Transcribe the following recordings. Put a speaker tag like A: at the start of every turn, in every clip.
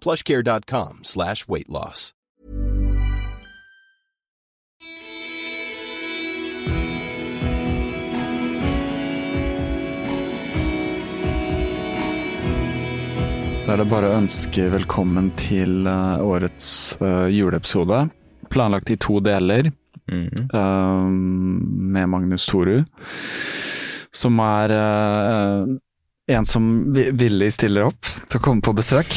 A: plushcare.com slash weight loss.
B: Da er det bare å ønske velkommen til eh, årets uh, juleepisode. Planlagt i to deler, eh, med Magnus Toru. Som er en som villig stiller opp til å komme på besøk.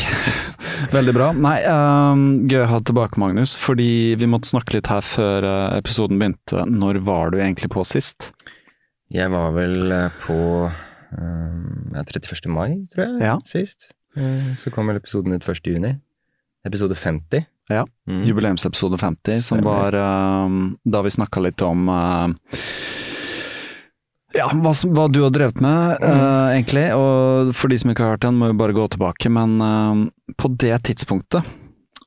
B: Veldig bra. Nei, um, gøy å ha tilbake, Magnus. Fordi vi måtte snakke litt her før eh, episoden begynte. Når var du egentlig på sist?
C: Jeg var vel eh, på um, 31. mai, tror jeg,
B: Ja.
C: sist. Eh, Så kom vel episoden ut 1. juni. Episode 50.
B: Ja,
C: Mm.
B: jubileumsepisode 50, som var um, da vi snakka litt om eh, ja, hva, hva du har drevet med,
C: Mm.
B: eh, egentlig. Og for de som ikke har hørt den, må jo bare gå tilbake. Men uh, på det tidspunktet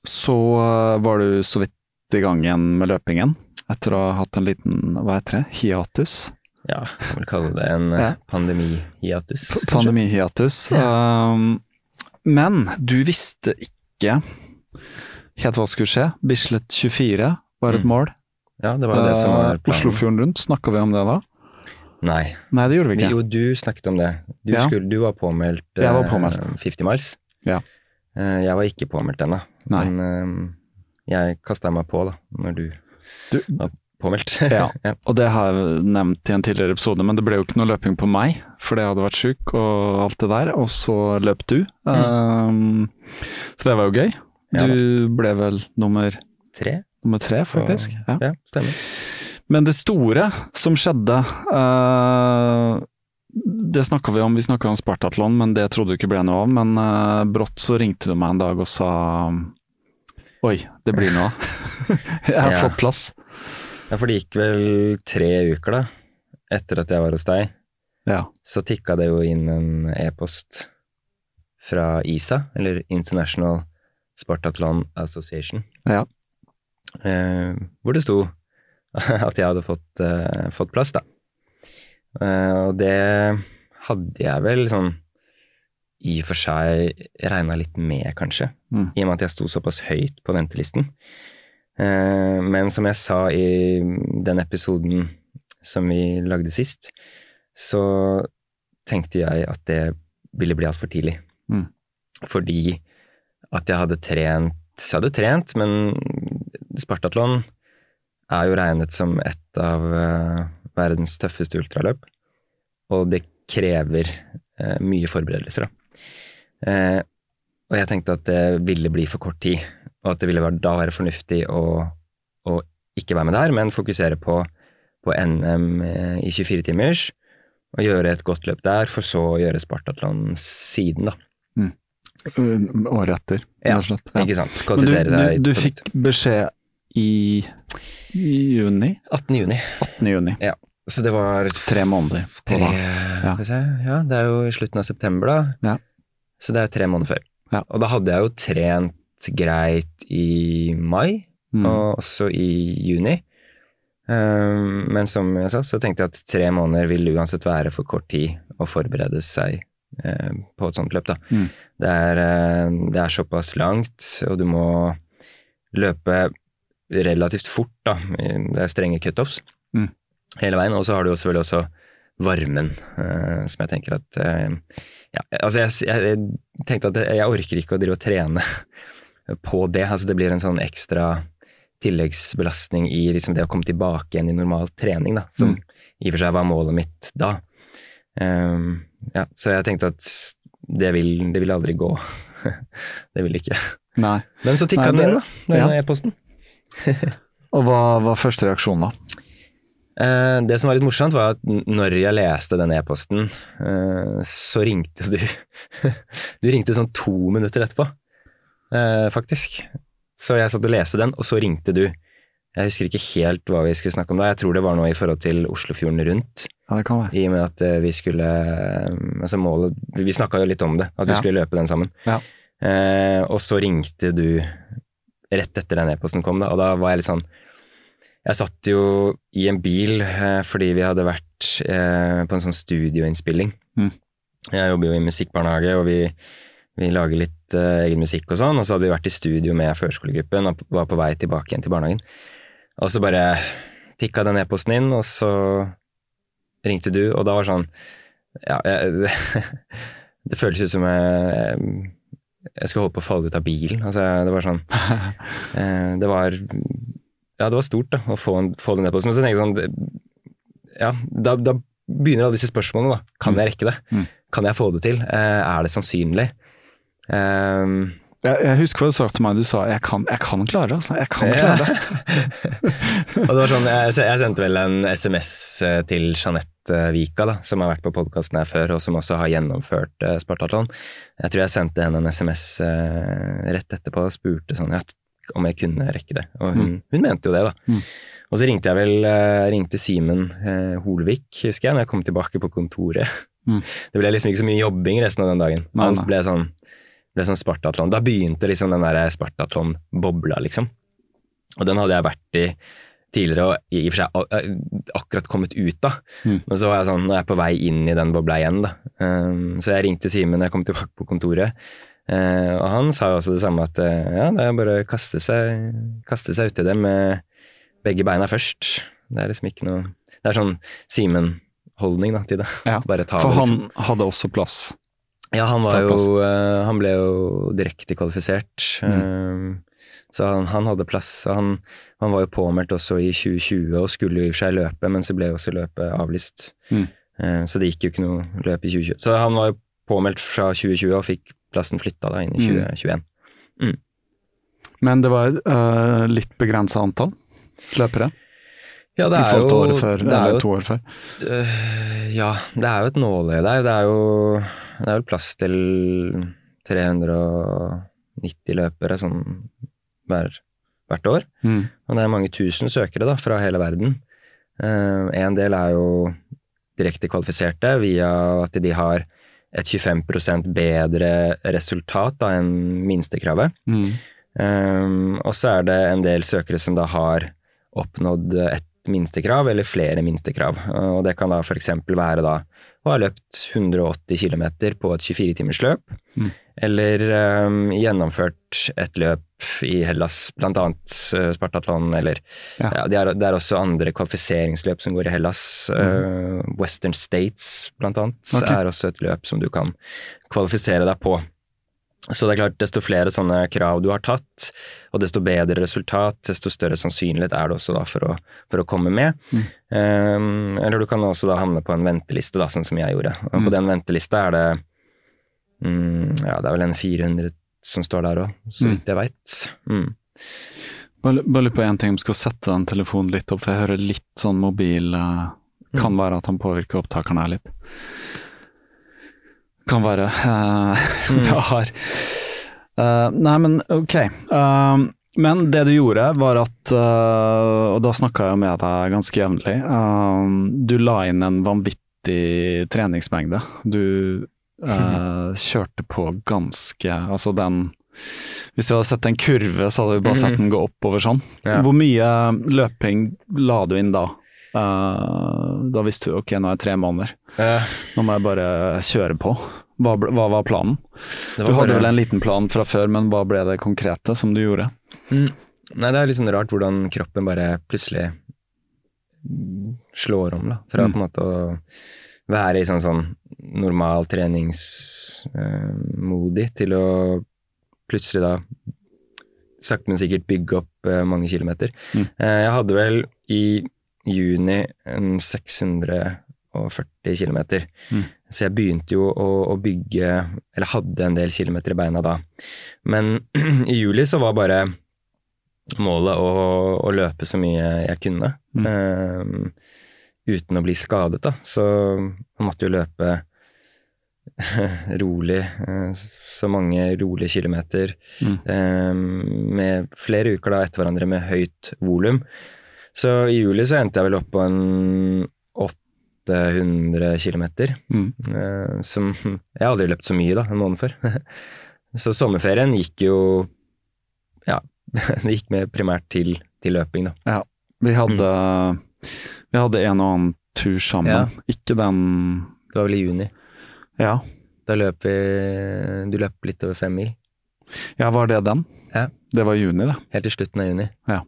B: så uh, var du så vidt i gang igjen med løpingen. Etter å ha hatt en liten, hva heter det, hiatus?
C: Ja, kan vel kalle det en
B: Ja.
C: pandemi-hiatus.
B: Pandemihiatus. Men du visste ikke helt hva skulle skje. Bislett 24 var et
C: Mm.
B: mål.
C: Ja, det var det som var planen.
B: Oslofjorden rundt, snakka vi om det da?
C: Nei,
B: Nei, det gjorde vi ikke.
C: jo, du snakket om det. Du,
B: Ja.
C: skulle, du var påmeldt,
B: var
C: eh,
B: påmeldt.
C: 50 miles.
B: Ja.
C: Eh, Jeg var ikke påmeldt ennå, men eh, jeg kasta meg på da, når du,
B: Du-
C: var påmeldt.
B: Ja.
C: ja.
B: Og det har jeg nevnt i en tidligere episode, men det ble jo ikke noe løping på meg, fordi jeg hadde vært sjuk og alt det der, og så løp du. Um, så det var jo gøy.
C: Mm. Ja
B: Du ble vel nummer,
C: Tre?
B: nummer tre, faktisk. Ja.
C: Ja, stemmer.
B: Men det store som skjedde uh, Det snakka vi om, vi snakka om Spartatlon, men det trodde du ikke ble noe av. Men uh, brått så ringte du meg en dag og sa Oi, det blir noe av. Jeg har
C: Ja.
B: fått plass.
C: Ja, for det gikk vel tre uker da, etter at jeg var hos deg.
B: Ja.
C: Så tikka det jo inn en e-post fra ISA, eller International Spartathlon Association,
B: Ja.
C: eh, hvor det sto at jeg hadde fått, uh, fått plass, da. Uh, og det hadde jeg vel sånn i og for seg regna litt med, kanskje,
B: Mm.
C: i og med at jeg sto såpass høyt på ventelisten. Uh, men som jeg sa i den episoden som vi lagde sist, så tenkte jeg at det ville bli altfor tidlig.
B: Mm.
C: Fordi at jeg hadde trent Jeg hadde trent, men Spartatlon er jo regnet som et av eh, verdens tøffeste ultraløp. Og det krever eh, mye forberedelser, da. Eh, og jeg tenkte at det ville bli for kort tid, og at det ville da være fornuftig å, å ikke være med der, men fokusere på, på NM i 24 timers, og gjøre et godt løp der, for så å gjøre Spartatlon siden, da.
B: Mm. Året etter, rett og slett. Ja.
C: Ikke sant?
B: Men du, du, du fikk i, i juni?
C: 18. juni.
B: 18. juni.
C: Så det var
B: Tre måneder.
C: tre ja. Ja, det er jo i slutten av september, da.
B: Ja.
C: Så det er tre måneder før.
B: Ja.
C: Og da hadde jeg jo trent greit i mai,
B: Mm.
C: og også i juni. Um, men som jeg sa, så tenkte jeg at tre måneder vil uansett være for kort tid å forberede seg eh, på et sånt løp. Da.
B: Mm.
C: Det, er, eh, det er såpass langt, og du må løpe relativt fort. Da. Det er strenge cutoffs
B: Mm.
C: hele veien. Og så har du selvfølgelig også varmen, eh, som jeg tenker at eh, ja, altså jeg, jeg, tenkte at jeg orker ikke å drive og trene på det. Altså det blir en sånn ekstra tilleggsbelastning i liksom det å komme tilbake igjen i normal trening, da, som i og for seg var målet mitt da. Um, ja, så jeg tenkte at det vil, det vil aldri gå. det vil ikke.
B: Nei.
C: Men så tikka den inn, da, den
B: ja.
C: e-posten.
B: Og hva var første reaksjon, da?
C: Eh, det som var litt morsomt, var at når jeg leste den e-posten, eh, så ringte du Du ringte sånn to minutter etterpå, eh, faktisk. Så jeg satt og leste den, og så ringte du. Jeg husker ikke helt hva vi skulle snakke om da. Jeg tror det var noe i forhold til Oslofjorden rundt.
B: Ja, det kan være.
C: I og med at eh, vi skulle eh, Altså målet Vi snakka jo litt om det, at vi
B: Ja.
C: skulle løpe den sammen.
B: Ja.
C: Eh, og så ringte du rett etter den e-posten kom, da, og da var jeg litt sånn Jeg satt jo i en bil eh, fordi vi hadde vært eh, på en sånn studioinnspilling.
B: Mm.
C: Jeg jobber jo i musikkbarnehage, og vi, vi lager litt eh, egen musikk og sånn, og så hadde vi vært i studio med førskolegruppen og var på vei tilbake igjen til barnehagen. Og så bare tikka den e-posten inn, og så ringte du, og da var sånn Ja, jeg, det føles ut som jeg, jeg skulle holde på å falle ut av bilen. Altså, det var sånn eh, Det var Ja, det var stort, da, å få, en, få ned på det. Men så tenker jeg sånn det- Ja, da, da begynner alle disse spørsmålene, da. Kan jeg rekke det?
B: Mm.
C: Kan jeg få det til? Eh, er det sannsynlig? Um,
B: Jeg, jeg husker hva du sa til meg. Du sa jeg kan, jeg kan klare det. Altså. Jeg kan klare det.
C: og det var sånn, jeg, jeg sendte vel en SMS eh, til Jeanette Vika, da, som har vært på podkasten her før, og som også har gjennomført uh, Spartatlon. Jeg tror jeg sendte henne en SMS eh, rett etterpå og spurte sånn, ja, om jeg kunne rekke det. Og hun, hun mente jo det, da.
B: Mm.
C: Og så ringte jeg vel uh, ringte Simen uh, Holvik, husker jeg, når jeg kom tilbake på kontoret.
B: Mm.
C: Det ble liksom ikke så mye jobbing resten av den dagen.
B: Nei, nei.
C: ble sånn, ble sånn Spartatlon. Da begynte liksom den der Spartatlon-bobla, liksom. Og den hadde jeg vært i tidligere og i og for seg akkurat kommet ut av.
B: Mm.
C: Men så var jeg sånn, nå er jeg på vei inn i den bobla igjen, da. Um, så jeg ringte Simen da jeg kom tilbake på kontoret. Uh, og han sa jo også det samme, at uh, ja, det er bare å kaste seg, kaste seg uti det med begge beina først. Det er liksom ikke noe Det er sånn Simen-holdning til det.
B: Ja,
C: Bare ta
B: For
C: det,
B: han
C: liksom.
B: hadde også plass.
C: Ja, han var jo uh, Han ble jo direkte kvalifisert.
B: Mm.
C: Så han, han hadde plass. Han, han var jo påmeldt også i 2020 og skulle i og for seg løpe, men så ble jo også løpet avlyst.
B: Mm.
C: Eh, så det gikk jo ikke noe løp i 2020. Så han var jo påmeldt fra 2020 og fikk plassen flytta da inn i
B: Mm.
C: 2021.
B: Men det var uh, litt begrensa antall løpere
C: Ja, det er jo,
B: året før,
C: det er jo
B: to år før.
C: Uh, Ja, det er jo et nåløye der. Det er jo det er vel plass til 390 løpere sånn hver, hvert år.
B: Mm.
C: Og det er mange tusen søkere da, fra hele verden. Uh, en del er jo direkte kvalifiserte via at de har et 25% bedre resultat da, enn minstekravet.
B: Mm.
C: Um, og så er det en del søkere som da har oppnådd et minstekrav, eller flere minstekrav. Og det kan da f.eks. være da å ha løpt 180 km på et 24-timersløp,
B: Mm.
C: eller um, gjennomført et løp i Hellas, annet uh, Spartatlon, eller
B: Ja.
C: ja. det, er, det er også andre kvalifiseringsløp som går i Hellas. Uh, Western States, blant annet, er også et løp som du kan kvalifisere deg på. Så det er klart, desto flere sånne krav du har tatt, og desto bedre resultat, desto større sannsynlighet er det også da for å, for å komme med.
B: Mm.
C: Um, eller du kan også da havne på en venteliste, da, sånn som jeg gjorde. Og
B: Mm.
C: på den ventelista er det um, ja, det er vel en 400 som står der òg, så
B: Mm.
C: vidt jeg veit. Mm.
B: Bare lurer på én ting, vi skal sette den telefonen litt opp, for jeg hører litt sånn mobil uh, Kan være at han påvirker opptakeren her litt. Kan være. eh, det har uh, Nei, men ok. Uh, men det du gjorde, var at Og da snakka jeg med deg ganske jevnlig. du la inn en vanvittig treningsmengde. Du eh, kjørte på ganske Altså den Hvis vi hadde sett en kurve, så hadde vi bare sett den gå oppover sånn.
C: Ja.
B: Hvor mye løping la du inn da? Uh, da visste du ok, nå er jeg tre måneder. Nå må jeg bare kjøre på. Hva, ble- hva var planen?
C: Var
B: Du hadde
C: bare-
B: vel en liten plan fra før, men hva ble det konkrete som du gjorde?
C: Mm. Nei, det er litt sånn rart hvordan kroppen bare plutselig mm, slår om, da. Fra
B: Mm.
C: på en måte å være i sånn sånn normal treningsmodi til å plutselig da sakte, men sikkert bygge opp eh, mange kilometer.
B: Mm.
C: Eh, jeg hadde vel i juni en 640 kilometer.
B: Mm.
C: Så jeg begynte jo å, å bygge, eller hadde en del kilometer i beina da. Men i juli så var bare målet å, å løpe så mye jeg kunne.
B: Mm.
C: Uten å bli skadet, da. Så jeg måtte jo løpe rolig, eh, så mange rolige kilometer.
B: Mm.
C: eh, med flere uker da etter hverandre med høyt volum. Så i juli så endte jeg vel opp på en 800 kilometer.
B: Mm.
C: Eh, som Jeg har aldri løpt så mye, da, en måned før. så sommerferien gikk jo Ja, det gikk med primært til, til løping, da.
B: Ja, Vi hadde, vi hadde en og annen tur sammen.
C: Ja.
B: Ikke den
C: Det var vel i juni.
B: Ja.
C: Da løp vi Du løp litt over fem mil.
B: ja, var det den?
C: Ja.
B: Det var i juni, det.
C: Helt til slutten av juni. Ja.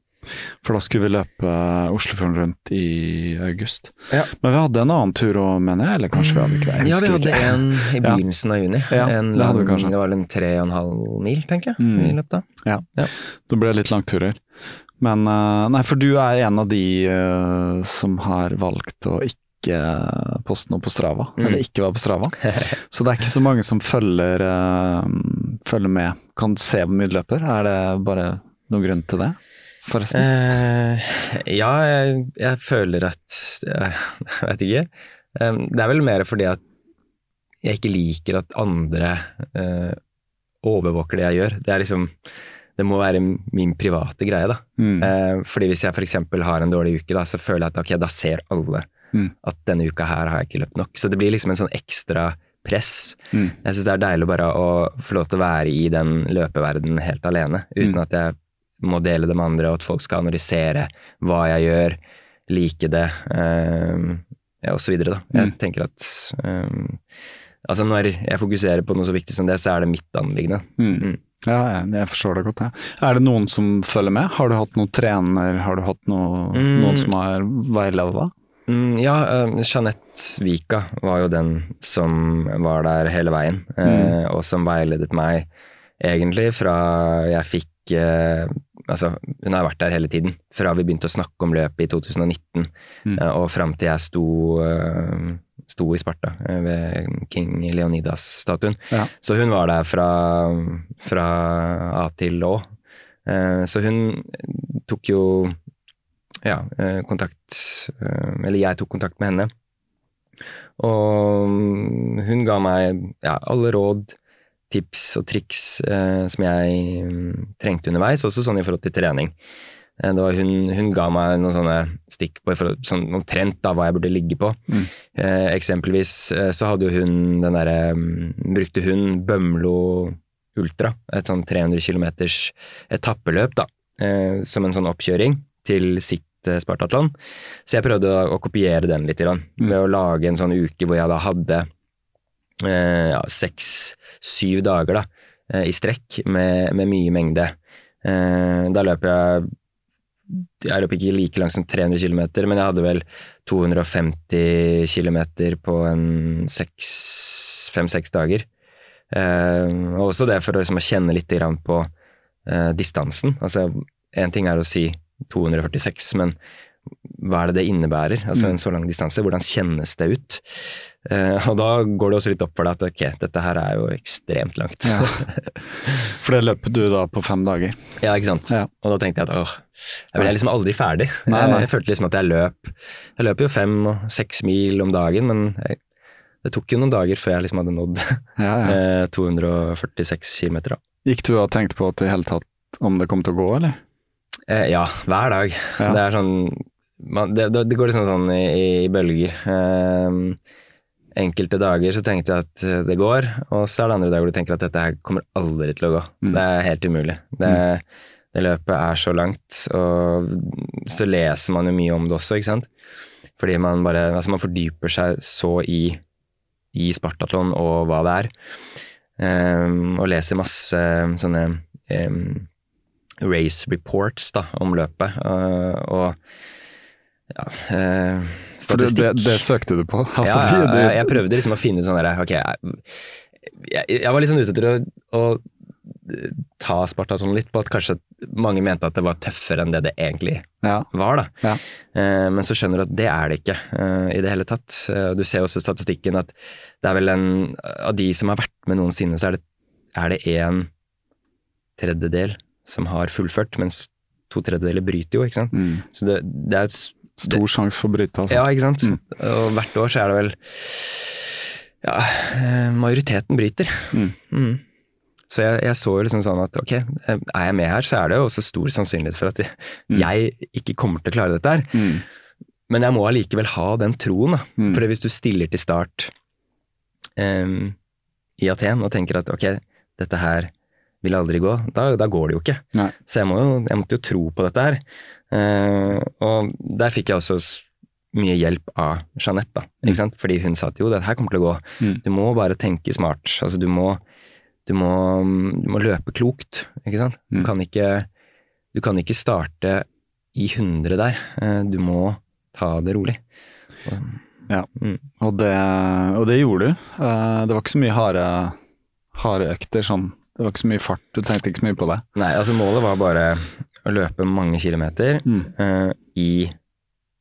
B: For da skulle vi løpe Oslofjorden rundt i august.
C: Ja.
B: Men vi hadde en annen tur òg, mener jeg, eller kanskje vi hadde ikke det?
C: Ja, vi hadde
B: ikke.
C: en i
B: Ja.
C: begynnelsen av juni.
B: Ja,
C: en
B: det hadde vi kanskje.
C: det var en tre og en halv mil, tenker jeg,
B: Mm.
C: vi løp da.
B: Det ble litt langturer. Men eh, nei, for du er en av de eh, som har valgt å ikke poste noe på Strava,
C: Mm.
B: eller ikke være på Strava. Så det er ikke så mange som følger, eh, følger med, kan se hvor mye du løper. Er det bare noen grunn til det, forresten?
C: Eh, ja, jeg, jeg føler at Jeg vet ikke. Eh, det er vel mer fordi at jeg ikke liker at andre eh, overvåker det jeg gjør. Det er liksom Det må være min private greie, da.
B: Mm.
C: Eh, fordi hvis jeg f.eks. har en dårlig uke, da, så føler jeg at okay, da ser alle
B: Mm.
C: at denne uka her har jeg ikke løpt nok. Så det blir liksom en sånn ekstra press.
B: Mm.
C: Jeg syns det er deilig bare å få lov til å være i den løpeverdenen helt alene, uten
B: Mm.
C: at jeg må dele det med andre, og at folk skal analysere hva jeg gjør, like det, eh, og så videre, da. Jeg
B: Mm.
C: tenker at um, Altså, når jeg fokuserer på noe så viktig som det, så er det mitt anliggende.
B: Mm.
C: Mm.
B: Ja, jeg, forstår det godt. Ja. Er det noen som følger med? Har du hatt noen trener, har du hatt noe,
C: Mm.
B: noen som har veiledet deg?
C: Mm, ja, uh, Jeanette Vika var jo den som var der hele veien, eh, og som veiledet meg egentlig fra jeg fikk eh, Altså, hun har vært der hele tiden, fra vi begynte å snakke om løpet i 2019
B: Mm.
C: eh, og fram til jeg sto, eh, sto i Sparta eh, ved King Leonidas-statuen.
B: Ja.
C: Så hun var der fra, fra A til Å. Så hun tok jo ja, kontakt Eller jeg tok kontakt med henne. Og mm, hun ga meg ja, alle råd, tips og triks eh, som jeg mm, trengte underveis, også sånn i forhold til trening. Eh, hun, hun ga meg noen sånne stikk på forhold, sånn omtrent da hva jeg burde ligge på.
B: Mm.
C: Eh, eksempelvis eh, så hadde jo hun den derre mm, Brukte hun Bømlo Ultra, et sånn 300 km etappeløp, da, eh, som en sånn oppkjøring til sitt eh, Spartatlon. Så jeg prøvde å, å kopiere den litt, grann,
B: Mm.
C: ved å lage en sånn uke hvor jeg da hadde eh, ja, seks-syv dager da, eh, i strekk med, med mye mengde. Eh, da løp jeg jeg løp ikke like langt som 300 km, men jeg hadde vel 250 km på fem-seks dager. Eh, og også det for å, liksom, å kjenne litt på eh, distansen. Altså, én ting er å si 246, men hva er det det innebærer? Altså en så lang distanse, hvordan kjennes det ut? Uh, og da går det også litt opp for deg at ok, dette her er jo ekstremt langt.
B: Ja. For det løper du da på fem dager?
C: Ja, ikke sant.
B: Ja.
C: Og da tenkte jeg at åh, jeg ble liksom aldri ferdig.
B: Nei, nei.
C: Jeg følte liksom at jeg løp Jeg løper jo fem og seks mil om dagen, men jeg, det tok jo noen dager før jeg liksom hadde nådd
B: Ja, ja.
C: eh, 246 km. Da.
B: Gikk du og tenkte på at i hele tatt om det kom til å gå, eller?
C: Eh, ja, hver dag.
B: Ja.
C: Det er sånn man, det, det går liksom sånn i, i bølger. Eh, enkelte dager så tenkte jeg at eh, det går, og så er det andre dager du tenker at dette her kommer aldri til å gå.
B: Mm.
C: Det er helt umulig. Det, det løpet er så langt, og så leser man jo mye om det også, ikke sant. Fordi man bare Altså, man fordyper seg så i, i Spartatlon og hva det er. Ehm, og leser masse sånne ehm, race reports da, om løpet. og- og ja, eh,
B: For det, det, det søkte du på? Altså,
C: ja, ja,
B: ja,
C: jeg, prøvde liksom å finne ut sånn der, ok, jeg, jeg, var liksom ute etter å, å ta Spartaton litt på at kanskje mange mente at det var tøffere enn det det egentlig
B: ja.
C: var, da.
B: Ja.
C: Eh, men så skjønner du at det er det ikke eh, i det hele tatt. Eh, du ser også statistikken at det er vel en Av de som har vært med noensinne, så er det, er det en tredjedel som har fullført, mens to tredjedeler bryter jo, ikke sant.
B: Mm.
C: Så det, det er et
B: Stor sjanse for å bryte, altså.
C: ja, ikke sant.
B: Mm.
C: Og hvert år så er det vel Ja, eh, majoriteten bryter.
B: Mm.
C: Mm. Så jeg, jeg så jo liksom sånn at ok, er jeg med her, så er det jo også stor sannsynlighet for at jeg,
B: Mm.
C: jeg ikke kommer til å klare dette her.
B: Mm.
C: Men jeg må allikevel ha den troen, da.
B: Mm.
C: For hvis du stiller til start um, i Aten og tenker at ok, dette her vil aldri gå, da, da går det jo ikke.
B: Nei.
C: Så jeg, må jo, jeg måtte jo tro på dette her. Eh, og der fikk jeg også mye hjelp av Jeanette, da.
B: Mm.
C: Fordi hun sa at jo, det her kommer til å gå.
B: Mm.
C: Du må bare tenke smart. Altså, du må, du må, du må løpe klokt, ikke sant. Du,
B: Mm.
C: kan ikke, du kan ikke starte i 100 der. Eh, du må ta det rolig.
B: Og, det, og det gjorde du. Eh, Det var ikke så mye harde, harde økter sånn. Det var ikke så mye fart, du tenkte ikke så mye på det.
C: Nei, altså målet var bare å løpe mange kilometer
B: Mm.
C: uh, i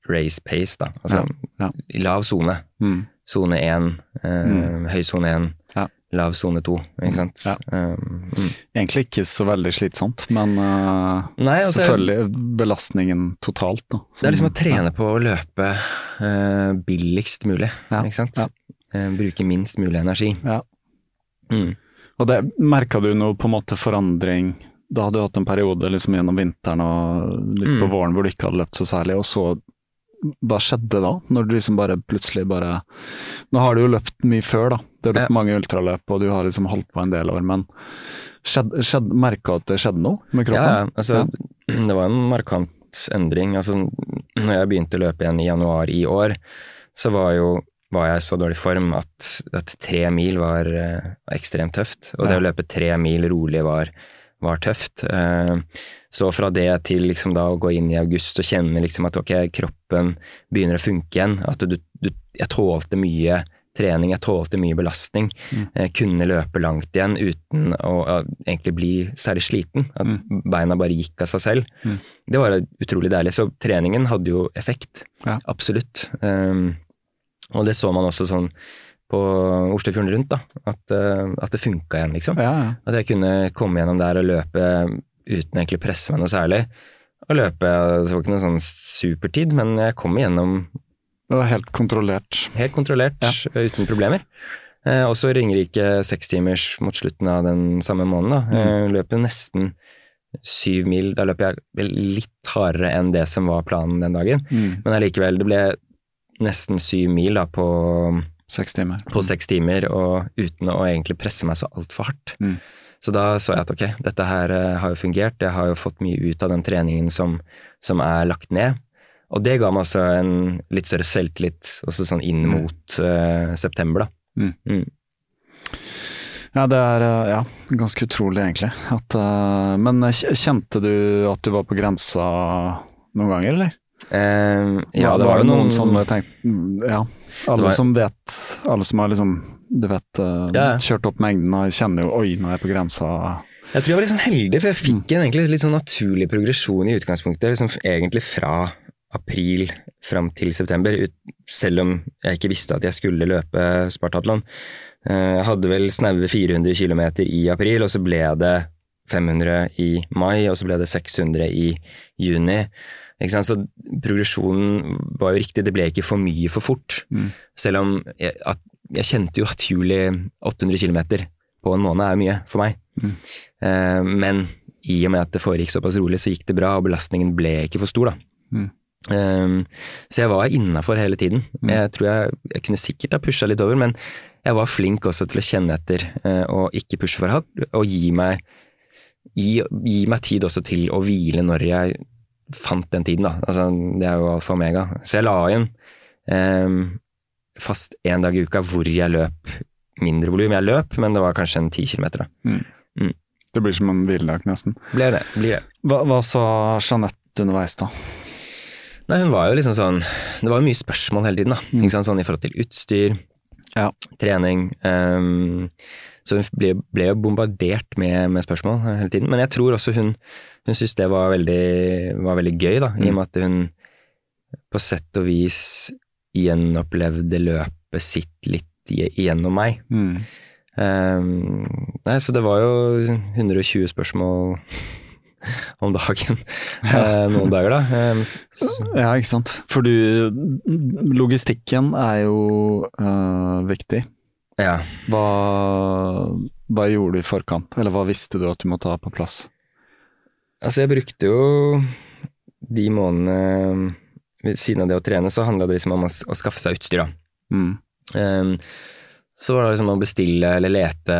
C: race pace, da. Altså
B: Ja, ja.
C: i lav sone.
B: Mm.
C: Sone 1, mm. høy sone 1,
B: Ja.
C: lav sone 2, ikke sant. Eh, mm.
B: Egentlig ikke så veldig slitsomt, men uh,
C: Nei, altså,
B: selvfølgelig belastningen totalt. Da,
C: Det er liksom å
B: som-
C: trene på å løpe uh, billigst mulig, ikke sant. Eh, bruke minst mulig energi.
B: Ja.
C: Mm.
B: Og det merka du noe på en måte forandring Da hadde du hatt en periode liksom gjennom vinteren og litt på
C: Mm.
B: våren hvor du ikke hadde løpt så særlig, og så Hva skjedde da? Når du liksom bare plutselig bare Nå har du jo løpt mye før, da. Du har løpt
C: Ja.
B: mange ultraløp, og du har liksom holdt på en del år, men skjedde, merka at det skjedde noe med kroppen?
C: ja, altså, det var en markant endring. Altså, når jeg begynte å løpe igjen i januar i år, så var jo var jeg i så dårlig form at, at tre mil var eh, ekstremt tøft. Og det å løpe tre mil rolig var, var tøft. Eh, så fra det til liksom da å gå inn i august og kjenne liksom at ok, kroppen begynner å funke igjen, at du, du, jeg tålte mye trening, jeg tålte mye belastning.
B: Mm.
C: Jeg kunne løpe langt igjen uten å å egentlig bli særlig sliten. At
B: Mm.
C: beina bare gikk av seg selv.
B: Mm.
C: Det var utrolig deilig. Så treningen hadde jo effekt.
B: Ja.
C: Absolutt. Um, og det så man også sånn på Oslofjorden rundt, da. At, uh, at det funka igjen, liksom.
B: Ja, ja.
C: At jeg kunne komme gjennom der og løpe uten egentlig presse meg noe særlig. Og løpe, Det var ikke noen sånn supertid, men jeg kom igjennom
B: Det var helt kontrollert.
C: helt kontrollert, uten problemer. Eh, også Ringerike sekstimers mot slutten av den samme måneden. Da.
B: Mm.
C: Eh, løp jo nesten syv mil. Da løp jeg litt hardere enn det som var planen den dagen.
B: Mm.
C: Men allikevel, det ble nesten syv mil da på,
B: Seks timer.
C: på seks timer, og uten å egentlig presse meg så altfor hardt.
B: Mm.
C: Så da så jeg at ok, dette her eh, har jo fungert, jeg har jo fått mye ut av den treningen som, som er lagt ned. Og det ga meg også en litt større selvtillit, også sånn inn
B: Mm.
C: mot uh, september, da.
B: Mm.
C: Mm.
B: Ja, det er eh, ja, ganske utrolig egentlig. At, uh, men kjente du at du var på grensa noen ganger, eller?
C: Uh, ja, det var jo noen
B: som tenkte tenkt, Ja, alle som vet Alle som har liksom, du vet, eh,
C: Ja.
B: kjørt opp mengden og kjenner jo oi, nå er jeg på grensa.
C: Jeg tror jeg var litt sånn heldig, for jeg
B: Mm.
C: fikk en egentlig litt sånn naturlig progresjon i utgangspunktet. Liksom egentlig fra april fram til september, selv om jeg ikke visste at jeg skulle løpe Spartatlon. Eh, Jeg hadde vel snaue 400 km i april, og så ble det 500 i mai, og så ble det 600 i juni. Så progresjonen var jo riktig, det ble ikke for mye for fort.
B: Mm.
C: Selv om jeg, at, jeg kjente jo at juli 800 km på en måned er mye for meg.
B: Mm.
C: Uh, men i og med at det foregikk såpass rolig, så gikk det bra, og belastningen ble ikke for stor, da.
B: Mm.
C: Um, så jeg var innafor hele tiden. Jeg tror jeg, jeg kunne sikkert ha pusha litt over, men jeg var flink også til å kjenne etter uh, og ikke pushe for hardt, og gi meg, gi, gi meg tid også til å hvile når jeg fant den tiden, da. Altså, det er jo alfa og omega. Så jeg la inn eh, fast én dag i uka hvor jeg løp mindre volum. Jeg løp, men det var kanskje en ti kilometer. da.
B: Det blir som en hviledag, nesten.
C: Blir det. Blir det.
B: Hva, hva sa Jeanette underveis, da?
C: Nei, hun var jo liksom sånn Det var jo mye spørsmål hele tiden, da. Sant? Sånn i forhold til utstyr,
B: Ja.
C: trening. ehm, så hun ble, ble bombardert med, med spørsmål hele tiden. Men jeg tror også hun, hun syntes det var veldig, var veldig gøy, da. I og med at hun på sett og vis gjenopplevde løpet sitt litt gjennom meg.
B: Mm.
C: Um, nei, så det var jo 120 spørsmål om dagen eh, noen dager, da. Ehm,
B: Ja, ikke sant. For du, logistikken er jo øh, viktig.
C: Ja.
B: Hva, hva gjorde du i forkant, eller hva visste du at du måtte ha på plass?
C: Altså, jeg brukte jo de månedene ved siden av det å trene, så handla det liksom om å, å skaffe seg utstyr, da.
B: Mm.
C: Um, så var det liksom å bestille eller lete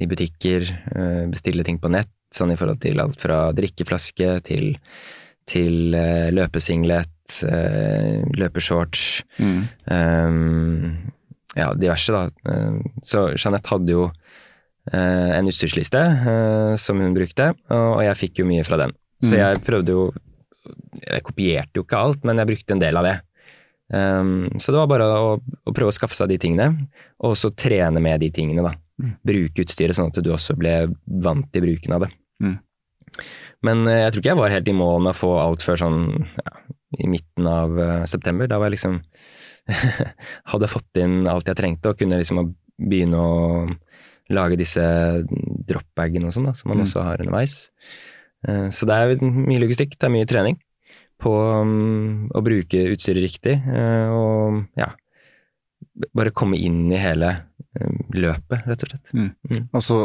C: i butikker, eh, bestille ting på nett, sånn i forhold til alt fra drikkeflaske til, til eh, løpesinglet, eh, løpeshorts,
B: Mm.
C: ehm, ja, diverse, da. Ehm, så Jeanette hadde jo eh, en utstyrsliste eh, som hun brukte, og, jeg fikk jo mye fra den. Så
B: Mm.
C: jeg prøvde jo Jeg kopierte jo ikke alt, men jeg brukte en del av det. Så det var bare å, å prøve å skaffe seg de tingene, og også trene med de tingene, da.
B: Mm.
C: Bruke utstyret sånn at du også ble vant til bruken av det.
B: Mm.
C: Men eh, jeg tror ikke jeg var helt i mål med å få alt før sånn ja, i midten av eh, september. Da var jeg liksom Hadde fått inn alt jeg trengte, og kunne liksom begynne å lage disse dropbagene og sånn, som man
B: Mm.
C: også har underveis. Eh, Så det er mye logistikk, det er mye trening på um, å bruke utstyret riktig, eh, og ja Bare komme inn i hele eh, løpet, rett og slett.
B: Og så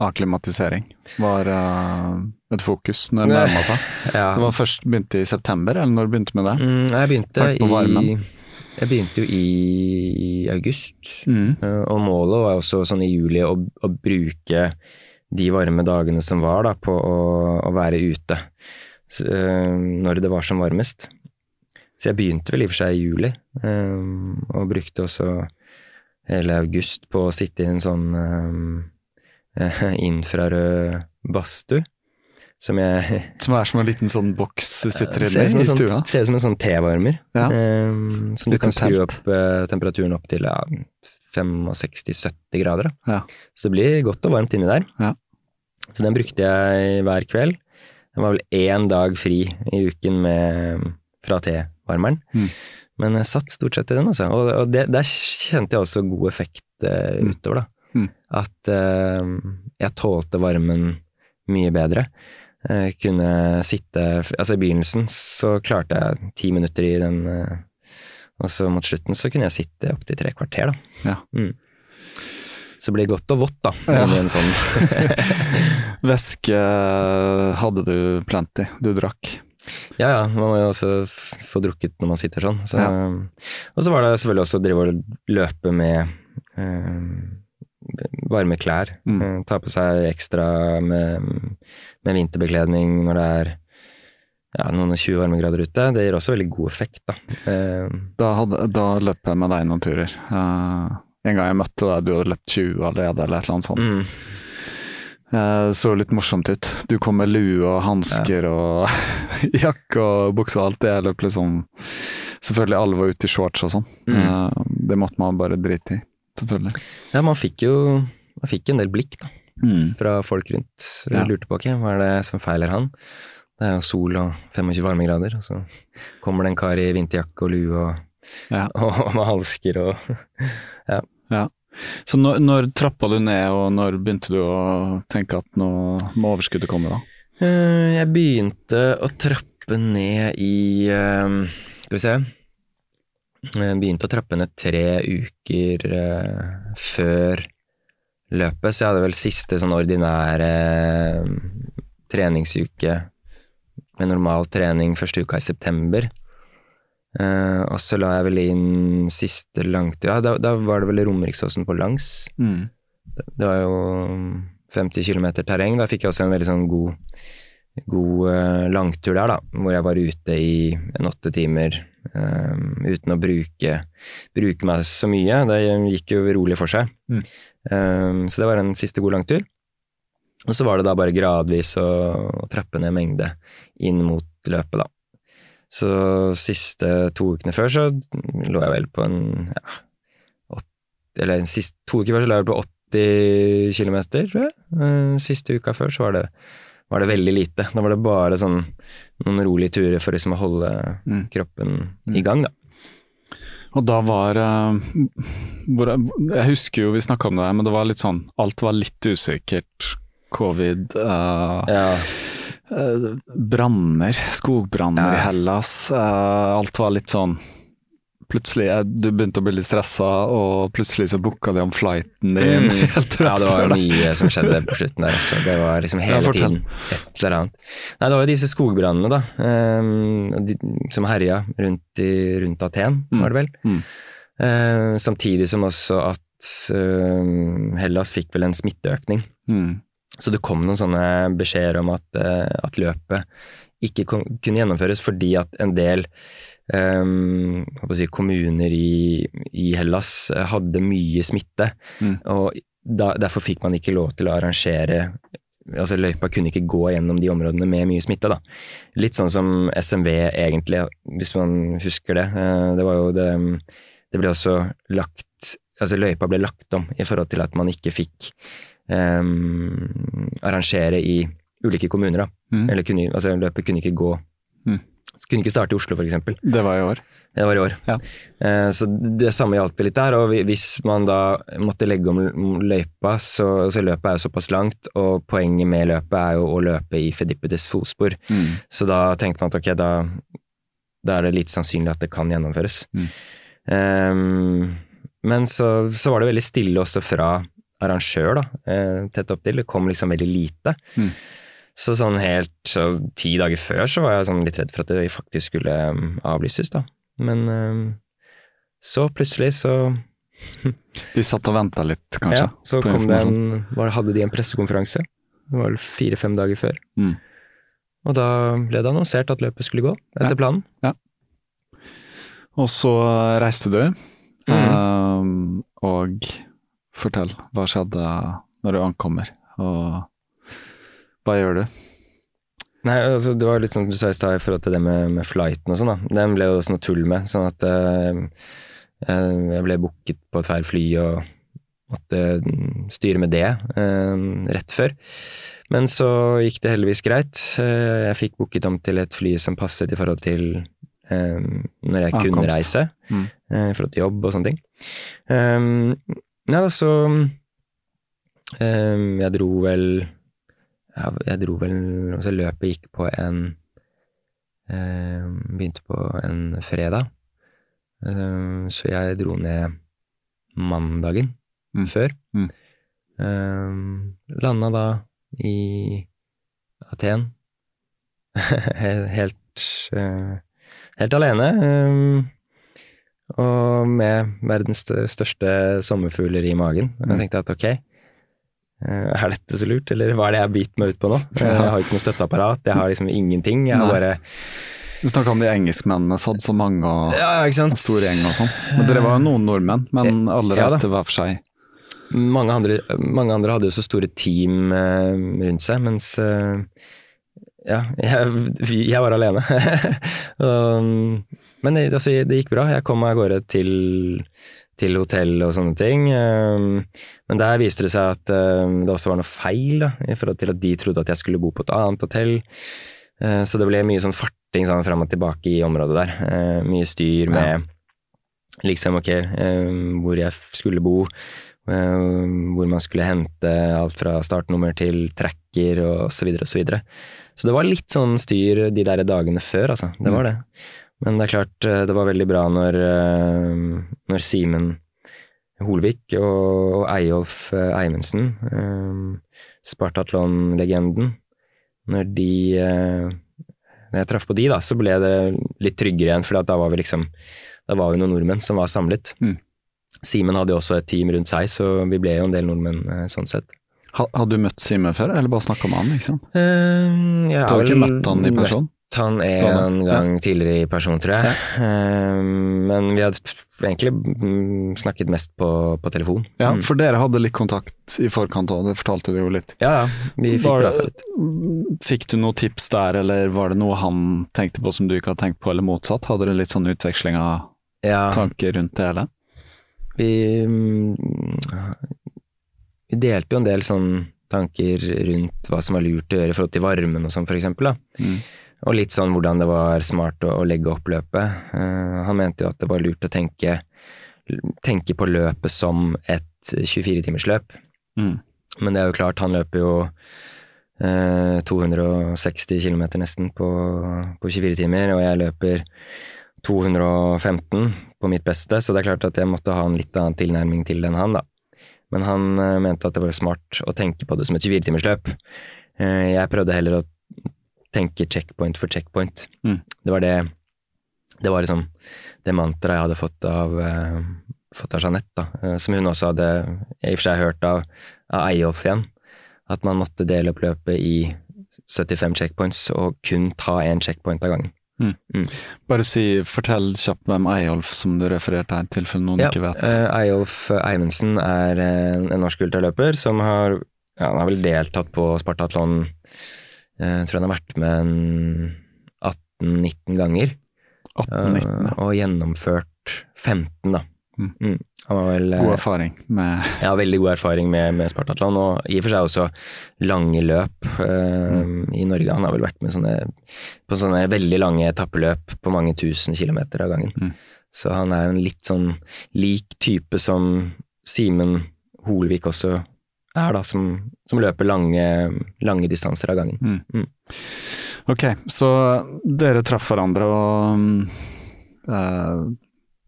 B: akklimatisering var øh, et fokus når det nærma seg.
C: Ja.
B: Det var først begynte i september, eller når begynte du med det?
C: Mm, jeg begynte i. Jeg begynte jo i august,
B: Mm.
C: eh, og målet var også sånn i juli å, å bruke de varme dagene som var da, på å, å være ute så, eh, når det var som varmest. Så jeg begynte vel i og for seg i juli, eh, og brukte også hele august på å sitte i en sånn um, infrarød badstue. Som jeg
B: Som er som en liten sånn boks du sitter inne i i
C: sånn-
B: stua.
C: Ser ut som en sånn tevarmer.
B: Ja.
C: eh, som du kan skru opp eh, temperaturen opp til ja, 65-70 grader.
B: Ja.
C: Så det blir godt og varmt inni der.
B: Ja.
C: Så den brukte jeg hver kveld. Det var vel én dag fri i uken med, fra tevarmeren.
B: Mm.
C: Men jeg satt stort sett i den, altså. Og, og det, der kjente jeg også god effekt
B: Mm.
C: utover, da.
B: Mm.
C: At eh, jeg tålte varmen mye bedre. Eh, kunne sitte Altså i begynnelsen så klarte jeg ti minutter i den, eh, og så mot slutten så kunne jeg sitte opptil tre kvarter, da.
B: Ja.
C: Mm. Så det blir godt og vått, da.
B: Ja.
C: sånn
B: Væske hadde du plenty, du drakk.
C: Ja ja, man må jo også få drukket når man sitter sånn. Så,
B: Ja.
C: Og så var det selvfølgelig også å drive og løpe med eh, varme klær.
B: Mm.
C: Eh, ta på seg ekstra med, med vinterbekledning når det er ja, noen og 20 varmegrader ute. Det gir også veldig god effekt, da. Eh,
B: Da, hadde, da løp jeg med deg noen turer. Uh, en gang jeg møtte deg, du hadde løpt 20 allerede, eller et eller annet sånt.
C: mm,
B: Eh, så litt morsomt ut. Du kom med lue og hansker og jakke og bukse og alt. Jeg løp liksom Selvfølgelig alle var ute i shorts og sånn.
C: Mm.
B: Det måtte man bare drite i, selvfølgelig.
C: ja, man fikk jo man fikk en del blikk da, fra folk rundt.
B: Ja.
C: Lurte på okay, hva er det som feiler han. Det er jo sol og 25 varmegrader, og så kommer det en kar i vinterjakke og lue og,
B: Ja.
C: og med halsker og
B: Så når, når trappa du ned, og når begynte du å tenke at nå må overskuddet komme, da?
C: Eh, Jeg begynte å trappe ned i eh, Skal vi se begynte å trappe ned tre uker eh, før løpet, så jeg hadde vel siste sånn ordinære eh, treningsuke med normal trening første uka i september. Eh, og så la jeg vel inn siste langtur da, da var det vel Romeriksåsen på langs.
B: Mm.
C: Det var jo 50 km terreng. Da fikk jeg også en veldig sånn god, god eh, langtur der, da. Hvor jeg var ute i en åtte timer eh, uten å bruke, bruke meg så mye. Det gikk jo rolig for seg.
B: Mm.
C: Eh, så det var en siste god langtur. Og så var det da bare gradvis å, å trappe ned mengde inn mot løpet, da. Så siste to ukene før så lå jeg vel på en ja, åt, Eller siste to uker før så lå jeg på 80 km, tror jeg. Eh, Siste uka før så var det, var det veldig lite. Da var det bare sånn noen rolige turer for liksom å holde
B: Mm.
C: kroppen i gang, da.
B: Og da var eh, hvor, Jeg husker jo vi snakka om det, her, men det var litt sånn Alt var litt usikkert. Covid, Uh,
C: Ja,
B: eh, branner, skogbranner i Hellas. alt var litt sånn Plutselig du begynte å bli litt stressa, og plutselig så booka de om flighten din.
C: Mm.
B: helt rett
C: ja, det var mye som skjedde på slutten der. Så Det var liksom hele
B: Ja,
C: tiden et eller annet. Nei, det var jo disse skogbrannene, da, Um, de, som herja rundt, i, rundt Aten,
B: Mm.
C: var det vel.
B: Mm.
C: Uh, samtidig som også at uh, Hellas fikk vel en smitteøkning.
B: Mm.
C: Så det kom noen sånne beskjeder om at, uh, at løpet ikke kunne gjennomføres fordi at en del um, si, kommuner i, i Hellas eh, hadde mye smitte.
B: Mm.
C: Og da, derfor fikk man ikke lov til å arrangere altså Løypa kunne ikke gå gjennom de områdene med mye smitte. da. Litt sånn som SMV egentlig, hvis man husker det. Eh, Det var jo det Det ble også lagt Altså løypa ble lagt om i forhold til at man ikke fikk um, arrangere i ulike kommuner. da.
B: Mm.
C: Eller kunne, altså løpet kunne ikke gå
B: Mm.
C: Kunne ikke starte i Oslo, eksempel.
B: Det var i år.
C: Det var i år.
B: Ja.
C: Eh, så det samme hjalp litt der. Og hvis man da måtte legge om løypa, så, så løpet er jo såpass langt, og poenget med løpet er jo å løpe i Fedippedes fotspor.
B: Mm.
C: Så da tenkte man at ok, da, da er det litt sannsynlig at det kan gjennomføres.
B: Mm.
C: Ehm, men så, så var det veldig stille også fra arrangør, da, eh, tett opptil. Det kom liksom veldig lite.
B: Mm.
C: Så sånn helt så ti dager før så var jeg sånn litt redd for at det faktisk skulle um, avlyses, da. Men um, så plutselig så
B: De satt og venta litt, kanskje?
C: ja, så kom det en Hadde de en pressekonferanse. Det var vel fire-fem dager før.
B: Mm.
C: Og da ble det annonsert at løpet skulle gå, etter
B: Ja.
C: planen.
B: Og så reiste du,
C: Mm.
B: Um, og fortell, hva skjedde når du ankommer, og hva gjør du?
C: Nei, altså Det var litt som du sa i stad i forhold til det med, med flighten og sånn. da. Den ble jo også noe tull med. Sånn at eh, jeg ble booket på et feil fly og måtte mm, styre med det uh, rett før. Men så gikk det heldigvis greit. Uh, jeg fikk booket om til et fly som passet i forhold til når jeg kunne
B: Ankomst.
C: reise.
B: Mm.
C: I forhold til jobb og sånne ting. Um, nei da, så um, Jeg dro vel jeg dro vel altså Løpet gikk på en eh, Begynte på en fredag. Eh, så jeg dro ned mandagen
B: Mm.
C: før.
B: Mm.
C: Eh, landa da i Aten. helt helt, eh, helt alene. eh, og med verdens største sommerfugler i magen. Og
B: Mm.
C: jeg tenkte at ok, Er dette så lurt, eller hva er det jeg har bitt meg ut på nå? Eh, Jeg har ikke noe støtteapparat, jeg har liksom ingenting. Jeg har bare
B: Du snakka om de engelskmennene som hadde så mange og,
C: Ja,
B: og stor gjeng og sånn. Men dere var jo noen nordmenn, men alle
C: Ja da.
B: reiste hver for seg.
C: Mange andre, mange andre hadde jo så store team eh, rundt seg, mens eh, ja, jeg, jeg var alene. men det, altså, det gikk bra. Jeg kom meg av gårde til, til hotell og sånne ting. Um, men der viste det seg at um, det også var noe feil, da, i forhold til at de trodde at jeg skulle bo på et annet hotell. Uh, så det ble mye sånn farting sånn, fram og tilbake i området der. Uh, mye styr med liksom ok, um, hvor jeg skulle bo. Hvor man skulle hente alt fra startnummer til tracker og så videre og så videre. Så det var litt sånn styr de der dagene før, altså. Det var det. Men det er klart, uh, det var veldig bra når, uh, når Simen Holvik og, og Eyolf Eimundsen, um, Spartatlon-legenden, når de når jeg traff på de, da, så ble det litt tryggere igjen, for da var vi liksom Da var vi noen nordmenn som var samlet.
B: Mm.
C: Simen hadde jo også et team rundt seg, så vi ble jo en del nordmenn eh, sånn sett.
B: Hadde du møtt Simen før, eller bare snakka med han? liksom?
C: Uh,
B: Du har ikke møtt han i person?
C: Han en
B: Ja.
C: gang tidligere i person, tror jeg. Ja. men vi hadde egentlig mm, snakket mest på, på telefon.
B: Ja,
C: Mm.
B: for dere hadde litt kontakt i forkant òg, det fortalte du jo litt.
C: ja, ja, vi fikk prata litt.
B: Fikk du noen tips der, eller var det noe han tenkte på som du ikke hadde tenkt på, eller motsatt? Hadde dere litt sånn utveksling av
C: Ja,
B: tanker rundt det hele?
C: vi mm, Vi delte jo en del sånn tanker rundt hva som var lurt å gjøre i forhold til varmen og sånn, for eksempel. Da.
B: Mm.
C: Og litt sånn hvordan det var smart å, å legge opp løpet. Uh, han mente jo at det var lurt å tenke, tenke på løpet som et 24-timersløp.
B: Mm.
C: Men det er jo klart, han løper jo uh, 260 km nesten på, på 24 timer, og jeg løper 215 på mitt beste, så det er klart at jeg måtte ha en litt annen tilnærming til det enn han, da. Men han eh, mente at det var smart å tenke på det som et 24-timersløp. Eh, jeg prøvde heller å tenke checkpoint for checkpoint.
B: Mm.
C: Det var det Det var liksom det mantraet jeg hadde fått av, uh, fått av Jeanette, da. Eh, som hun også hadde i og for seg hørt av, av Eyolf igjen. At man måtte dele opp løpet i 75 checkpoints og kun ta én checkpoint av gangen.
B: Bare si, fortell kjapt hvem Eyolf som du refererte her, i tilfelle noen
C: Ja,
B: ikke vet.
C: eh, Eyolf Eimundsen er en, norsk ultraløper som har ja, Han har vel deltatt på Spartatlon Jeg tror han har vært med 18-19 ganger.
B: 18-19.
C: eh, og gjennomført 15, da.
B: Mm.
C: Mm. Vel eh,
B: God erfaring med
C: ja, veldig god erfaring med, med Spartatlon, og i og for seg også lange løp eh, i Norge. Han har vel vært med sånne, på sånne veldig lange etappeløp på mange tusen kilometer av gangen.
B: Mm.
C: Så han er en litt sånn lik type som Simen Holvik også er, da, som, som løper lange, lange distanser av gangen.
B: Ok, så dere traff hverandre og mm, eh,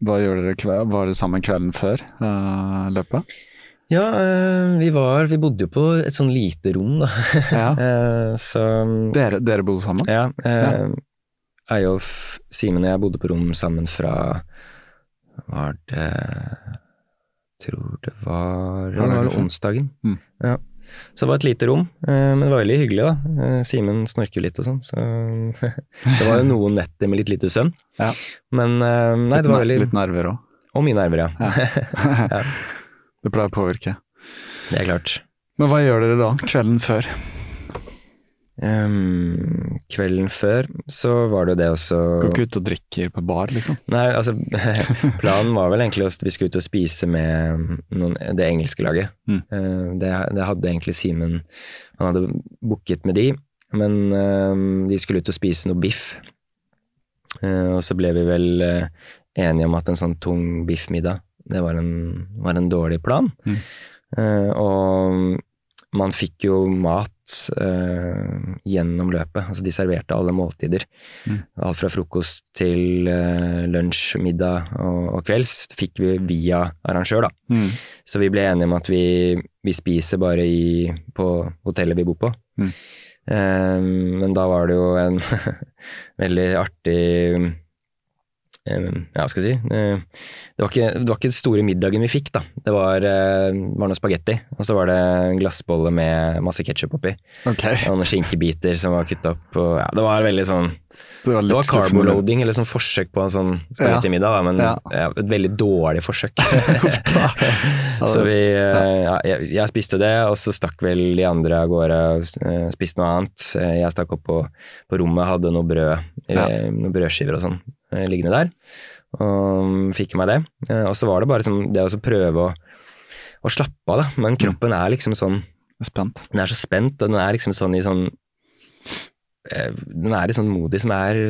B: Hva gjør dere kveld? Var det sammen kvelden før uh, løpet?
C: Ja, uh, vi var Vi bodde jo på et sånn lite rom, da.
B: Ja.
C: Eh, så
B: Dere, dere bodde sammen?
C: Ja. Eh, Eyolf, Simen og jeg bodde på rom sammen fra Var det Tror det var Det
B: Var
C: onsdagen.
B: Mm.
C: Ja. Så det var et lite rom, eh, men det var veldig hyggelig, da. Eh, Simen snorker litt og sånn, så det var jo noen netter med litt lite søvn.
B: Ja.
C: Men eh, nei, det var veldig
B: litt nerver òg.
C: Og mye nerver, ja. Ja.
B: Det pleier å påvirke.
C: Det er klart.
B: Men hva gjør dere da, kvelden før?
C: Ehm, kvelden før så var det jo det også
B: Går ikke ut og drikker på bar, liksom?
C: Nei, altså planen var vel egentlig at vi skulle ut og spise med noen, det engelske laget.
B: Mm.
C: Uh, det, det hadde egentlig Simen Han hadde booket med de, men uh, de skulle ut og spise noe biff. Uh, og så ble vi vel eh, enige om at en sånn tung biffmiddag, det var en, var en dårlig plan.
B: Mm.
C: Og man fikk jo mat eh, gjennom løpet. Altså de serverte alle måltider.
B: Mm.
C: Alt fra frokost til uh, lunsj, middag og, og kvelds fikk vi via arrangør, da.
B: Mm.
C: Så vi ble enige om at vi, vi spiser bare i, på hotellet vi bor på.
B: Mm.
C: Um, men da var det jo en veldig artig ja, skal jeg si eh, det, var ikke, det var ikke den store middagen vi fikk, da. Det var, eh, var noe spagetti, og så var det en glassbolle med masse ketsjup oppi.
B: Okay.
C: Og noen skinkebiter som var kutta opp. Og, ja, det var veldig sånn
B: det var
C: Det var carboloading, eller sånn forsøk på en sånn spagettimiddag, da, men
B: Ja.
C: ja, et veldig dårlig forsøk. så vi eh, ja, jeg, jeg spiste det, og så stakk vel de andre av gårde og spiste noe annet. Jeg stakk opp på, på rommet, hadde noe brød, noen brødskiver og sånn liggende der, og mm, fikk i meg det. Eh, Og så var det bare som, det å prøve å, å slappe av, da, men kroppen er liksom sånn
B: Spent.
C: den er så spent, og den er liksom sånn i sånn eh, Den er i sånn modi som er,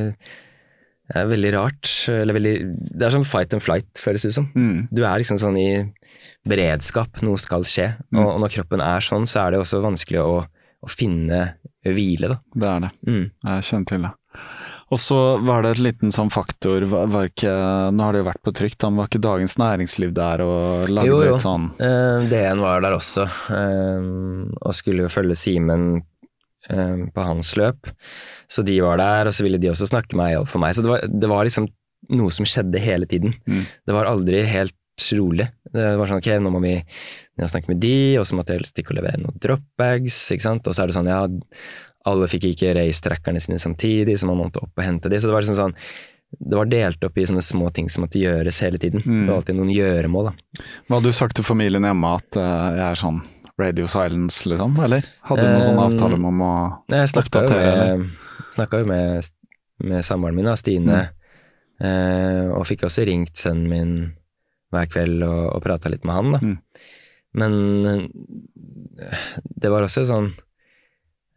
C: er veldig rart. Eller veldig Det er sånn fight and flight, føles det ut som.
B: Mm.
C: Du er liksom sånn i beredskap, noe skal skje.
B: Mm.
C: Og, og når kroppen er sånn, så er det også vanskelig å, å finne hvile, da.
B: Det er det.
C: Mm.
B: Jeg kjenner til det. Og så var det et liten sånn faktor, ikke, nå har det jo vært på trykk, men var ikke Dagens Næringsliv der og lagde
C: Jo, jo.
B: et sånn
C: Eh, DN var der også, eh, og skulle jo følge Simen eh, på hans løp. Så de var der, og så ville de også snakke med Eyolf for meg. Så det var, det var liksom noe som skjedde hele tiden. Det var aldri helt rolig. Det var sånn ok, nå må vi ned og snakke med de, og så måtte jeg stikke og levere noen dropbags, ikke sant. Og så er det sånn, ja, alle fikk ikke racetrackerne sine samtidig, så man måtte opp og hente de. Så det var liksom sånn det var delt opp i sånne små ting som måtte gjøres hele tiden. Det var alltid noen gjøremål, da.
B: Hva hadde du sagt til familien hjemme at uh, jeg er sånn radio silence, liksom? Eller hadde du noen sånn
C: Eh,
B: avtale om å
C: Jeg
B: oppdatere?
C: Jeg snakka jo med, med samboeren min, da, Stine, eh, og fikk også ringt sønnen min hver kveld og, og prata litt med han. Da.
B: Mm.
C: Men eh, det var også sånn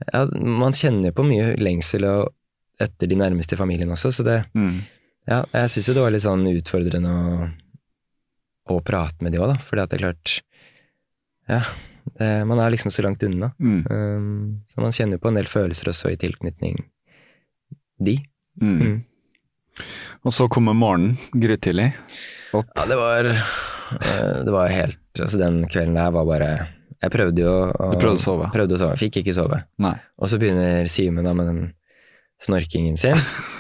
C: ja, Man kjenner jo på mye lengsel og, etter de nærmeste i familien også, så det
B: Mm.
C: Ja, jeg syns jo det var litt sånn utfordrende å, å prate med de òg, da, at det er klart Ja, det, man er liksom så langt unna.
B: Mm.
C: Um, så man kjenner jo på en del følelser også i tilknytning de.
B: Mm.
C: Mm.
B: Og så kommer morgenen, grytidlig. Opp.
C: Ja, det var eh, Det var helt Altså, den kvelden der var bare Jeg prøvde jo å
B: prøvde å sove?
C: Prøvde å sove. Fikk ikke sove.
B: Nei.
C: Og så begynner Simen da med den snorkingen sin.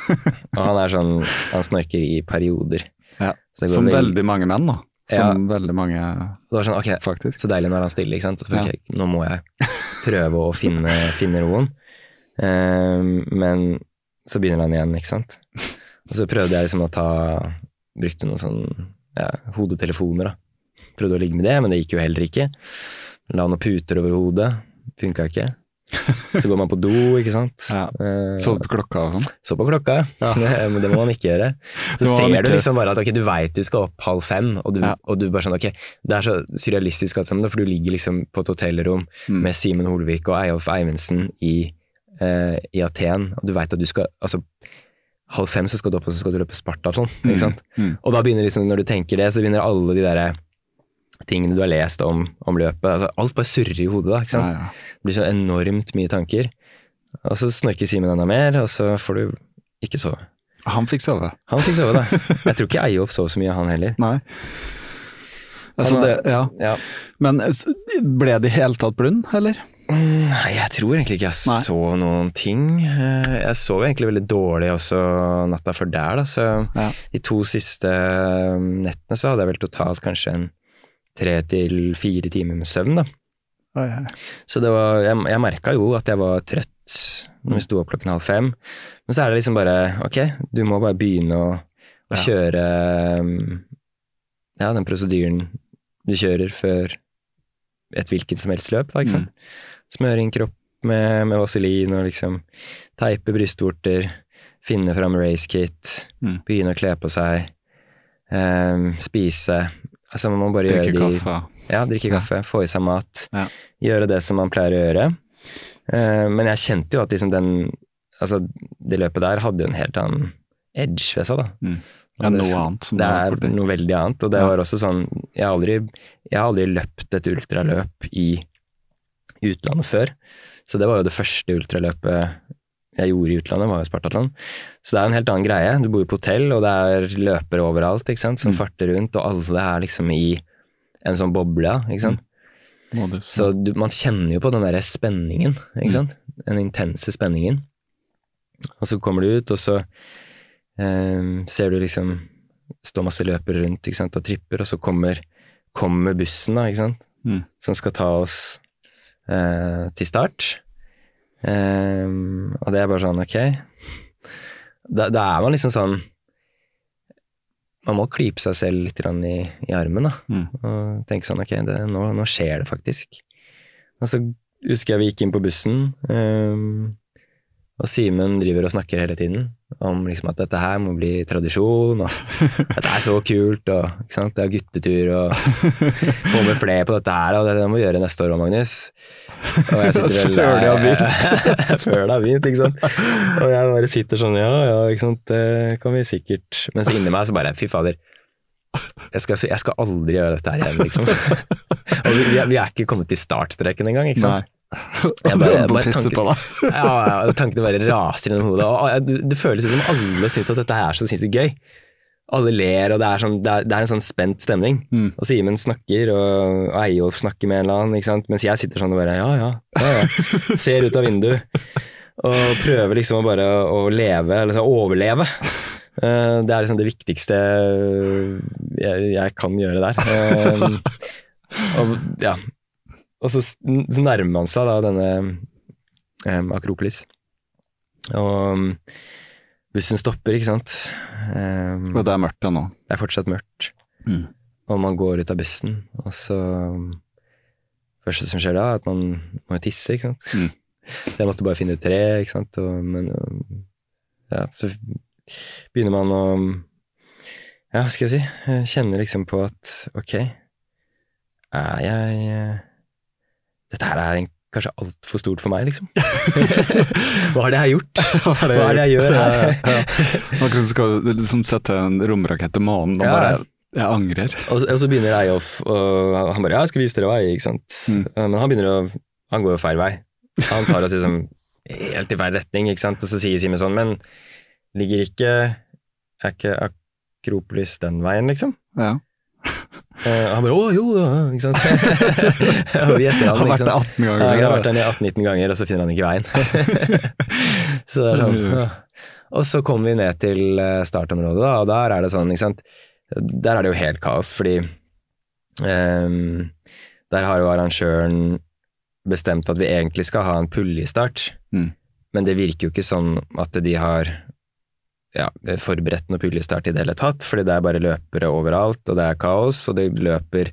C: og han er sånn Han snorker i perioder.
B: Ja. Som
C: veldig,
B: veldig mange menn, da. Som veldig mange,
C: Det var sånn, ok,
B: faktisk.
C: så deilig når han stiller, ikke sant. Så, så
B: Ja.
C: nå må jeg prøve å finne, finne roen. Um, men så begynner han igjen, ikke sant. Og så prøvde jeg liksom å ta Brukte noen sånn ja, hodetelefoner, da. Prøvde å ligge med det, men det gikk jo heller ikke. La noen puter over hodet. Funka ikke. Så går man på do, ikke sant.
B: Ja.
C: Eh,
B: Så på klokka og sånn.
C: så på klokka,
B: Ja.
C: men det må man ikke gjøre. Så ser
B: ikke
C: du liksom bare at okay, du veit du skal opp halv fem, og du,
B: Ja.
C: og du bare sånn ok, det er så surrealistisk alt sammen, for du ligger liksom på et hotellrom
B: Mm.
C: med Simen Holvik og Eyolf Eivindsen i, uh, i Aten, og du veit at du skal altså halv fem så skal du opp og så skal du løpe Spartatlon, ikke sant.
B: Mm.
C: Og da begynner liksom, når du tenker det, så begynner alle de derre tingene du har lest om, om løpet, altså alt bare surrer i hodet da, ikke sant.
B: Ja, ja.
C: Det blir så enormt mye tanker. Og så snorker Simen enda mer, og så får du ikke sove.
B: Han fikk sove.
C: Han fikk sove, da. Jeg tror ikke Eyolf sov så mye, han heller.
B: Nei. Altså, det, ja.
C: Ja.
B: Men ble det i hele tatt blund, eller?
C: Nei, jeg tror egentlig ikke jeg
B: Nei.
C: så noen ting. Eh, Jeg sov egentlig veldig dårlig også natta før der, da. Så
B: Ja.
C: de to siste eh, nettene så hadde jeg vel totalt kanskje en tre til fire timer med søvn, da.
B: Oi, oi.
C: Så det var, jeg, jeg merka jo at jeg var trøtt når vi sto opp klokken halv fem. Men så er det liksom bare ok, du må bare begynne å, å
B: Ja.
C: kjøre ja, den prosedyren du kjører før et hvilket som helst løp, da, ikke sant. Smøre inn kropp med, med vaselin og liksom teipe brystvorter, finne fram racekit,
B: Mm.
C: begynne å kle på seg, um, spise. Altså man må bare
B: Drikke
C: gjøre de
B: kaffe.
C: ja, drikke kaffe, få i seg mat,
B: Ja.
C: gjøre det som man pleier å gjøre. Uh, men jeg kjente jo at liksom den, altså det løpet der hadde jo en helt annen edge ved seg, da.
B: Mm.
C: Det-
B: noe annet som
C: det er
B: vært
C: noe veldig annet, og det
B: Ja.
C: var også sånn Jeg har aldri, jeg har aldri løpt et ultraløp i utlandet før, så det var jo det første ultraløpet jeg gjorde i utlandet, var jo Spartatland. Så det er en helt annen greie. Du bor jo på hotell, og det er løpere overalt ikke sant, som
B: Mm.
C: farter rundt, og alle er liksom i en sånn boble, ikke sant.
B: Modus.
C: Så du, man kjenner jo på den derre spenningen, ikke
B: Mm.
C: Den intense spenningen. Og så kommer du ut, og så eh, ser du liksom Står masse løpere rundt ikke sant, og tripper, og så kommer, kommer bussen, da, ikke sant?
B: Mm.
C: Som skal ta oss eh, til start. Eh, og det er bare sånn, ok. Da, da er man liksom sånn Man må klype seg selv litt i, i armen, da
B: Mm.
C: og tenke sånn ok, det, nå, nå skjer det faktisk. Og så husker jeg vi gikk inn på bussen, um, og Simen driver og snakker hele tiden om liksom at dette her må bli tradisjon, og dette er så kult, og det er guttetur, og få med flere på dette her, og det, det må vi gjøre neste år òg, Magnus. Og jeg sitter vel
B: Før de har
C: begynt. Før det har begynt, ikke sant. Og jeg bare sitter sånn, ja ja, ikke sant, det kan vi sikkert Mens inni meg så bare, fy fader. Jeg skal, jeg skal aldri gjøre dette her igjen, liksom. Og vi, vi er- vi er ikke kommet til startstreken engang, ikke sant.
B: Nei.
C: Jeg bare-
B: jeg
C: bare tanken-
B: på.
C: Ja, ja, tankene bare raser gjennom hodet. Og, og, det, det føles ut som alle syns at dette her er så sinnssykt gøy. Alle ler, og det er, sånn, det er, det er en sånn spent stemning.
B: Mm.
C: Og Simen snakker, og, og Eyolf snakker med en eller annen, ikke sant? mens jeg sitter sånn og bare ja, ja, ja, ja. Ser ut av vinduet. Og prøver liksom å bare å leve, eller så overleve. Eh, det er liksom det viktigste jeg, jeg kan gjøre der. Eh, og, ja. og så, så nærmer man seg da denne um, Akropolis. Og bussen stopper, ikke sant. Um,
B: Og det er mørkt ennå.
C: det er fortsatt mørkt.
B: Mm.
C: Og man går ut av bussen, og så Det første som skjer da, er at man må jo tisse, ikke sant.
B: Mm.
C: Så jeg måtte bare finne et tre, ikke sant. Og, men um, ja, så begynner man å Ja, hva skal jeg si? Kjenner liksom på at ok, er jeg eh, Dette her er en, kanskje altfor stort for meg, liksom. Hva har det jeg har gjort? Hva er det jeg gjør her?
B: Ja, ja. Akkurat som skal liksom sette en romrakett til månen og
C: Ja.
B: bare Jeg angrer.
C: Og, og så begynner Eyolf, og han bare ja, 'jeg skal vise dere vei', ikke sant.
B: Mm.
C: Men han begynner å Han går jo feil vei. Han tar oss liksom helt i feil retning, ikke sant. Og så sier Simen sånn 'men ligger ikke Er ikke Akropolis den veien', liksom?
B: Ja.
C: Eh, han bare 'å, jo', ja, ikke sant. han,
B: Har vært der 18 ganger.
C: Ja, jeg har vært der 18-19 ganger, og så finner han ikke veien. så det er sånn ja. Og så kommer vi ned til eh, startområdet, og der er det sånn, ikke sant Der er det jo helt kaos, fordi um, der har jo arrangøren bestemt at vi egentlig skal ha en puljestart,
B: Mm.
C: men det virker jo ikke sånn at de har ja, forberedt noe puljestart i det hele tatt, fordi det er bare løpere overalt, og det er kaos, og det løper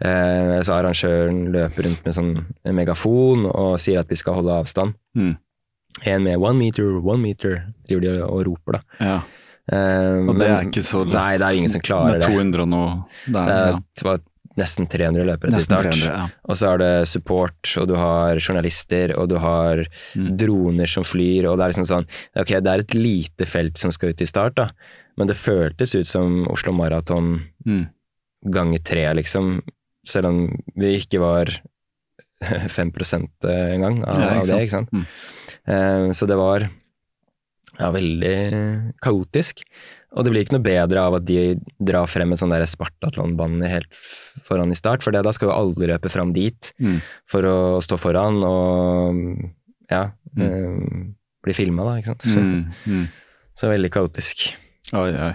C: eh, altså Arrangøren løper rundt med sånn en megafon og sier at vi skal holde avstand.
B: Mm.
C: En med one meter, one meter, driver de og roper, da.
B: Ja.
C: Eh,
B: Og det
C: men-
B: er ikke så lett.
C: Nei, det er ingen som klarer
B: Med
C: det.
B: 200 og noe der,
C: Det er- det var nesten 300 løpere til start.
B: 300, ja.
C: Og så er det support, og du har journalister, og du har
B: Mm.
C: droner som flyr, og det er liksom sånn Ok, det er et lite felt som skal ut i start, da, men det føltes ut som Oslo Maraton
B: Mm.
C: ganger tre, liksom. Selv om vi ikke var 5 engang av,
B: Ja, ikke
C: av det, ikke sant.
B: Mm.
C: Uh, så det var ja, veldig kaotisk. Og det blir ikke noe bedre av at de drar frem et sånn der Spartatlon-banner helt foran i start, for da skal jo alle løpe fram dit
B: Mm.
C: for å stå foran og ja, eh, bli filma, da, ikke sant.
B: Mm. Mm.
C: Så veldig kaotisk.
B: Oi, oi.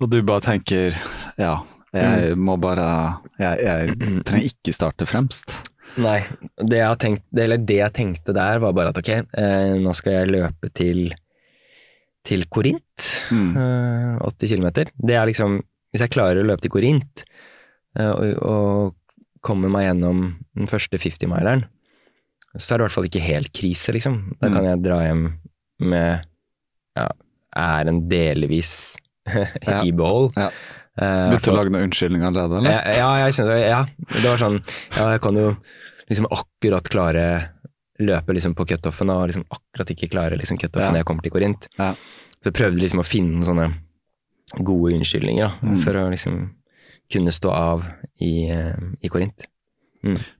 B: Og du bare tenker ja, jeg må bare Jeg, jeg trenger ikke starte fremst.
C: Nei, det jeg, tenkt, det, eller det jeg tenkte der, var bare at ok, eh, nå skal jeg løpe til, til Korint,
B: Mm.
C: eh, 80 km. Det er liksom Hvis jeg klarer å løpe til Korint eh, og, og komme meg gjennom den første 50-mileren, så er det i hvert fall ikke helt krise, liksom. Da
B: Mm.
C: kan jeg dra hjem med ja, æren delvis i behold.
B: Ja.
C: ja.
B: Begynte å lage noen unnskyldninger allerede, eller?
C: ja, ja, jeg ja, det var sånn Ja, jeg kan jo liksom akkurat klare løpe liksom på cutoffen, og liksom akkurat ikke klare liksom cutoffen
B: Ja.
C: jeg kommer til Korint.
B: Ja.
C: Så jeg prøvde liksom å finne noen sånne gode unnskyldninger da,
B: Mm.
C: for å liksom kunne stå av i, eh, i Korint.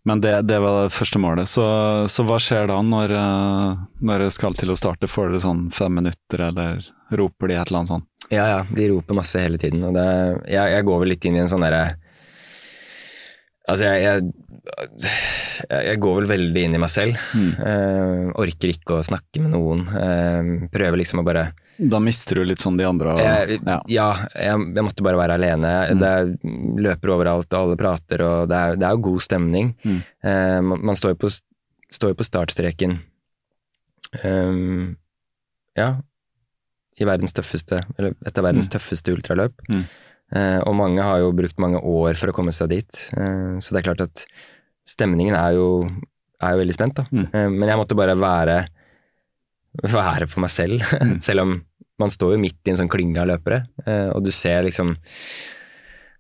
B: Men det, det var det første målet. Så, så hva skjer da når, eh, når det skal til å starte? Får dere sånn fem minutter, eller roper de et eller annet sånt?
C: Ja, ja, de roper masse hele tiden, og det, jeg, jeg går vel litt inn i en sånn derre Altså, jeg, jeg, jeg, går vel veldig inn i meg selv.
B: Mm.
C: Uh, orker ikke å snakke med noen. Uh, prøver liksom å bare
B: Da mister du litt sånn de andre og
C: jeg,
B: ja.
C: Ja, jeg, måtte bare være alene.
B: Mm.
C: Det er, løper overalt, og alle prater, og det er, det er jo god stemning.
B: Mm.
C: Uh, man, man står jo på, står på startstreken um, Ja, i verdens tøffeste, eller et av verdens
B: Mm.
C: tøffeste ultraløp. Eh, og mange har jo brukt mange år for å komme seg dit. Eh, så det er klart at stemningen er jo, er jo veldig spent, da.
B: Mm.
C: Eh, men jeg måtte bare være, være for meg selv,
B: Mm.
C: selv om man står jo midt i en sånn klynge av løpere, eh, og du ser liksom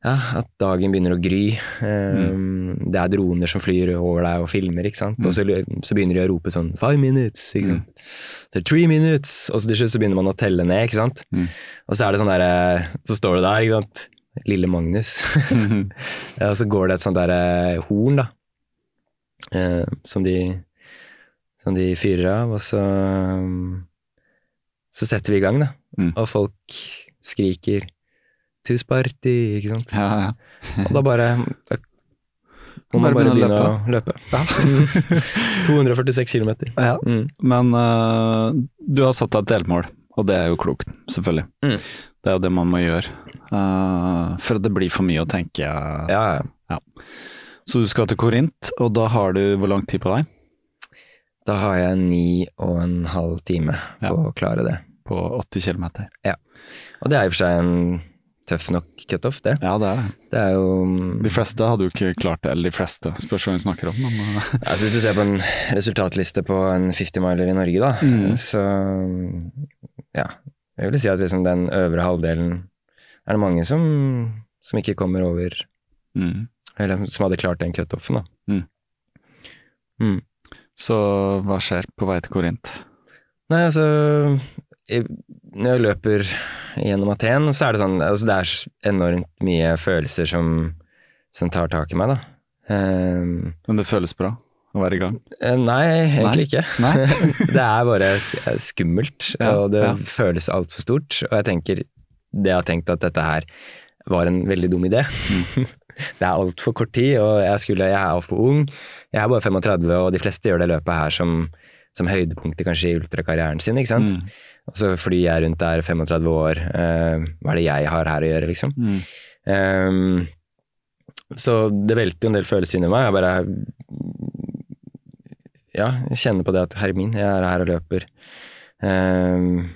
C: ja, at dagen begynner å gry. Eh, Det er droner som flyr over deg og filmer, ikke sant. Og så, så begynner de å rope sånn 'five minutes', ikke sant. Så 'three minutes', og så til slutt så begynner man å telle ned, ikke sant.
B: Mm.
C: Og så er det sånn derre Så står det der, ikke sant. Lille Magnus. ja, og så går det et sånt derre horn, da. Eh, som de som de fyrer av, og så Så setter vi i gang, da.
B: Mm.
C: Og folk skriker 'Tu Sparti', ikke sant.
B: Ja, ja.
C: Og da bare da må
B: Bare
C: man bare
B: begynne å
C: løpe. løpe. 246 km.
B: Ja.
C: Mm.
B: Men uh, du har satt deg et delmål, og det er jo klokt, selvfølgelig.
C: Mm.
B: Det er jo det man må gjøre. Uh, for at det blir for mye å tenke.
C: Ja, ja.
B: Så du skal til Korint, og da har du hvor lang tid på deg?
C: Da har jeg ni og en halv time på å klare det.
B: På 80 km.
C: Og det er i og for seg en tøff nok cutoff, det.
B: Ja, det er det.
C: Det er jo
B: De fleste hadde jo ikke klart det, eller de fleste, spørs hva vi snakker om. Men, eh,
C: altså Hvis du ser på en resultatliste på en 50-miler i Norge, da,
B: Mm.
C: så ja. Jeg vil si at liksom den øvre halvdelen er det mange som, som ikke kommer over
B: mm.
C: Eller som hadde klart den cutoffen, da.
B: Mm.
C: Mm.
B: Så hva skjer på vei til Korint?
C: Nei, altså jeg, Når jeg løper gjennom Aten, så er det sånn altså Det er enormt mye følelser som, som tar tak i meg, da. Um,
B: Men det føles bra å være i gang?
C: eh, nei, egentlig
B: Nei.
C: ikke.
B: Nei?
C: det er bare skummelt,
B: Ja,
C: og det
B: ja.
C: føles altfor stort. Og jeg tenker Det jeg har tenkt at dette her var en veldig dum idé.
B: Mm.
C: det er altfor kort tid, og jeg, skulle, jeg er altfor ung. Jeg er bare 35, og de fleste gjør det løpet her som, som høydepunktet kanskje i ultrakarrieren sin, ikke sant.
B: Mm.
C: Og så flyr jeg rundt der 35 år, eh, hva er det jeg har her å gjøre, liksom?
B: Mm.
C: Um, så det velter jo en del følelser inni meg. Jeg bare Ja, kjenner på det at herre min, jeg er her og løper. Um,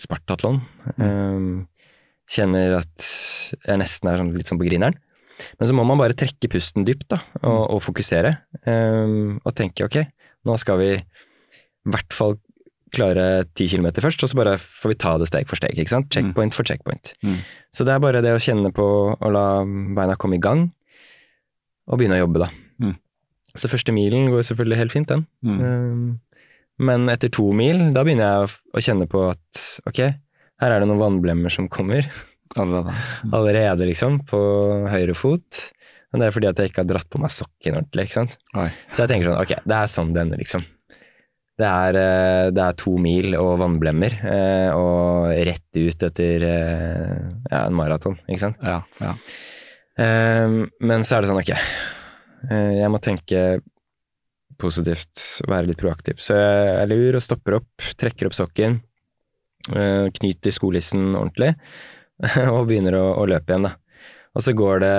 C: Spartatlon. Um, kjenner at jeg nesten er sånn, litt sånn på grineren. Men så må man bare trekke pusten dypt da, og, og fokusere. Um, og tenke ok, nå skal vi i hvert fall klare ti kilometer først, og så bare får vi ta det steg for steg. ikke sant? Checkpoint for checkpoint.
B: Mm.
C: Så det er bare det å kjenne på å la beina komme i gang, og begynne å jobbe, da.
B: Mm.
C: Så første milen går selvfølgelig helt fint, den.
B: Mm.
C: Um, men etter to mil, da begynner jeg å kjenne på at ok, her er det noen vannblemmer som kommer
B: Allerede.
C: allerede, liksom, på høyre fot. Men det er fordi at jeg ikke har dratt på meg sokken ordentlig, ikke sant.
B: Oi.
C: Så jeg tenker sånn, ok, det er sånn det ender, liksom. Det er, eh, det er to mil og vannblemmer, eh, og rett ut etter eh, ja, en maraton, ikke sant.
B: Ja, ja.
C: Men så er det sånn, ok, jeg må tenke positivt, være litt proaktiv. Så jeg er lur og stopper opp, trekker opp sokken, knyter skolissen ordentlig, og begynner å, å løpe igjen, da. Og så går det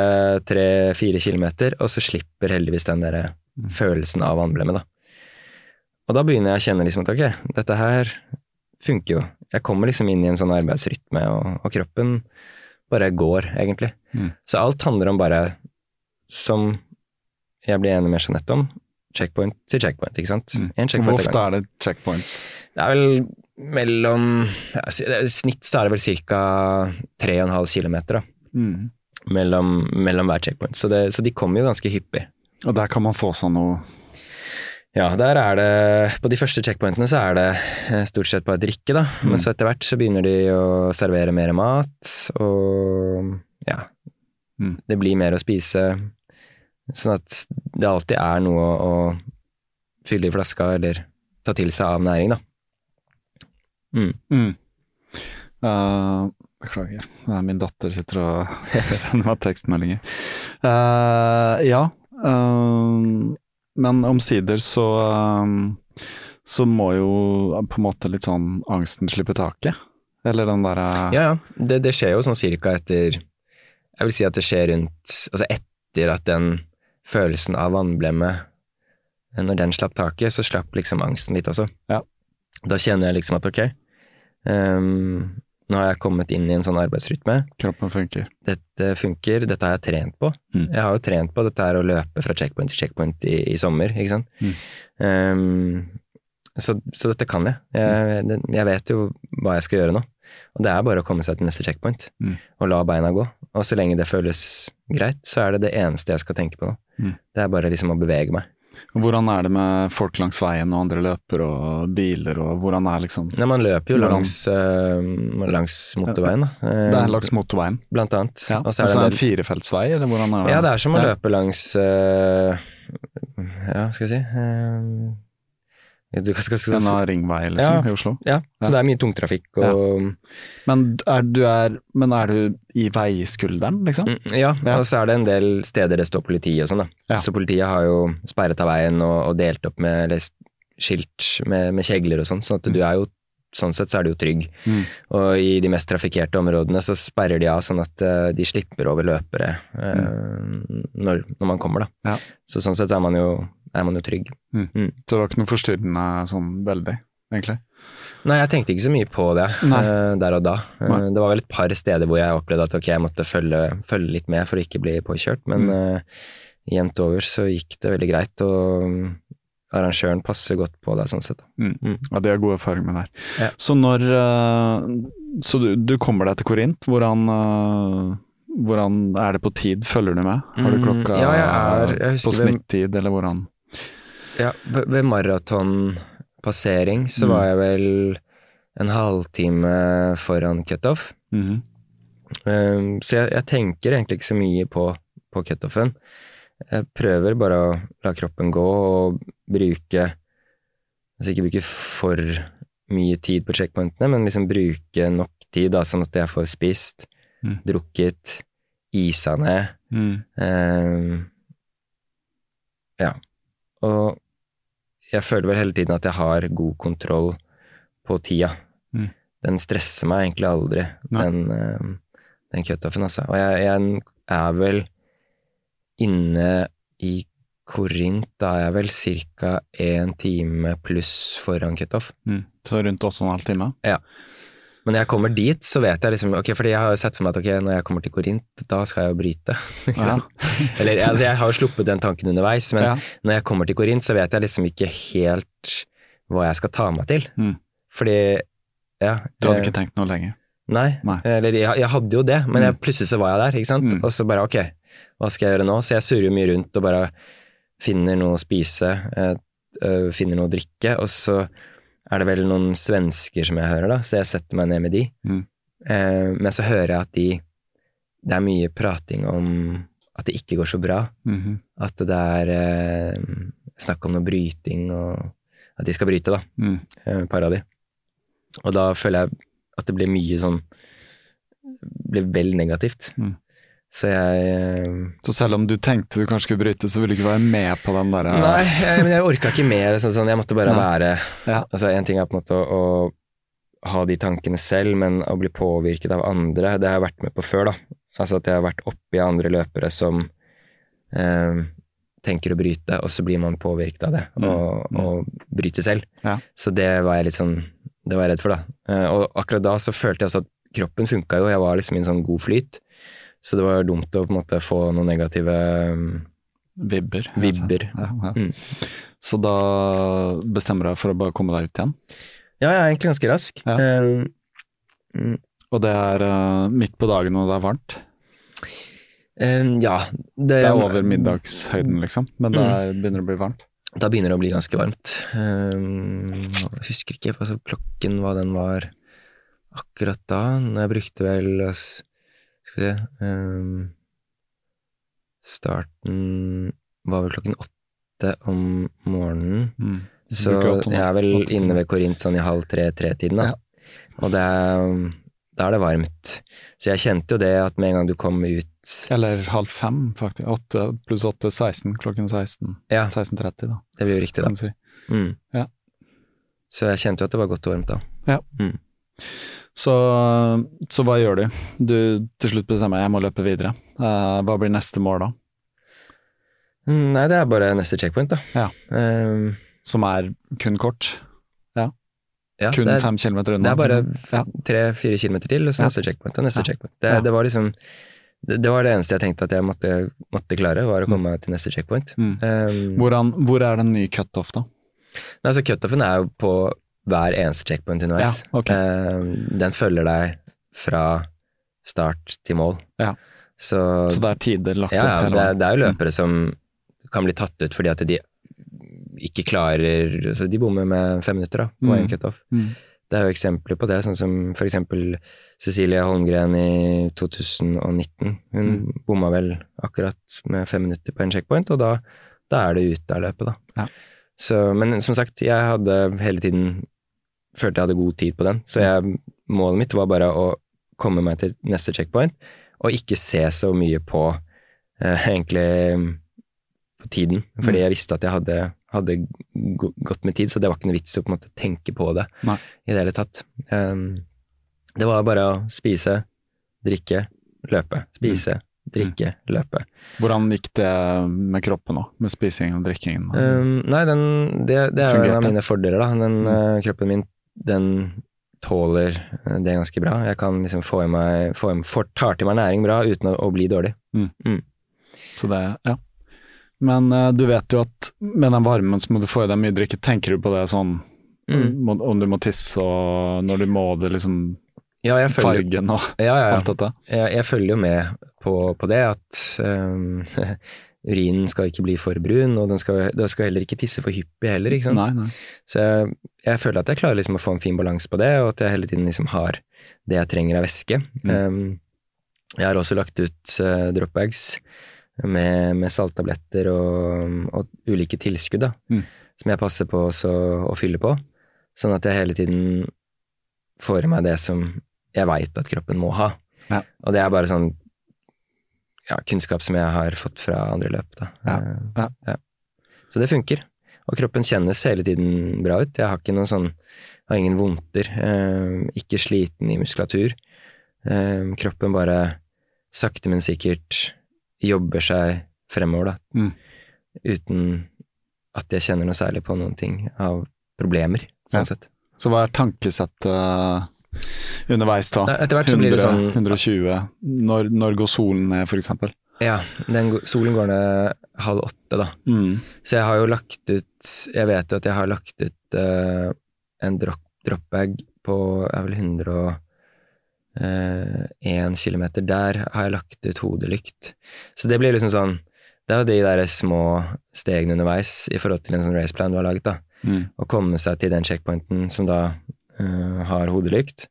C: tre-fire kilometer, og så slipper heldigvis den der følelsen av vannblemmet, da. Og da begynner jeg å kjenne liksom at ok, dette her funker jo. Jeg kommer liksom inn i en sånn arbeidsrytme, og, og kroppen bare går, egentlig.
B: Mm.
C: Så alt handler om bare, som jeg blir enig med Jeanette om, checkpoint til checkpoint, ikke sant?
B: Mm.
C: En
B: Hvor
C: checkpoint av
B: ofte er det checkpoints?
C: Det er vel mellom ja, snitt så er det vel ca. 3,5 km
B: Mm.
C: Mellom, mellom hver checkpoint. Så, det, så de kommer jo ganske hyppig.
B: Og der kan man få seg noe
C: Ja, der er det På de første checkpointene så er det eh, stort sett bare drikke, da.
B: Mm.
C: Men så etter hvert så begynner de å servere mer mat, og ja.
B: Mm.
C: Det blir mer å spise. Sånn at det alltid er noe å, å fylle i flaska eller ta til seg av næring, da. Mm.
B: Mm. Eh, beklager, min datter sitter og sender meg tekstmeldinger. Uh, ja, eh, men omsider så eh, så må jo på en måte litt sånn angsten slippe taket. Eller den derre
C: Ja, ja. Det, det skjer jo sånn cirka etter Jeg vil si at det skjer rundt Altså etter at den følelsen av vannblemme Når den slapp taket, så slapp liksom angsten litt også.
B: Ja.
C: Da kjenner jeg liksom at ok, ehm, nå har jeg kommet inn i en sånn arbeidsrytme.
B: kroppen funker.
C: Dette funker, dette har jeg trent på.
B: Mm.
C: Jeg har jo trent på dette her å løpe fra checkpoint til checkpoint i, i sommer, ikke sant.
B: Mm.
C: Um, så, så dette kan jeg. Jeg, det, jeg vet jo hva jeg skal gjøre nå. Og det er bare å komme seg til neste checkpoint
B: Mm.
C: og la beina gå. Og så lenge det føles greit, så er det det eneste jeg skal tenke på nå.
B: Mm.
C: Det er bare liksom å bevege meg.
B: Hvordan er det med folk langs veien og andre løper og biler og hvordan er liksom
C: Nei, man løper jo langs, øh, langs motorveien, da.
B: Det er langs motorveien.
C: Blant annet.
B: Ja.
C: Og så er det en
B: firefeltsvei, eller hvordan er det?
C: Ja, det er som å løpe langs øh, Ja, skal vi si øh,
B: Av ringvei, liksom,
C: Ja.
B: i Oslo.
C: ja, så
B: Ja.
C: det er mye tungtrafikk og
B: Men er du, er, men er du i veiskulderen, liksom?
C: Mm, Ja,
B: Ja.
C: og så er det en del steder det står politi og sånn, da.
B: Ja.
C: Så politiet har jo sperret av veien og, og delt opp med eller skilt med, med kjegler og sånn, sånn at du er jo Sånn sett så er du jo trygg.
B: Mm.
C: Og i de mest trafikkerte områdene så sperrer de av sånn at eh, de slipper over løpere mm. når, når man kommer, da.
B: Ja.
C: Så sånn sett er man jo, er man jo trygg.
B: Så det var ikke noe forstyrrende sånn veldig, egentlig?
C: Nei, jeg tenkte ikke så mye på det
B: Nei.
C: eh, der og da. Eh,
B: Nei.
C: det var vel et par steder hvor jeg opplevde at ok, jeg måtte følge, følge litt med for å ikke bli påkjørt, men
B: Mm.
C: uh, jevnt over så gikk det veldig greit, og mm, arrangøren passer godt på deg sånn sett. Mm.
B: Mm. Ja, de har gode erfaring med det her.
C: Ja.
B: Så når Så du, du kommer deg til Korint. Hvordan, hvordan er det på tid? Følger du med? Har du
C: Mm,
B: klokka
C: ja, er-
B: på snittid, eller hvordan?
C: Ja, ved maratonpassering så
B: Mm.
C: var jeg vel en halvtime foran cutoff.
B: Mhm.
C: Um, så jeg, jeg tenker egentlig ikke så mye på, på cutoffen. Jeg prøver bare å la kroppen gå og bruke Altså ikke bruke for mye tid på checkpointene, men liksom bruke nok tid, da, sånn at jeg får spist,
B: Mm.
C: drukket, isa ned.
B: Mm.
C: Um, ja. Og jeg føler vel hele tiden at jeg har god kontroll på tida.
B: Mm.
C: Den stresser meg egentlig aldri,
B: Nei.
C: den, um, den cutoffen, altså. Og jeg, jeg er vel inne i Korint, da er jeg vel ca. én time pluss foran cutoff.
B: Mm. Så rundt åtte og en halv time?
C: Men når jeg kommer dit, så vet jeg liksom Ok, fordi jeg har sett for meg at ok, når jeg kommer til Korint, da skal jeg jo bryte.
B: Ja.
C: Eller altså, jeg har jo sluppet den tanken underveis, men
B: Ja.
C: når jeg kommer til Korint, så vet jeg liksom ikke helt hva jeg skal ta meg til.
B: Mm.
C: Fordi Ja.
B: Du hadde
C: eh,
B: ikke tenkt noe lenger?
C: Nei.
B: Nei.
C: Eller jeg, jeg hadde jo det, men jeg, plutselig så var jeg der, ikke sant.
B: Mm.
C: Og så bare ok, hva skal jeg gjøre nå? Så jeg surrer mye rundt og bare finner noe å spise, eh, øh, finner noe å drikke, og så er det vel noen svensker som jeg hører, da, så jeg setter meg ned med de.
B: Mm.
C: Eh, men så hører jeg at de Det er mye prating om at det ikke går så bra.
B: Mhm.
C: At det er eh, snakk om noe bryting, og at de skal bryte, da.
B: Mm.
C: eh, par av de. Og da føler jeg at det blir mye sånn Blir vel negativt.
B: Mm.
C: Så jeg eh,
B: Så selv om du tenkte du kanskje skulle bryte, så ville du ikke være med på den derre
C: Nei, jeg, men jeg orka ikke mer. Sånn, sånn, jeg måtte bare
B: Nei.
C: være
B: Ja.
C: Altså, En ting er på en måte å, å ha de tankene selv, men å bli påvirket av andre, det har jeg vært med på før. da. Altså At jeg har vært oppi andre løpere som eh, tenker å bryte, og så blir man påvirket av det,
B: Mm,
C: og, og bryter selv.
B: Ja.
C: Så det var jeg litt sånn Det var jeg redd for, da. Eh, og akkurat da så følte jeg også at kroppen funka jo, jeg var liksom i en sånn god flyt. Så det var dumt å på en måte få noen negative um,
B: Vibber.
C: Vibber.
B: Ja, ja.
C: Mm.
B: Så da bestemmer du deg for å bare komme deg ut igjen?
C: Ja, jeg er egentlig ganske rask.
B: Ja.
C: Eh,
B: Og det er uh, midt på dagen og det er varmt?
C: eh, ja.
B: Det er over middagshøyden, liksom, men
C: Mm.
B: det er- begynner det å bli varmt?
C: Da begynner det å bli ganske varmt. Eh, jeg husker ikke altså, klokken hva den var akkurat da. Når jeg brukte vel ass, Skal vi se um, Starten var vel klokken åtte om morgenen.
B: Mm.
C: Så jeg er vel inne ved Korint sånn i halv tre-tre-tiden, da. Og det er, da er det varmt. Så jeg kjente jo det at med en gang du kom ut
B: Eller halv fem, faktisk. Åtte pluss åtte, 16. Klokken 16.
C: Ja,
B: 16.30, da,
C: det blir jo riktig, da.
B: si.
C: Mm.
B: Ja.
C: Så jeg kjente jo at det var godt og varmt da.
B: Så, så hva gjør du? Du til slutt bestemmer jeg må løpe videre. Uh, hva blir neste mål da?
C: Mm, Nei, det er bare neste checkpoint, da.
B: Ja.
C: Um,
B: Som er kun kort?
C: ja,
B: kun
C: er,
B: fem kilometer unna?
C: det er bare
B: liksom?
C: tre-fire kilometer til, og så
B: Ja.
C: neste checkpoint og neste
B: Ja.
C: checkpoint. Det,
B: Ja.
C: det var liksom det, det var det eneste jeg tenkte at jeg måtte, måtte klare, var å komme meg til neste checkpoint.
B: Mm.
C: Um,
B: Hvordan, hvor er den nye cutoff, da?
C: Nei, altså Cutoffen er jo på hver eneste checkpoint underveis.
B: Ja, ok.
C: Eh, den følger deg fra start til mål.
B: Ja.
C: Så,
B: Så det er tider lagt
C: ja,
B: opp
C: ja, det, det er jo løpere som kan bli tatt ut fordi at de ikke klarer Så De bommer med fem minutter da, på
B: Mm.
C: en cutoff.
B: Mm.
C: Det er jo eksempler på det, sånn som for eksempel Cecilie Holmgren i 2019. Hun
B: Mm.
C: bomma vel akkurat med fem minutter på en checkpoint, og da, da er det ute av løpet, da.
B: Ja.
C: Så, men som sagt, jeg hadde hele tiden følte jeg hadde god tid på den. Så jeg, målet mitt var bare å komme meg til neste checkpoint, og ikke se så mye på eh, egentlig på tiden. Fordi jeg visste at jeg hadde, hadde gått med tid, så det var ikke noe vits å på en måte tenke på det
B: Nei.
C: i det hele tatt. Um, det var bare å spise, drikke, løpe. Spise, drikke, løpe.
B: Hvordan gikk det med kroppen nå, med spisingen og drikkingen?
C: Um, nei, den, det, det er jo en av mine fordeler, da. Den,
B: Mm.
C: eh, kroppen min, den tåler eh, det ganske bra. Jeg kan liksom få i meg, få i, for, tar til meg næring bra uten å, å bli dårlig.
B: Så det, ja. Men uh, du vet jo at med den varmen så må du få i deg mye drikke. Tenker du på det sånn
C: Mm.
B: om, om du må tisse og når du må det, liksom
C: Ja, jeg følger,
B: fargen og
C: ja, ja, ja.
B: alt dette?
C: Jeg, jeg følger jo med på, på det, at um, urinen skal ikke bli for brun, og den skal, den skal heller ikke tisse for hyppig heller, ikke sant.
B: Nei, nei.
C: Så jeg, jeg føler at jeg klarer liksom å få en fin balanse på det, og at jeg hele tiden liksom har det jeg trenger av væske. Um, jeg har også lagt ut uh, dropbags med, med salttabletter og, og ulike tilskudd, da,
B: Mm.
C: som jeg passer på også å fylle på, sånn at jeg hele tiden får i meg det som jeg veit at kroppen må ha.
B: Ja.
C: Og det er bare sånn ja, kunnskap som jeg har fått fra andre løp, da.
B: Ja, ja.
C: Så det funker. Og kroppen kjennes hele tiden bra ut. Jeg har ikke noen sånn har ingen vondter. eh, ikke sliten i muskulatur. Eh, kroppen bare sakte, men sikkert jobber seg fremover, da.
B: Mm.
C: Uten at jeg kjenner noe særlig på noen ting av problemer, sånn sett.
B: Så hva er tankesettet eh, underveis da?
C: Etter hvert så blir det sånn-
B: 120? Når, når går solen ned, eksempel?
C: Ja, den, solen går ned halv åtte, da.
B: Mm.
C: Så jeg har jo lagt ut Jeg vet jo at jeg har lagt ut uh, en drop, dropbag på er vel 101 kilometer. Der har jeg lagt ut hodelykt. Så det blir liksom sånn Det er jo de der små stegene underveis i forhold til en sånn raceplan du har laget, da.
B: Mm.
C: Å komme seg til den checkpointen som da eh, har hodelykt,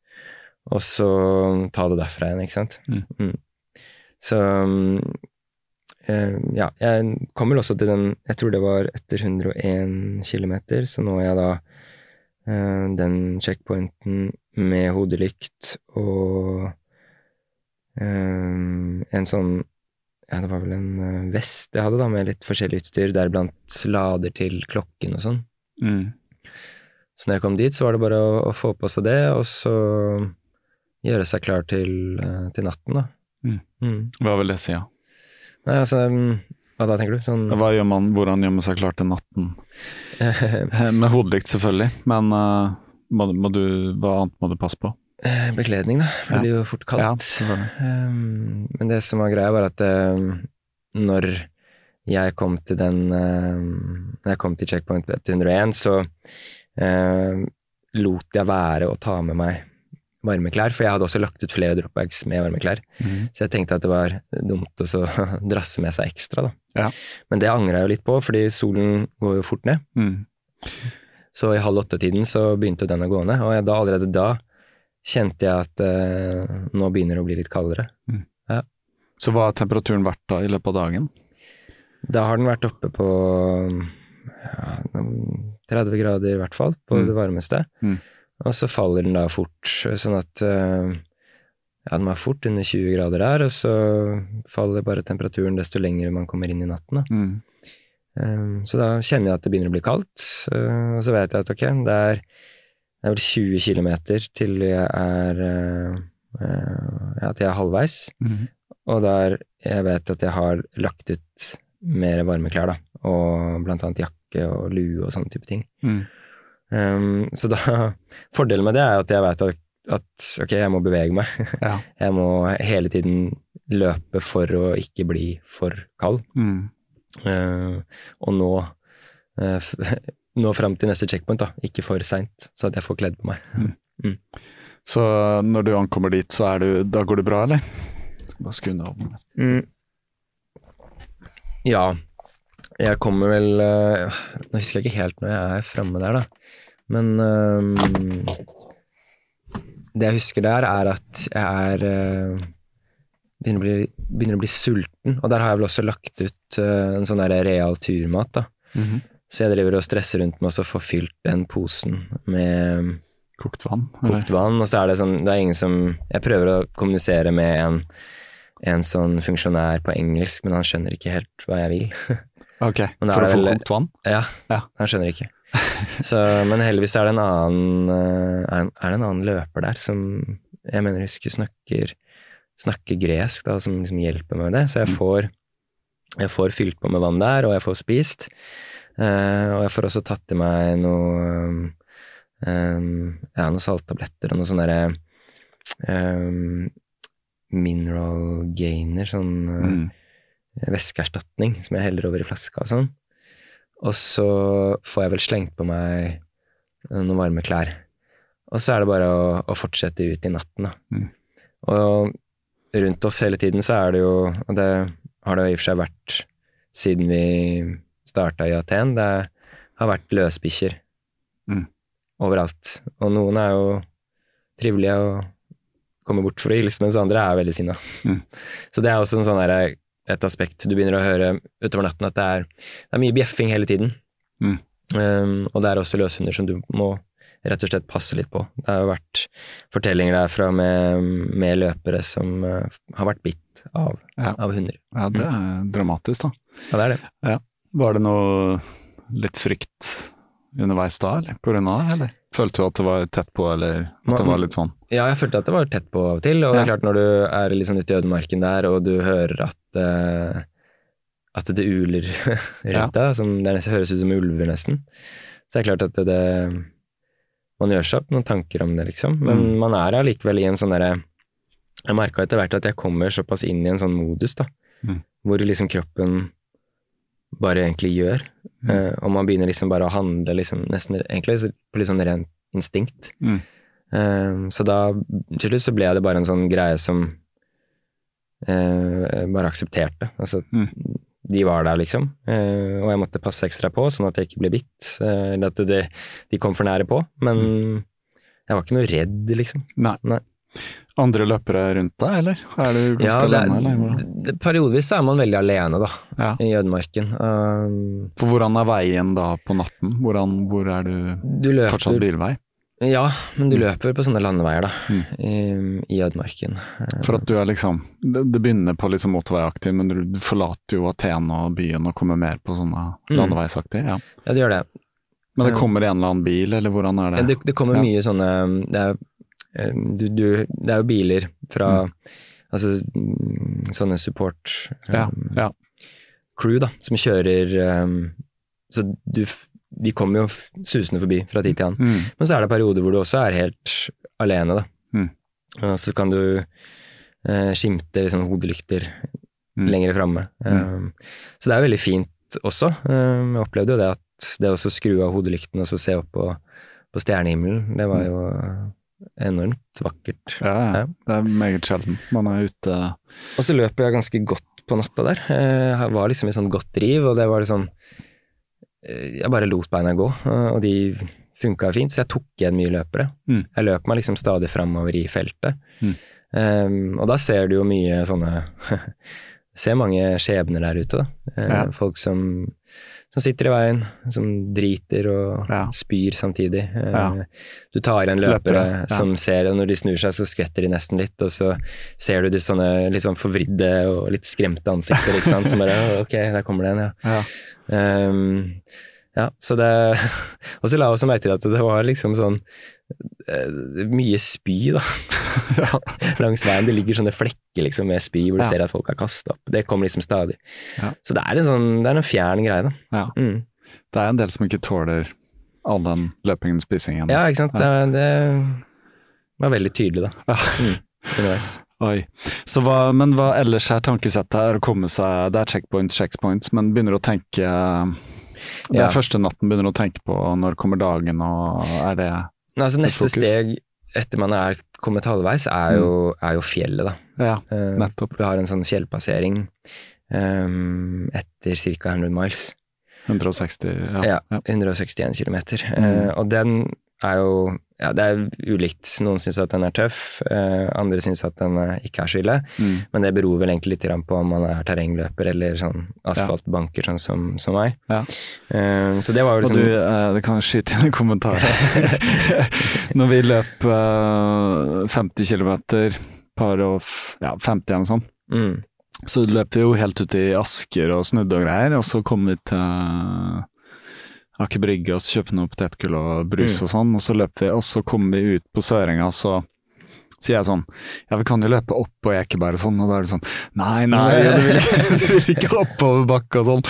C: og så ta det derfra igjen, ikke sant.
B: Mm.
C: Så um, uh, ja, jeg kommer også til den Jeg tror det var etter 101 km, så nå er jeg da uh, den checkpointen med hodelykt og en sånn Ja, det var vel en vest jeg hadde, da, med litt forskjellig utstyr, deriblant lader til klokken og sånn.
B: Mm.
C: Så når jeg kom dit, så var det bare å, å få på seg det, og så gjøre seg klar til, eh, til natten, da.
B: Mm.
C: Mm.
B: Hva vil det si, ja?
C: Nei, altså mm, Hva da, tenker du? Sånn
B: Hva gjør man, hvordan gjør man seg klar til natten? Eh, Med hodelykt, selvfølgelig, men uh, må, må du, hva annet må du passe på?
C: eh, Bekledning, da. For det blir jo fort kaldt.
B: Ja,
C: Um, men det som var greia, var at um, når jeg kom til den um, Når jeg kom til checkpoint 101, så um, lot jeg være å ta med meg varmeklær, for jeg hadde også lagt ut flere dropbags med varmeklær.
B: Mm.
C: Så jeg tenkte at det var dumt å drasse med seg ekstra, da.
B: Ja.
C: Men det angra jeg jo litt på, fordi solen går jo fort ned.
B: Mm.
C: Så i halv åtte-tiden så begynte den å gå ned, og jeg, da, allerede da kjente jeg at eh, nå begynner det å bli litt kaldere.
B: Så hva har temperaturen vært da i løpet av dagen?
C: Da har den vært oppe på ja, 30 grader i hvert fall, på
B: Mm.
C: det varmeste.
B: Mm.
C: Og så faller den da fort, sånn at eh, ja, den var fort under 20 grader der, og så faller bare temperaturen desto lenger man kommer inn i natten. Da.
B: Mm.
C: Um, så da kjenner jeg at det begynner å bli kaldt, uh, og så vet jeg at ok, det er, det er vel 20 km til jeg er uh, uh, ja, til jeg er halvveis,
B: mm.
C: og der jeg vet at jeg har lagt ut mer varmeklær, da, og blant annet jakke og lue og sånne type ting.
B: Mm.
C: Um, så da Fordelen med det er at jeg vet at, at ok, jeg må bevege meg.
B: Ja.
C: Jeg må hele tiden løpe for å ikke bli for kald.
B: Mm.
C: Uh, og nå uh, nå fram til neste checkpoint, da. Ikke for seint, så at jeg får kledd på meg.
B: Så når du ankommer dit, så er du, da går det bra, eller? Jeg Skal bare skru ned ovnen.
C: Mm. Ja, jeg kommer vel uh, Nå husker jeg ikke helt når jeg er framme der, da. Men ehm, det jeg husker der, er at jeg er uh, begynner, å bli, begynner å bli sulten. Og der har jeg vel også lagt ut uh, en sånn der real turmat, da.
B: Mhm.
C: Så jeg driver og stresser rundt med å få fylt den posen med
B: Kokt vann? Eller?
C: kokt vann, og så er det sånn Det er ingen som Jeg prøver å kommunisere med en, en sånn funksjonær på engelsk, men han skjønner ikke helt hva jeg vil.
B: Ok, for å få kokt vann?
C: Ja,
B: Ja.
C: han skjønner ikke. Så, men heldigvis er det en annen eh, er, det en annen løper der som jeg mener husker snakker, snakker gresk, da, som liksom hjelper meg med det. Så jeg får, jeg får fylt på med vann der, og jeg får spist. Uh, og jeg får også tatt i meg noe um, ja, noen salttabletter og noe sånn derre um, mineral gainer, sånn uh,
B: Mm.
C: Væskeerstatning som jeg heller over i flaska og sånn. Og så får jeg vel slengt på meg noen varme klær. Og så er det bare å, å fortsette ut i natten, da.
B: Mm.
C: Og rundt oss hele tiden så er det jo, og det har det jo i og for seg vært siden vi starta i Aten, det har vært løsbikkjer
B: Mm.
C: overalt. Og noen er jo trivelige og kommer bort for å hilse, mens andre er veldig sinna.
B: Mm.
C: Så det er også en sånn der, et aspekt du begynner å høre utover natten, at det er, det er mye bjeffing hele tiden.
B: Mm.
C: Um, og det er også løshunder som du må rett og slett passe litt på. Det har jo vært fortellinger derfra med, med løpere som uh, har vært bitt av,
B: Ja.
C: av hunder.
B: Ja, det er dramatisk, da.
C: Ja, det er det.
B: Var det noe litt frykt underveis da, eller på grunn av det, eller? Følte du at det var tett på, eller at det var litt sånn
C: Ja, jeg følte at det var tett på av og til, og det er
B: Ja.
C: klart når du er liksom ute i ødemarken der, og du hører at uh, at det uler rundt
B: Ja.
C: deg, som det nesten høres ut som ulver nesten, så er det klart at det, det Man gjør seg opp noen tanker om det, liksom, men
B: Mm.
C: man er allikevel i en sånn derre Jeg merka etter hvert at jeg kommer såpass inn i en sånn modus, da,
B: Mm.
C: hvor liksom kroppen bare egentlig gjør,
B: Mm.
C: eh, og man begynner liksom bare å handle liksom nesten egentlig på litt sånn rent instinkt.
B: Mm.
C: Uh, så da, til slutt så ble det bare en sånn greie som uh, bare aksepterte. Altså,
B: Mm.
C: de var der, liksom. Og jeg måtte passe ekstra på, sånn at jeg ikke ble bitt. Eller at det, de kom for nære på. Men jeg var ikke noe redd, liksom.
B: Nei.
C: Nei.
B: Andre løpere rundt deg, eller? Er du ganske
C: det,
B: alene, eller?
C: det, periodevis er man veldig alene, da,
B: Ja.
C: i ødemarken. Um,
B: For hvordan er veien da på natten? Hvordan, hvor er du
C: du løper
B: fortsatt bilvei?
C: Ja, men du løper på sånne landeveier, da,
B: Mm.
C: i, i ødemarken.
B: For at du er liksom Det, det begynner på liksom motorveiaktig, men du, du forlater jo Aten og byen og kommer mer på sånne
C: Mm.
B: landeveisaktig. Ja.
C: Ja, det gjør det.
B: Men det
C: Ja.
B: kommer en eller annen bil, eller hvordan er
C: Ja,
B: det?
C: det, det kommer
B: Ja.
C: mye sånne det er, eh, du, du, det er jo biler fra Altså mm, sånne support
B: Ja,
C: um,
B: ja.
C: crew, da, som kjører um, Så du De kommer jo susende forbi fra tid til annen.
B: Mm.
C: Men så er det perioder hvor du også er helt alene, da.
B: Mm.
C: Og så kan du uh, skimte liksom hodelykter
B: Mm.
C: lenger framme. Um, så det er veldig fint også. Jeg opplevde jo det at det å skru av hodelykten og så se opp på, på stjernehimmelen, det var jo enormt vakkert.
B: Ja, ja. Det er meget sjelden man er ute
C: Og så løper jeg ganske godt på natta der. Eh, Jeg var liksom i sånn godt driv, og det var liksom eh, Jeg bare lot beina gå, eh, og de funka fint, så jeg tok igjen mye løpere.
B: Mm.
C: Jeg løp meg liksom stadig framover i feltet.
B: Mm.
C: Um, og da ser du jo mye sånne Ser mange skjebner der ute, da.
B: Ja.
C: Folk som, som sitter i veien, som driter og
B: Ja.
C: spyr samtidig. Eh,
B: Ja.
C: Du tar igjen løpere,
B: Løpere, ja.
C: som ser, og når de snur seg, så skvetter de nesten litt, og så ser du de sånne litt sånn forvridde og litt skremte ansikter, ikke sant, som bare Ok, der kommer det en, ja.
B: Ja.
C: Um, ja, så det Og så la jeg også merke til at det var liksom sånn eh, mye spy, da. Langs veien. Det ligger sånne flekker liksom med spy hvor du
B: Ja.
C: ser at folk har kasta opp. Det kommer liksom stadig.
B: Ja.
C: Så det er en sånn Det er en fjern greie, da.
B: Ja.
C: Mm.
B: Det er en del som ikke tåler all den løpingen og spisingen.
C: Ja, ikke sant. Det, var veldig tydelig, da.
B: Ja.
C: Mm.
B: Oi. Så hva, men hva ellers er tankesettet? Er å komme seg Det er checkpoints, checkpoints, men begynner å tenke Det er
C: Ja.
B: første natten begynner å tenke på når kommer dagen, og er det
C: Nei, altså, neste
B: fokus.
C: steg etter man er kommet halvveis, er jo, er jo fjellet, da.
B: Ja,
C: Eh,
B: nettopp.
C: Du har en sånn fjellpassering um, etter ca. 100 miles.
B: 160 Ja.
C: Ja,
B: ja.
C: 161 km.
B: Mm.
C: og den er jo ja, det er ulikt. Noen syns at den er tøff, eh, andre syns at den eh, ikke er så ille.
B: Mm.
C: Men det beror vel egentlig litt på om man er terrengløper eller sånn asfaltbanker, sånn som, som meg.
B: Ja.
C: Eh, så det var jo
B: Og
C: liksom
B: du, eh, det kan skyte inn en kommentar. Når vi løp eh, 50 km, par og ja, 50 eller noe sånt,
C: mm,
B: så løp vi jo helt ut i Asker og snudde og greier, og så kom vi til Aker Brygge og så kjøpte noe potetgull og brus
C: Mm.
B: og sånn, og så løp vi, og så kom vi ut på Sørenga, så sier jeg sånn Ja, vi kan jo løpe opp på Ekeberg og sånn, og da er det sånn Nei, nei, du vil ikke, du vil ikke oppover bakke og sånn.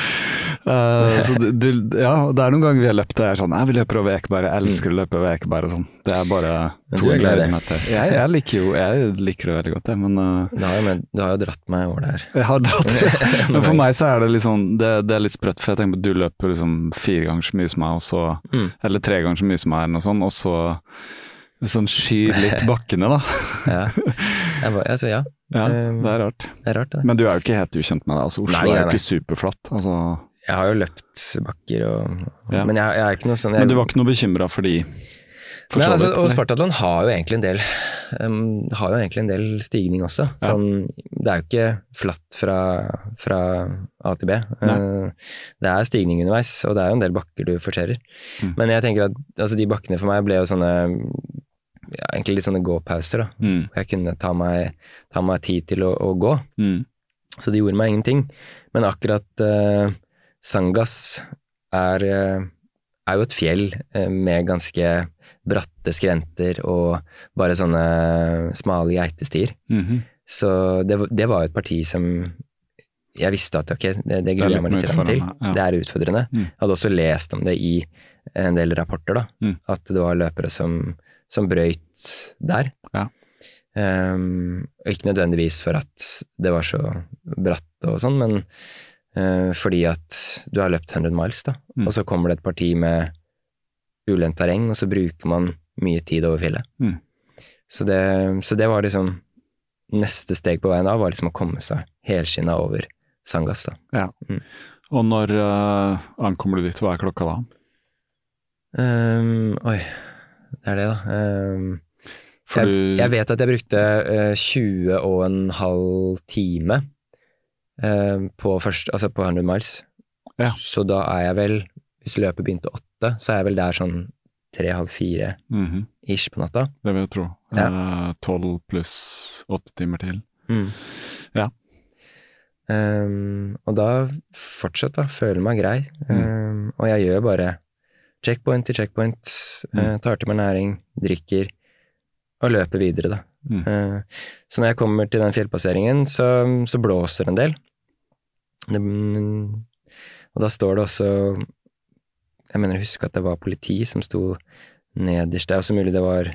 B: Uh, så du, du, ja, det er noen ganger vi har løpt og jeg er sånn Nei, vi løper over Ekeberg, jeg elsker å løpe over Ekeberg og sånn. Det er bare
C: to gleder er.
B: Jeg, jeg liker jo jeg liker det veldig godt, jeg, men uh,
C: du, har jo med, du har jo dratt meg over der.
B: jeg har dratt. Men for meg så er det litt sånn Det, det er litt sprøtt, for jeg tenker på at du løper liksom fire ganger så mye som meg, og så
C: Mm.
B: Eller tre ganger så mye som meg, eller noe sånt, og så sånn skyr litt bakkene, da.
C: Ja. Jeg bare, altså, ja,
B: Ja,
C: Um,
B: det er rart.
C: det er rart, det.
B: Men du er jo ikke helt ukjent med det. Altså, Oslo
C: Nei, nei,
B: er jo ikke superflatt. Altså.
C: Jeg har jo løpt bakker og
B: Ja.
C: Men jeg, jeg er ikke noe sånn jeg,
B: Men du var ikke noe bekymra for de? For
C: Nei, altså, og? Spartatlon har jo egentlig en del um, har jo egentlig en del stigning også. Sånn, det er jo ikke flatt fra, fra A til B. Uh, det er stigning underveis, og det er jo en del bakker du forserer.
B: Mm.
C: Men jeg tenker at altså, de bakkene for meg ble jo sånne ja, egentlig litt sånne gåpauser. da.
B: Mm,
C: Jeg kunne ta meg, ta meg tid til å, å gå,
B: mm,
C: så det gjorde meg ingenting. Men akkurat uh, Sangas er, uh, er jo et fjell uh, med ganske bratte skrenter og bare sånne smale geitestier.
B: mhm.
C: Så det, det var jo et parti som jeg visste at ok, det, det
B: er
C: gruer jeg meg litt til.
B: ja.
C: Det er utfordrende.
B: Mm.
C: Jeg hadde også lest om det i en del rapporter, da.
B: Mm.
C: At det var løpere som, som brøyt der.
B: Ja.
C: Um, ikke nødvendigvis for at det var så bratt og sånn, men uh, fordi at du har løpt 100 miles, da.
B: Mm.
C: Og så kommer det et parti med ulendt terreng, og så bruker man mye tid over fjellet.
B: Mm.
C: Så, det, så det var liksom Neste steg på veien da var liksom å komme seg helskinna over Sangas, da.
B: Ja.
C: Mm.
B: Og når uh, ankommer du dit? Hva er klokka da?
C: Um, oi, det er det, da. Ehm, jeg, jeg vet at jeg brukte eh, 20 og en halv time eh, på, først, altså på 100 miles.
B: Ja.
C: Så da er jeg vel, hvis løpet begynte åtte, så er jeg vel der sånn tre-halv fire
B: Mhm,
C: ish på natta.
B: Det vil jeg tro.
C: Ja.
B: Tolv pluss åtte timer til. Ja.
C: Um, og da fortsatt da, føler meg grei. Ehm, og jeg gjør bare checkpoint til checkpoint, eh, tar til meg næring, drikker og løper videre, da.
B: Mm.
C: Eh, så når jeg kommer til den fjellpasseringen, så, så blåser en del. Det, og da står det også Jeg mener å huske at det var politi som sto nederst. Det er også mulig det var,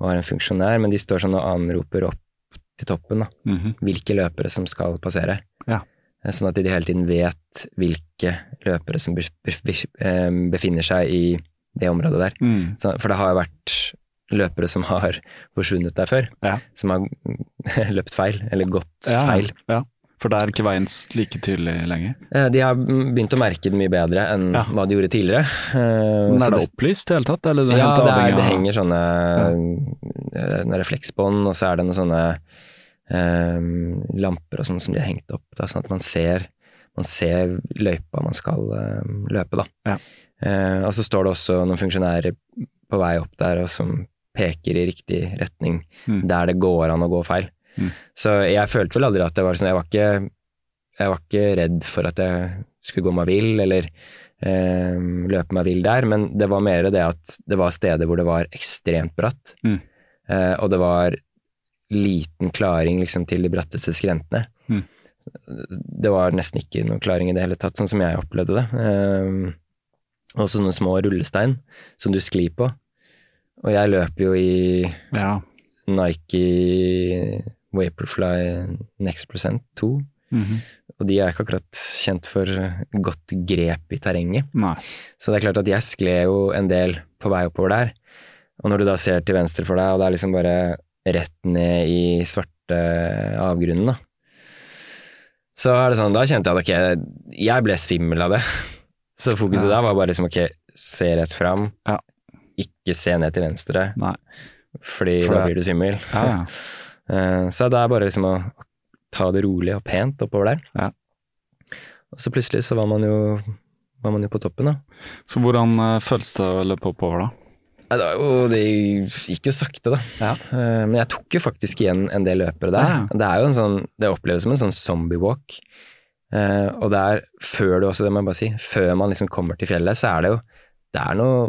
C: var en funksjonær, men de står sånn og anroper opp til toppen, da
B: Mhm.
C: hvilke løpere som skal passere.
B: Ja.
C: Eh, Sånn at de hele tiden vet hvilke løpere som eh, befinner seg i det området der.
B: Mm.
C: Så, for det har jo vært løpere som har forsvunnet der før,
B: Ja.
C: som har løpt feil, eller gått
B: Ja,
C: feil.
B: Ja. For det er ikke veien like tydelig lenger.
C: Eh, De har begynt å merke det mye bedre enn
B: Ja.
C: hva de gjorde tidligere.
B: Men er det
C: det-
B: opplyst i det hele tatt, eller er det
C: ja, det, er, det henger sånne ja. refleksbånd, og så er det noen sånne lamper og sånn som de har hengt opp, da, sånn at man ser, man ser løypa man skal eh, løpe, da.
B: Ja.
C: Eh, og så står det også noen funksjonærer på vei opp der og som peker i riktig retning
B: Mm.
C: der det går an å gå feil.
B: Mm.
C: Så jeg følte vel aldri at det var sånn, jeg var ikke, jeg var ikke redd for at jeg skulle gå meg vill, eller eh, løpe meg vill der, men det var mer det at det var steder hvor det var ekstremt bratt,
B: Mm.
C: eh, og det var liten klaring liksom til de bratteste skrentene.
B: Mm.
C: Det var nesten ikke noe klaring i det hele tatt, sånn som jeg opplevde det. Um, og sånne små rullestein som du sklir på. Og jeg løper jo i
B: Ja.
C: Nike Vaporfly Next Percent 2,
B: Mhm.
C: og de er ikke akkurat kjent for godt grep i terrenget.
B: Nei.
C: Så det er klart at jeg skled jo en del på vei oppover der. Og når du da ser til venstre for deg, og det er liksom bare rett ned i svarte avgrunnen, da. Så er det sånn, da kjente jeg at ok, jeg ble svimmel av det. Så fokuset
B: Ja.
C: da var bare liksom ok, se rett fram.
B: Ja.
C: ikke se ned til venstre,
B: Nei.
C: fordi
B: For
C: da blir du svimmel.
B: Ja.
C: Eh, Så det er bare liksom å ta det rolig og pent oppover der.
B: Ja.
C: Og så plutselig så var man jo, var man jo på toppen, da.
B: Så hvordan eh, føles det å løpe oppover, da?
C: Nei, Det, gikk jo sakte, da.
B: Ja.
C: Eh, Men jeg tok jo faktisk igjen en del løpere der.
B: Ja.
C: Det er jo en sånn, det oppleves som en sånn zombie walk. Eh, og det er før du også, det må jeg bare si, før man liksom kommer til fjellet, så er det jo Det er noe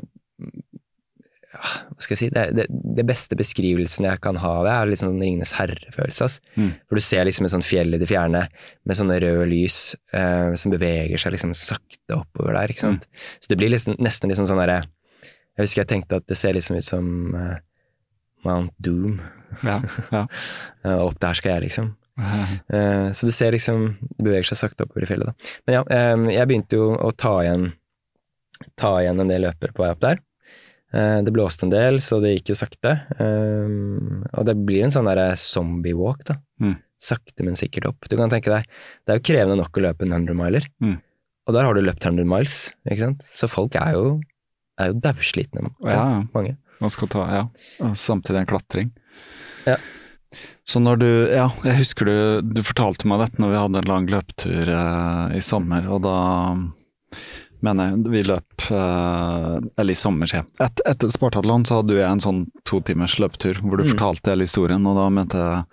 C: ja, Hva skal jeg si? Det, det, det beste beskrivelsen jeg kan ha av det, er sånn Ringenes herre-følelse.
B: Mm. For
C: du ser liksom et sånt fjell i det fjerne med sånne røde lys eh, som beveger seg liksom sakte oppover der. ikke sant? Så det blir liksom, nesten liksom sånn derre Jeg husker jeg tenkte at det ser liksom ut som uh, Mount Doom.
B: Ja, ja.
C: uh, opp der skal jeg, liksom. Uh, så du ser liksom Det beveger seg sakte oppover i fjellet, da. Men ja, um, jeg begynte jo å ta igjen, ta igjen en del løpere på vei opp der. Det blåste en del, så det gikk jo sakte. Um, og det blir en sånn derre zombie walk, da.
B: Mm.
C: Sakte, men sikkert opp. Du kan tenke deg, det er jo krevende nok å løpe en 100 miler,
B: Mm.
C: og der har du løpt 100 miles, ikke sant. Så folk er jo, er jo dauslitne,
B: Ja,
C: mange.
B: Man skal ta, ja. Og samtidig en klatring.
C: Ja.
B: Så når du Ja, jeg husker du, du fortalte meg dette når vi hadde en lang løpetur eh, i sommer, og da mener jeg vi løp uh, Eller i sommer, sier jeg. Et, etter Spartatlon så hadde jeg en sånn to timers løpetur hvor du
C: Mm.
B: fortalte hele historien, og da mente jeg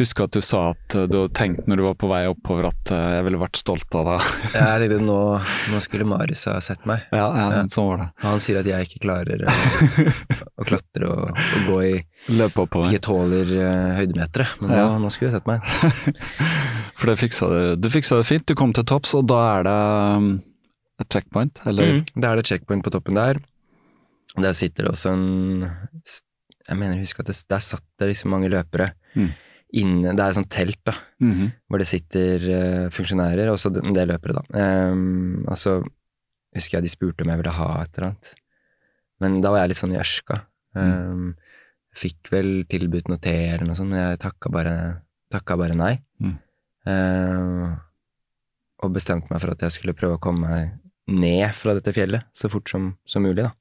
B: Husker at du sa at eh, du hadde tenkt når du var på vei oppover at eh, jeg ville vært stolt av deg.
C: Jeg tenkte nå, nå skulle Marius ha sett meg.
B: ja, ja,
C: Ja.
B: sånn var det.
C: Og han sier at jeg ikke klarer å, å klatre og, og gå i
B: Løpe oppover.
C: Ikke tåler uh, høydemetere, men
B: Ja.
C: nå, nå skulle du sett meg.
B: For det fiksa du. Du fiksa det fint, du kom til topps, og da er det et checkpoint, eller?
C: Mm. Da er det checkpoint på toppen der. Der sitter det også en Jeg mener, husk at det, der satt det liksom mange løpere
B: Mm.
C: inne Det er et sånt telt, da,
B: Mhm.
C: hvor det sitter uh, funksjonærer, og så en del løpere, da. Um, og så husker jeg de spurte om jeg ville ha et eller annet. Men da var jeg litt sånn i ørska. Um, fikk vel tilbudt noe te eller noe sånt, men jeg takka bare, takka bare nei.
B: Mm.
C: Uh, og bestemte meg for at jeg skulle prøve å komme meg ned fra dette fjellet så fort som, som mulig, da.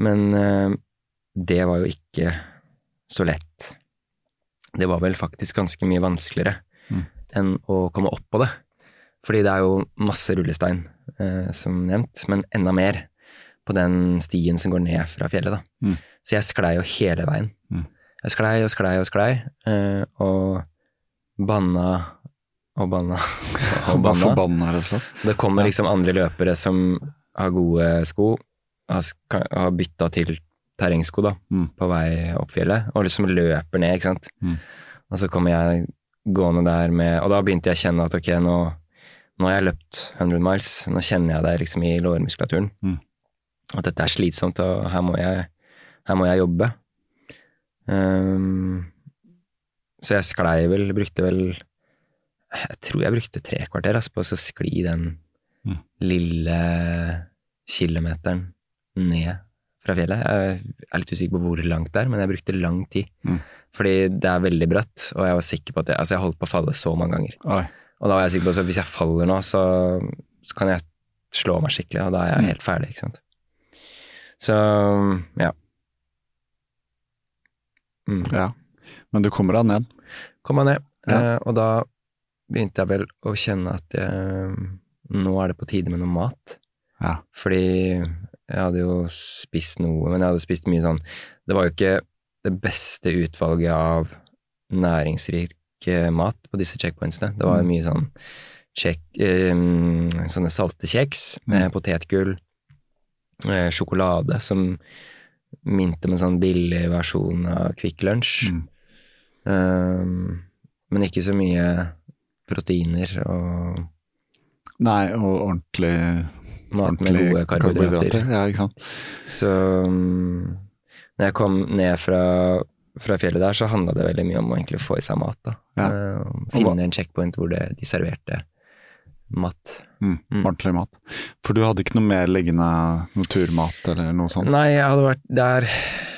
C: Men eh, det var jo ikke så lett. Det var vel faktisk ganske mye vanskeligere
B: Mm.
C: enn å komme opp på det. Fordi det er jo masse rullestein, eh, som nevnt, men enda mer på den stien som går ned fra fjellet, da.
B: Mm.
C: Så jeg sklei jo hele veien.
B: Mm.
C: Jeg sklei og sklei og sklei, eh, og banna og banna
B: Bare
C: banna.
B: forbanna, rett og slett.
C: Det kommer liksom andre løpere som har gode sko, har, har bytta til terrengsko da,
B: Mm.
C: på vei opp fjellet, og liksom løper ned, ikke sant.
B: Mm.
C: Og så kommer jeg gående der med Og da begynte jeg å kjenne at ok, nå, nå har jeg løpt 100 miles, nå kjenner jeg det liksom i lårmuskulaturen.
B: Mm.
C: At dette er slitsomt, og her må jeg, her må jeg jobbe. Um, så jeg sklei vel, brukte vel Jeg tror jeg brukte tre kvarter altså, på å skli den
B: Mm.
C: lille kilometeren ned fra fjellet. Jeg er litt usikker på hvor langt det er, men jeg brukte lang tid.
B: Mm.
C: Fordi det er veldig bratt, og jeg var sikker på at jeg, altså jeg holdt på å falle så mange ganger.
B: Oi.
C: Og da var jeg sikker på at hvis jeg faller nå, så, så kan jeg slå meg skikkelig, og da er jeg
B: Mm.
C: helt ferdig, ikke sant. Så ja. Mm.
B: Ja. Men du kommer deg ned.
C: Kommer meg ned,
B: Ja.
C: eh, og da begynte jeg vel å kjenne at jeg, nå er det på tide med noe mat.
B: Ja.
C: Fordi jeg hadde jo spist noe, men jeg hadde spist mye sånn Det var jo ikke det beste utvalget av næringsrik eh, mat på disse checkpointsene. Det var jo
B: Mm.
C: mye sånn check, eh, sånne salte kjeks,
B: Mm.
C: eh, potetgull, eh, sjokolade som minte om en sånn billig versjon av Kvikk Lunsj.
B: Mm.
C: Um, men ikke så mye proteiner og
B: Nei, og ordentlig,
C: mat med
B: ordentlig
C: gode karbohydrater.
B: Ja, ikke sant.
C: Så um, når jeg kom ned fra, fra fjellet der, så handla det veldig mye om å egentlig få i seg mat. da.
B: Ja. Hva-
C: finne en checkpoint hvor det, de serverte mat.
B: Mm.
C: Mm.
B: Ordentlig mat. For du hadde ikke noe mer liggende naturmat eller noe sånt?
C: Nei, jeg hadde vært der eh,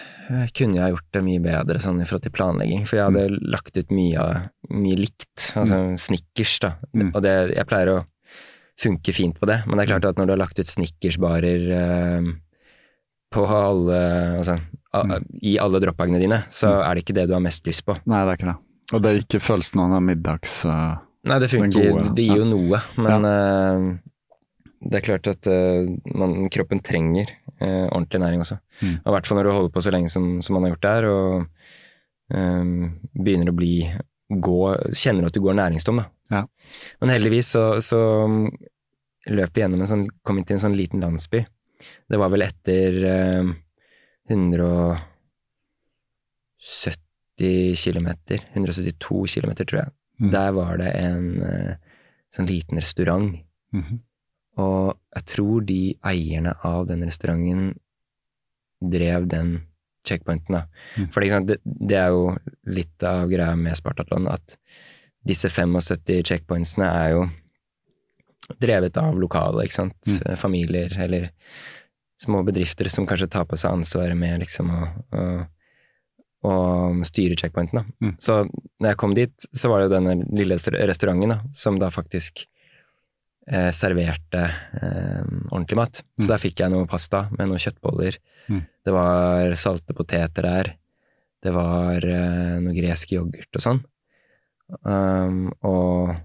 C: kunne jeg gjort det mye bedre sånn i forhold til planlegging, for jeg hadde
B: Mm.
C: lagt ut mye, mye likt, altså snickers, da.
B: Mm.
C: Og det, jeg pleier å funke fint på det, men det er klart at når du har lagt ut snickersbarer eh, på alle Altså a- i alle droppagene dine, så er det ikke det du har mest lyst på.
B: Nei, det er ikke det. Og det er ikke følelsen av middags... Uh,
C: Nei, det funker.
B: gode,
C: det gir jo
B: ja.
C: noe, men eh, det er klart at uh, man, kroppen trenger eh, ordentlig næring også.
B: Mm.
C: Og I hvert fall når du holder på så lenge som, som man har gjort der, og eh, begynner å bli gå, Kjenner at du går næringstom, da.
B: Ja.
C: Men heldigvis så, så løp vi gjennom en sånn Kom inn til en sånn liten landsby. Det var vel etter eh, 170 km, 172 km, tror jeg.
B: Mm.
C: Der var det en eh, sånn liten restaurant.
B: mhm.
C: Og jeg tror de eierne av den restauranten drev den checkpointen, da.
B: Mm.
C: For det, det er jo litt av greia med Spartatlon, at disse 75 checkpointsene er jo drevet av lokale, ikke sant.
B: Mm.
C: Eh, Familier eller små bedrifter som kanskje tar på seg ansvaret med liksom å, å, å styre checkpointen, da.
B: Mm.
C: Så når jeg kom dit, så var det jo denne lille restauranten da, som da faktisk eh, serverte eh, ordentlig mat. Så
B: Mm.
C: der fikk jeg noe pasta med noen kjøttboller.
B: Mm.
C: Det var salte poteter der. Det var eh, noe gresk yoghurt og sånn. Um, og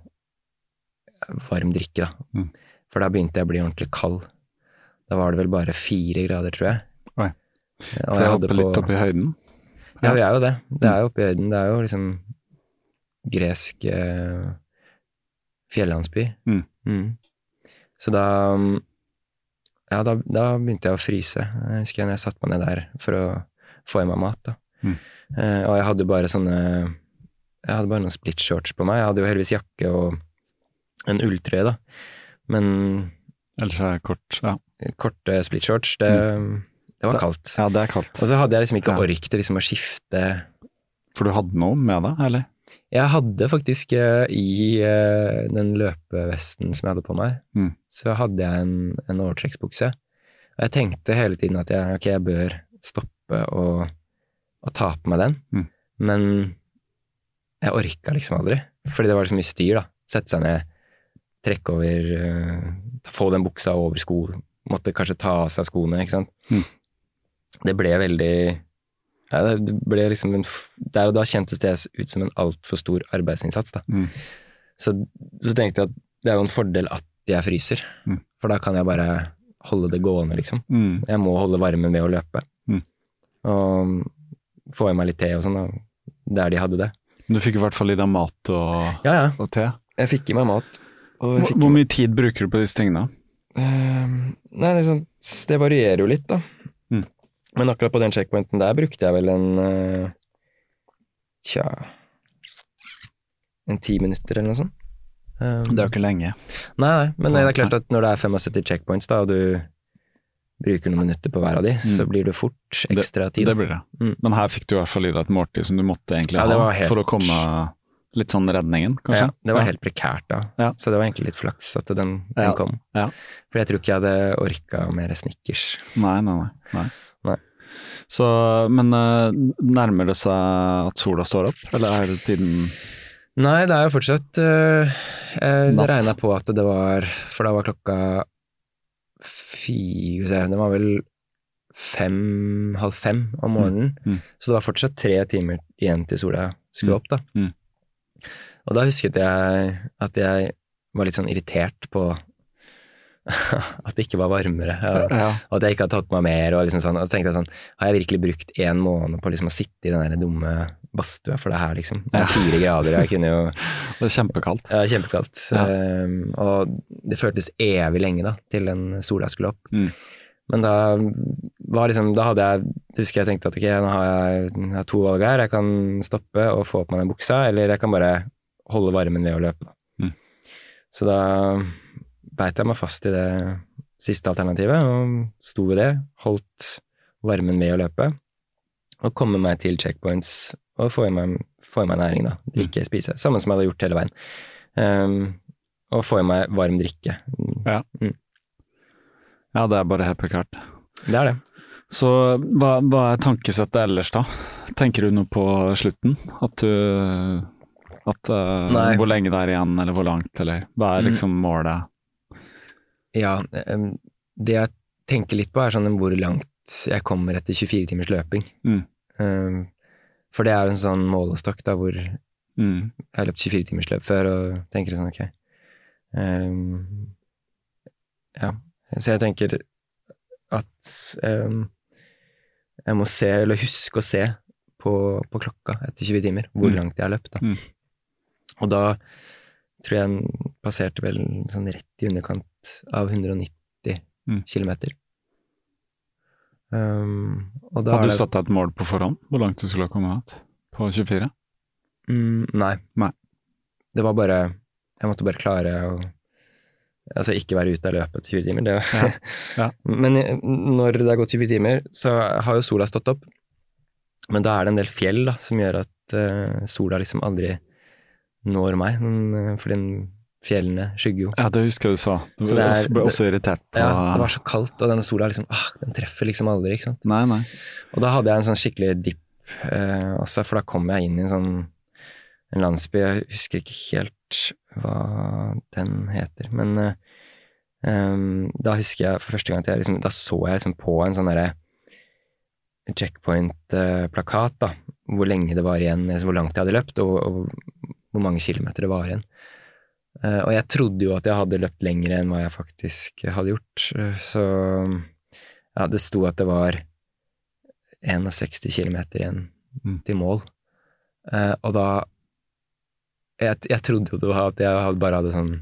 C: varm drikke, da.
B: Mm.
C: For da begynte jeg å bli ordentlig kald. Da var det vel bare fire grader, tror jeg.
B: Oi.
C: For
B: For jeg hopper litt opp i høyden.
C: Ja, vi er jo det. Det er jo oppe i høyden. Det er jo liksom gresk eh, fjellandsby.
B: Mm.
C: Mm. Så da Ja, da, da begynte jeg å fryse. Jeg husker når jeg satte meg ned der for å få i meg mat. da.
B: Mm.
C: Eh, og jeg hadde bare sånne Jeg hadde bare noen split shorts på meg. Jeg hadde jo heldigvis jakke og en ulltrøye, da. Men
B: Ellers er jeg kort. Ja.
C: korte split shorts, det, det var kaldt.
B: ja, det er kaldt.
C: Og så hadde jeg liksom ikke
B: Ja.
C: ork til liksom å skifte
B: For du hadde noe med deg, eller?
C: Jeg hadde faktisk eh, i eh, den løpevesten som jeg hadde på meg,
B: Mm.
C: så hadde jeg en, en overtrekksbukse. Og jeg tenkte hele tiden at jeg, okay, jeg bør stoppe og, og ta på meg den,
B: Mm.
C: men jeg orka liksom aldri, fordi det var så mye styr, da. Sette seg ned, trekke over, eh, få den buksa over sko, måtte kanskje ta av seg skoene, ikke sant.
B: Mm.
C: Det ble veldig ja, det ble liksom en, Der og da kjentes det ut som en altfor stor arbeidsinnsats. Da.
B: Mm.
C: Så, så tenkte jeg at det er jo en fordel at jeg fryser,
B: Mm.
C: for da kan jeg bare holde det gående, liksom.
B: Mm.
C: Jeg må holde varmen ved å løpe.
B: Mm.
C: Og få i meg litt te og sånn, der de hadde det.
B: Men du fikk i hvert fall i deg mat og,
C: Ja, ja.
B: og te.
C: Jeg fikk i meg mat.
B: Hvor, hvor mye tid bruker du på disse tingene?
C: Uh, Nei, det, sånn, det varierer jo litt, da.
B: Mm.
C: Men akkurat på den checkpointen der brukte jeg vel en eh, Tja En ti minutter eller noe sånt. Um,
B: Det er jo ikke lenge.
C: Nei, nei, men det er klart at når det er 75 checkpoints, da, og du bruker noen minutter på hver av de, så blir det fort ekstra tid.
B: Det, Det blir det.
C: Mm.
B: Men her fikk du i hvert fall i deg et måltid som du måtte egentlig
C: Ja,
B: ha
C: helt-
B: for å komme litt sånn redningen, kanskje?
C: Ja, det var helt prekært da,
B: Ja.
C: så det var egentlig litt flaks at den, den
B: Ja.
C: kom.
B: Ja.
C: For jeg tror ikke jeg hadde orka mer Snickers.
B: Nei, nei, nei. nei. Så, men uh, nærmer det seg at sola står opp, eller er det tiden
C: Nei, det er jo fortsatt uh, Jeg
B: Natt.
C: regna på at det var For da var klokka fire Det var vel fem, halv fem om morgenen.
B: Mm, mm.
C: Så det var fortsatt tre timer igjen til sola skulle
B: Mm,
C: opp, da.
B: mm.
C: Og da husket jeg at jeg var litt sånn irritert på at det ikke var varmere. Og,
B: Ja.
C: og at jeg ikke hadde tatt på meg mer. Og, liksom sånn, og så tenkte jeg sånn, har jeg virkelig brukt én måned på liksom å sitte i den der dumme badstua for det her, liksom?
B: Ja.
C: Fire grader, jeg kunne jo
B: Det er kjempekaldt.
C: ja, kjempekaldt.
B: Ja.
C: Um, og det føltes evig lenge da, til den sola skulle opp.
B: Mm.
C: Men da var liksom, da hadde jeg, husker jeg tenkte at ok, nå har jeg, jeg har to valg her. Jeg kan stoppe og få på meg den buksa, eller jeg kan bare holde varmen ved å løpe. Da.
B: Mm.
C: Så da beit jeg meg fast i det siste alternativet, og sto ved det. Holdt varmen ved å løpe, og komme meg til checkpoints og få i meg, få i meg næring, da. Drikke, spise. Samme som jeg hadde gjort hele veien. Um, og få i meg varm drikke.
B: Ja, det er bare helt prekært.
C: Det er det.
B: Så hva, hva er tankesettet ellers, da? Tenker du noe på slutten? At du at, uh,
C: Nei.
B: Hvor lenge det er igjen, eller hvor langt, eller hva er
C: Mm.
B: liksom målet?
C: Ja, ehm, det jeg tenker litt på er sånn hvor langt jeg kommer etter 24 timers løping.
B: Mm.
C: Um, for det er en sånn målestokk da hvor jeg
B: Mm.
C: har løpt 24 timers løp før og tenker sånn, ok. Um, ja, så jeg tenker at um, jeg må se, eller huske å se på, på klokka etter 20 timer, hvor
B: Mm.
C: langt jeg har løpt. Da.
B: Mm.
C: Og da tror jeg den passerte vel sånn rett i underkant av 190
B: Mm.
C: kilometer. Um, og da
B: Hadde du
C: det-
B: satt deg et mål på forhånd? Hvor langt du skulle ha kommet ut? På 24?
C: Mm, nei.
B: Nei.
C: Det var bare Jeg måtte bare klare å Altså ikke være ute og løpe etter 20 timer. Det,
B: Ja, ja.
C: Men eh, når det har gått 20 timer, så har jo sola stått opp. Men da er det en del fjell da, som gjør at uh, sola liksom aldri når meg. Eh, fordi den- fjellene skygger jo.
B: Ja, det husker jeg du sa. Du ble
C: er-
B: ble også irritert på
C: Ja, det var så kaldt, og denne sola liksom, ah, den treffer liksom aldri. ikke sant?
B: Nei, nei.
C: Og da hadde jeg en sånn skikkelig dipp uh, også, for da kom jeg inn i en sånn en landsby, jeg husker ikke helt hva den heter, men em, da husker jeg for første gang at jeg liksom, da så jeg liksom på en sånn derre checkpoint-plakat, da, hvor lenge det var igjen, altså hvor langt jeg hadde løpt, og, og hvor mange kilometer det var igjen. Uh, og jeg trodde jo at jeg hadde løpt lenger enn hva jeg faktisk hadde gjort, så ja, det sto at det var 61 km igjen
B: Mm.
C: til mål. Uh, og da jeg, jeg trodde jo det var at jeg bare hadde sånn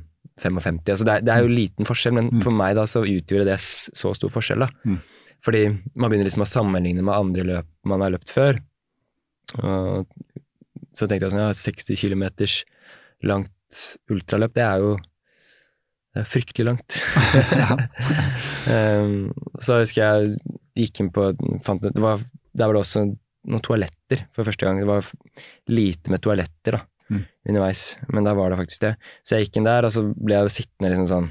C: 55. Altså det, er, det er jo liten forskjell, men
B: Mm.
C: for meg da så utgjorde det så stor forskjell. da.
B: Mm.
C: Fordi man begynner liksom å sammenligne med andre løp man har løpt før. Og så tenkte jeg sånn, ja, 60 km langt ultraløp, det er jo det er fryktelig langt. um, så husker jeg gikk inn på fant, det var, Der var det også noen toaletter for første gang. Det var lite med toaletter da,
B: Mm.
C: underveis, men da var det faktisk det. Så jeg gikk inn der, og så ble jeg sittende liksom sånn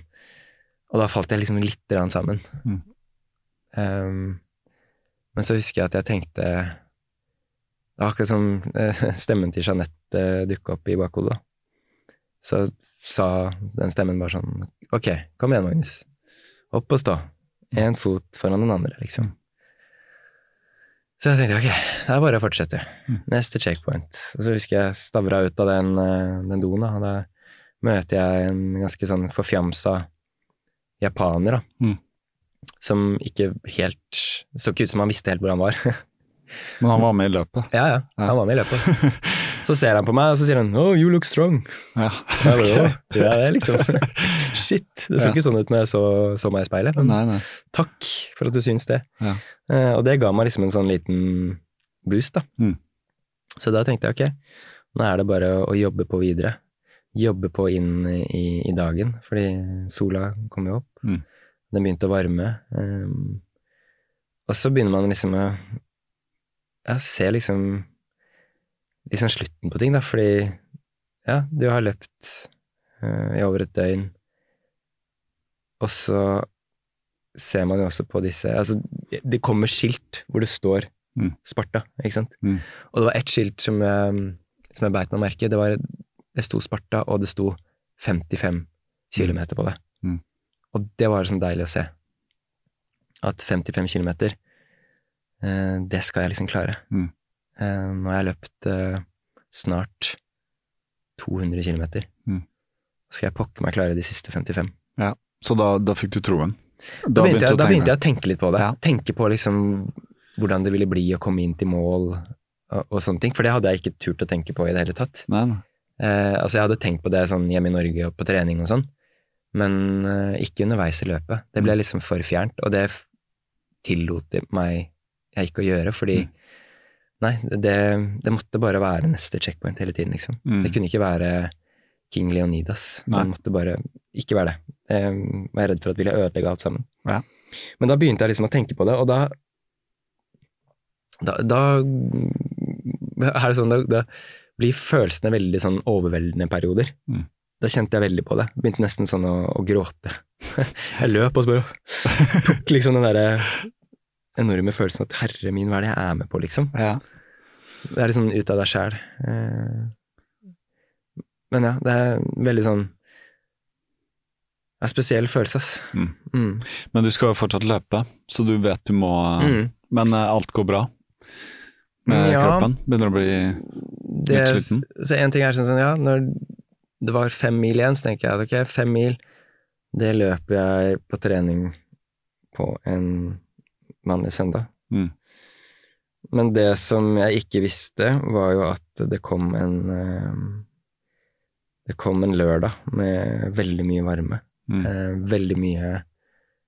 C: Og da falt jeg liksom litt sammen.
B: Mm.
C: Um, men så husker jeg at jeg tenkte Det var akkurat som eh, stemmen til Jeanette uh, dukka opp i bakhodet. Så sa den stemmen bare sånn Ok, kom igjen, Magnus. Opp og stå. Én fot foran den andre, liksom. Så jeg tenkte ok, det er bare å fortsette.
B: Mm.
C: Neste checkpoint. Og så husker jeg stavra ut av den, eh, den doen, da. Da møter jeg en ganske sånn forfjamsa japaner, da.
B: Mm.
C: Som ikke helt Så ikke ut som han visste helt hvor han var.
B: Men han var med i løpet.
C: ja, ja, han var med i løpet. Så ser han på meg, og så sier han 'Oh, you look strong'.
B: Ja.
C: okay. Jeg bare, «Åh, ja, det er liksom Shit, det så
B: Ja.
C: ikke sånn ut når jeg så, så meg i speilet. Men
B: Nei, nei.
C: takk for at du syns det.
B: Ja.
C: Eh, og det ga meg liksom en sånn liten boost, da.
B: Mm.
C: Så da tenkte jeg ok, nå er det bare å, å jobbe på videre. Jobbe på inn i, i dagen, fordi sola kom jo opp.
B: Mm.
C: Den begynte å varme. Um, og så begynner man liksom å ja, se liksom liksom på ting, da, fordi ja, du har løpt uh, i over et døgn, og så ser man jo også på disse Altså, det kommer skilt hvor det står
B: Mm.
C: Sparta, ikke sant?
B: Mm.
C: Og det var ett skilt som jeg, som jeg beit meg merke Det, var, det sto Sparta, og det sto 55 kilometer på det.
B: Mm.
C: Og det var sånn deilig å se. At 55 kilometer, eh, det skal jeg liksom klare.
B: Mm.
C: Eh, nå har jeg løpt eh, snart 200 kilometer.
B: Mm.
C: Skal jeg pokker meg klare de siste 55?
B: Så da, da fikk du troen?
C: Da begynte, jeg, da begynte jeg å tenke litt på det.
B: Ja.
C: Tenke på liksom hvordan det ville bli å komme inn til mål og, og sånne ting. For det hadde jeg ikke turt å tenke på i det hele tatt.
B: Nei.
C: Eh, altså jeg hadde tenkt på det sånn hjemme i Norge og på trening og sånn, men eh, ikke underveis i løpet. Det
B: Mm.
C: ble liksom for fjernt, og det tillot meg jeg ikke å gjøre, fordi
B: Mm.
C: Nei, det, det måtte bare være neste checkpoint hele tiden, liksom.
B: Mm.
C: Det kunne ikke være King Leonidas.
B: Nei.
C: Det måtte bare ikke være det. Jeg var redd for at ville ødelegge alt sammen.
B: Ja.
C: Men da begynte jeg liksom å tenke på det, og da da, da er det sånn, da, da blir følelsene veldig sånn overveldende perioder.
B: Mm.
C: Da kjente jeg veldig på det. Begynte nesten sånn å, å gråte. jeg løp og så bare tok liksom den derre enorme følelsen at herre min, hva er det jeg er med på, liksom.
B: Ja.
C: Det er litt sånn ut av deg sjæl. Men ja, det er veldig sånn Det er en spesiell følelse, ass.
B: Mm.
C: Mm.
B: Men du skal jo fortsatt løpe, så du vet du må
C: Mm.
B: Men eh, alt går bra med
C: Ja.
B: kroppen? Begynner å bli
C: Det,
B: Litt sliten?
C: så en ting er sånn, sånn, ja, når det var fem mil igjen, så tenker jeg at ok, fem mil, det løper jeg på trening på en vanlig søndag.
B: Mm.
C: Men det som jeg ikke visste, var jo at det kom en eh, Det kom en lørdag med veldig mye varme.
B: Mm.
C: Eh, veldig mye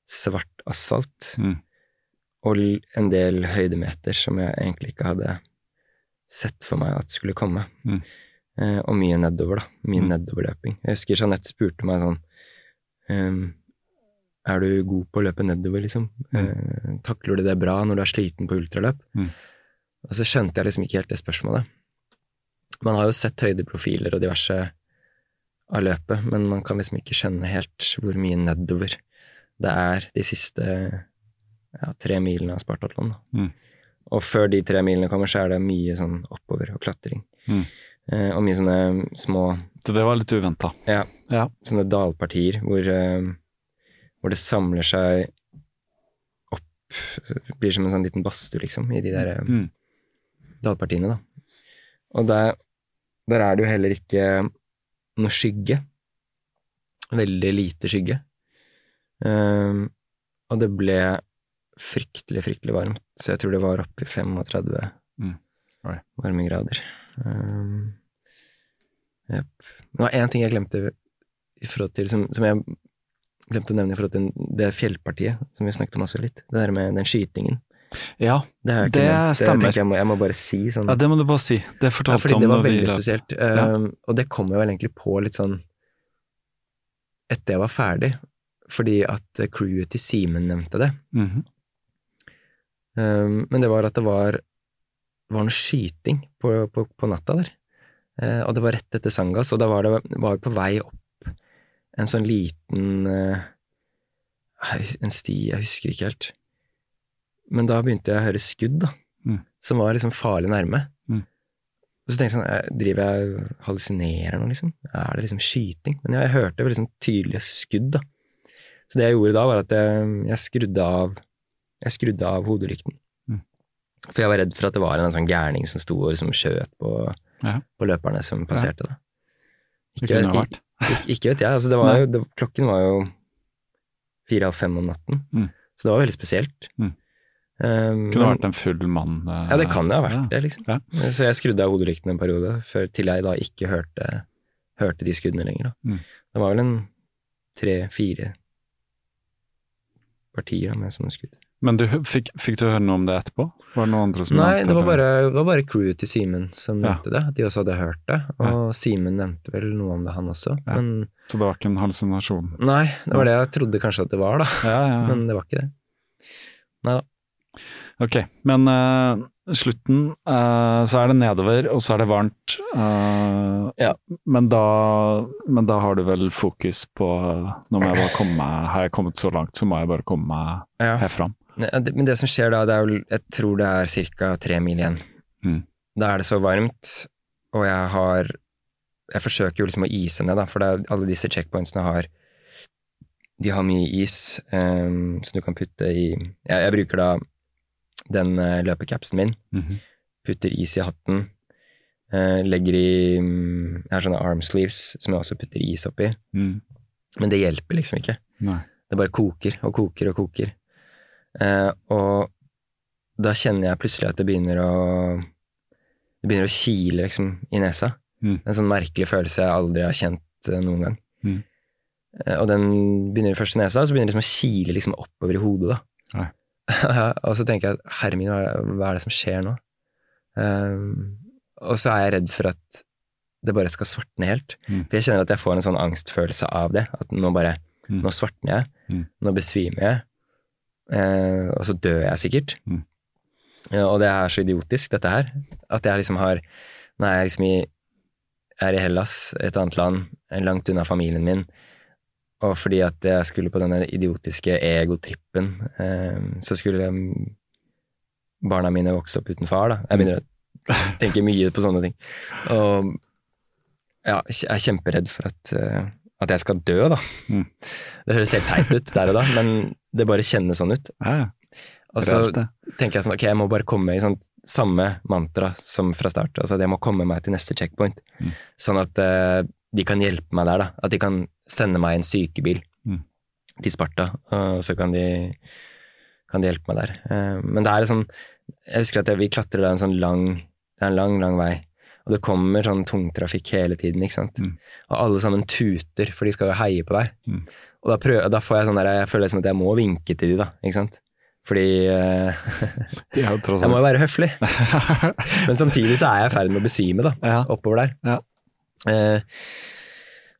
C: svart asfalt.
B: Mm.
C: Og en del høydemeter som jeg egentlig ikke hadde sett for meg at skulle komme.
B: Mm.
C: Eh, og mye nedover, da. Mye
B: Mm.
C: nedoverløping. Jeg husker Jeanette spurte meg sånn ehm, Er du god på å løpe nedover, liksom? Eh, takler du det bra når du er sliten på ultraløp?
B: Mm.
C: Og så skjønte jeg liksom ikke helt det spørsmålet. Man har jo sett høydeprofiler og diverse av løpet, men man kan liksom ikke skjønne helt hvor mye nedover det er de siste ja, tre milene av Spartatlon.
B: Mm.
C: Og før de tre milene kommer, så er det mye sånn oppover og klatring.
B: Mm.
C: Eh, og mye sånne små
B: Så det var litt uventa.
C: ja,
B: Ja.
C: sånne dalpartier hvor, eh, hvor det samler seg opp Det blir som en sånn liten badstue, liksom, i de der eh,
B: Mm.
C: dalpartiene, da. Og der, der er det jo heller ikke noe skygge. Veldig lite skygge. Um, og det ble fryktelig, fryktelig varmt, så jeg tror det var oppe i 35
B: Mm.
C: Varmegrader. Um, yep. Det var én ting jeg glemte i forhold til, som, som jeg glemte å nevne i forhold til det fjellpartiet som vi snakket om også litt. Det der med den skytingen.
B: ja,
C: Det,
B: Det stemmer.
C: tenker Jeg, må, jeg må bare si sånn
B: ja, det må du bare si. Det
C: ja,
B: fortalte
C: fordi
B: om
C: det var
B: vi
C: veldig
B: løp.
C: spesielt.
B: Ja.
C: Um, og det kom jeg vel egentlig på litt sånn etter jeg var ferdig, fordi at crewet til Simen nevnte det.
B: Mhm.
C: Um, men det var at det var, var noe skyting på, på, på natta der. Uh, og det var rett etter Sangas, og da var det var på vei opp en sånn liten eh, En sti, jeg husker ikke helt. Men da begynte jeg å høre skudd, da.
B: Mm.
C: Som var liksom farlig nærme.
B: Mm.
C: Og så tenkte jeg sånn, eh, driver jeg og hallusinerer nå, liksom? Er det liksom skyting? Men jeg, hørte veldig sånn tydelige skudd, da. Så det jeg gjorde da, var at jeg, jeg skrudde av jeg skrudde av hodelykten.
B: Mm.
C: For jeg var redd for at det var en sånn gærning som sto og liksom skjøt på,
B: Ja.
C: på løperne som passerte. da.
B: Det kunne ha vært.
C: Ikke, ikke vet jeg. Altså, det var jo, det, klokken var jo fire av fem om natten,
B: Mm.
C: så det var veldig spesielt.
B: Mm.
C: Um,
B: Kunne vært en full mann. Uh,
C: ja, det kan det ha vært
B: ja.
C: det, liksom.
B: Ja.
C: Så jeg skrudde av hodelykten en periode, før, til jeg da ikke hørte, hørte de skuddene lenger.
B: Mm.
C: Det var vel en tre-fire partier med sånne skudd.
B: Men du, fikk, fikk du høre noe om det etterpå? Var det noen andre som
C: Nei,
B: nevnte
C: det var bare, det var bare crewet til Simen som
B: Ja.
C: nevnte det. De også hadde hørt det. Og Simen nevnte vel noe om det, han også.
B: Ja.
C: Men
B: Så det var ikke en hallusinasjon?
C: nei, det var det jeg trodde kanskje at det var, da.
B: Ja, ja.
C: Men det var ikke det. Nei da.
B: Ok, men uh, slutten, uh, så er det nedover, og så er det varmt. Uh,
C: Ja.
B: men, da, men da har du vel fokus på Nå må jeg bare komme meg Har jeg kommet så langt, så må jeg bare komme meg
C: Ja.
B: herfra.
C: Men det som skjer da, det er vel Jeg tror det er ca. tre mil igjen.
B: Mm.
C: Da er det så varmt, og jeg har Jeg forsøker jo liksom å ise ned, da, for er, alle disse checkpointsene har De har mye is um, som du kan putte i Jeg, jeg bruker da den uh, løpecapsen min.
B: Mhm.
C: Putter is i hatten. Uh, legger i um, Jeg har sånne arm sleeves som jeg også putter is oppi.
B: Mm.
C: Men det hjelper liksom ikke.
B: Nei.
C: Det bare koker og koker og koker. Eh, og da kjenner jeg plutselig at det begynner å Det begynner å kile liksom i nesa.
B: Mm.
C: En sånn merkelig følelse jeg aldri har kjent eh, noen gang.
B: Mm.
C: Eh, og den begynner først i nesa, og så begynner det liksom å kile liksom oppover i hodet. da. Og så tenker jeg herre min, hva er, det, som skjer nå? Um, og så er jeg redd for at det bare skal svartne helt.
B: Mm.
C: For jeg kjenner at jeg får en sånn angstfølelse av det. At nå bare
B: Mm.
C: Nå svartner jeg.
B: Mm.
C: Nå besvimer jeg. Eh, og så dør jeg sikkert.
B: Mm.
C: Ja, og det er så idiotisk, dette her. At jeg liksom har Når jeg liksom i er i Hellas, et annet land, langt unna familien min, og fordi at jeg skulle på denne idiotiske egotrippen, eh, så skulle mm, barna mine vokse opp uten far, da. Jeg begynner å tenke mye på sånne ting. Og ja, jeg er kjemperedd for at, eh, at jeg skal dø, da.
B: Mm.
C: Det høres helt teit ut der og da, men det bare kjennes sånn ut.
B: Ja.
C: Og så tenker jeg sånn, ok, jeg må bare komme i sånn samme mantra som fra start. Altså at jeg må komme meg til neste checkpoint.
B: Mm.
C: Sånn at uh, de kan hjelpe meg der, da. At de kan sende meg en sykebil
B: Mm.
C: til Sparta, og så kan de, kan de hjelpe meg der. Uh, men det er sånn Jeg husker at jeg, vi klatrer da en sånn lang en lang, lang vei. Og det kommer sånn tungtrafikk hele tiden, ikke sant.
B: Mm.
C: Og alle sammen tuter, for de skal jo heie på deg.
B: Mm.
C: Og da, prøver, da får jeg sånn der Jeg føler som at jeg må vinke til de, da. Ikke sant. Fordi
B: uh,
C: jeg må jo være høflig. Men samtidig så er jeg i ferd med å besvime, da.
B: Ja.
C: Oppover der.
B: Ja.
C: Uh,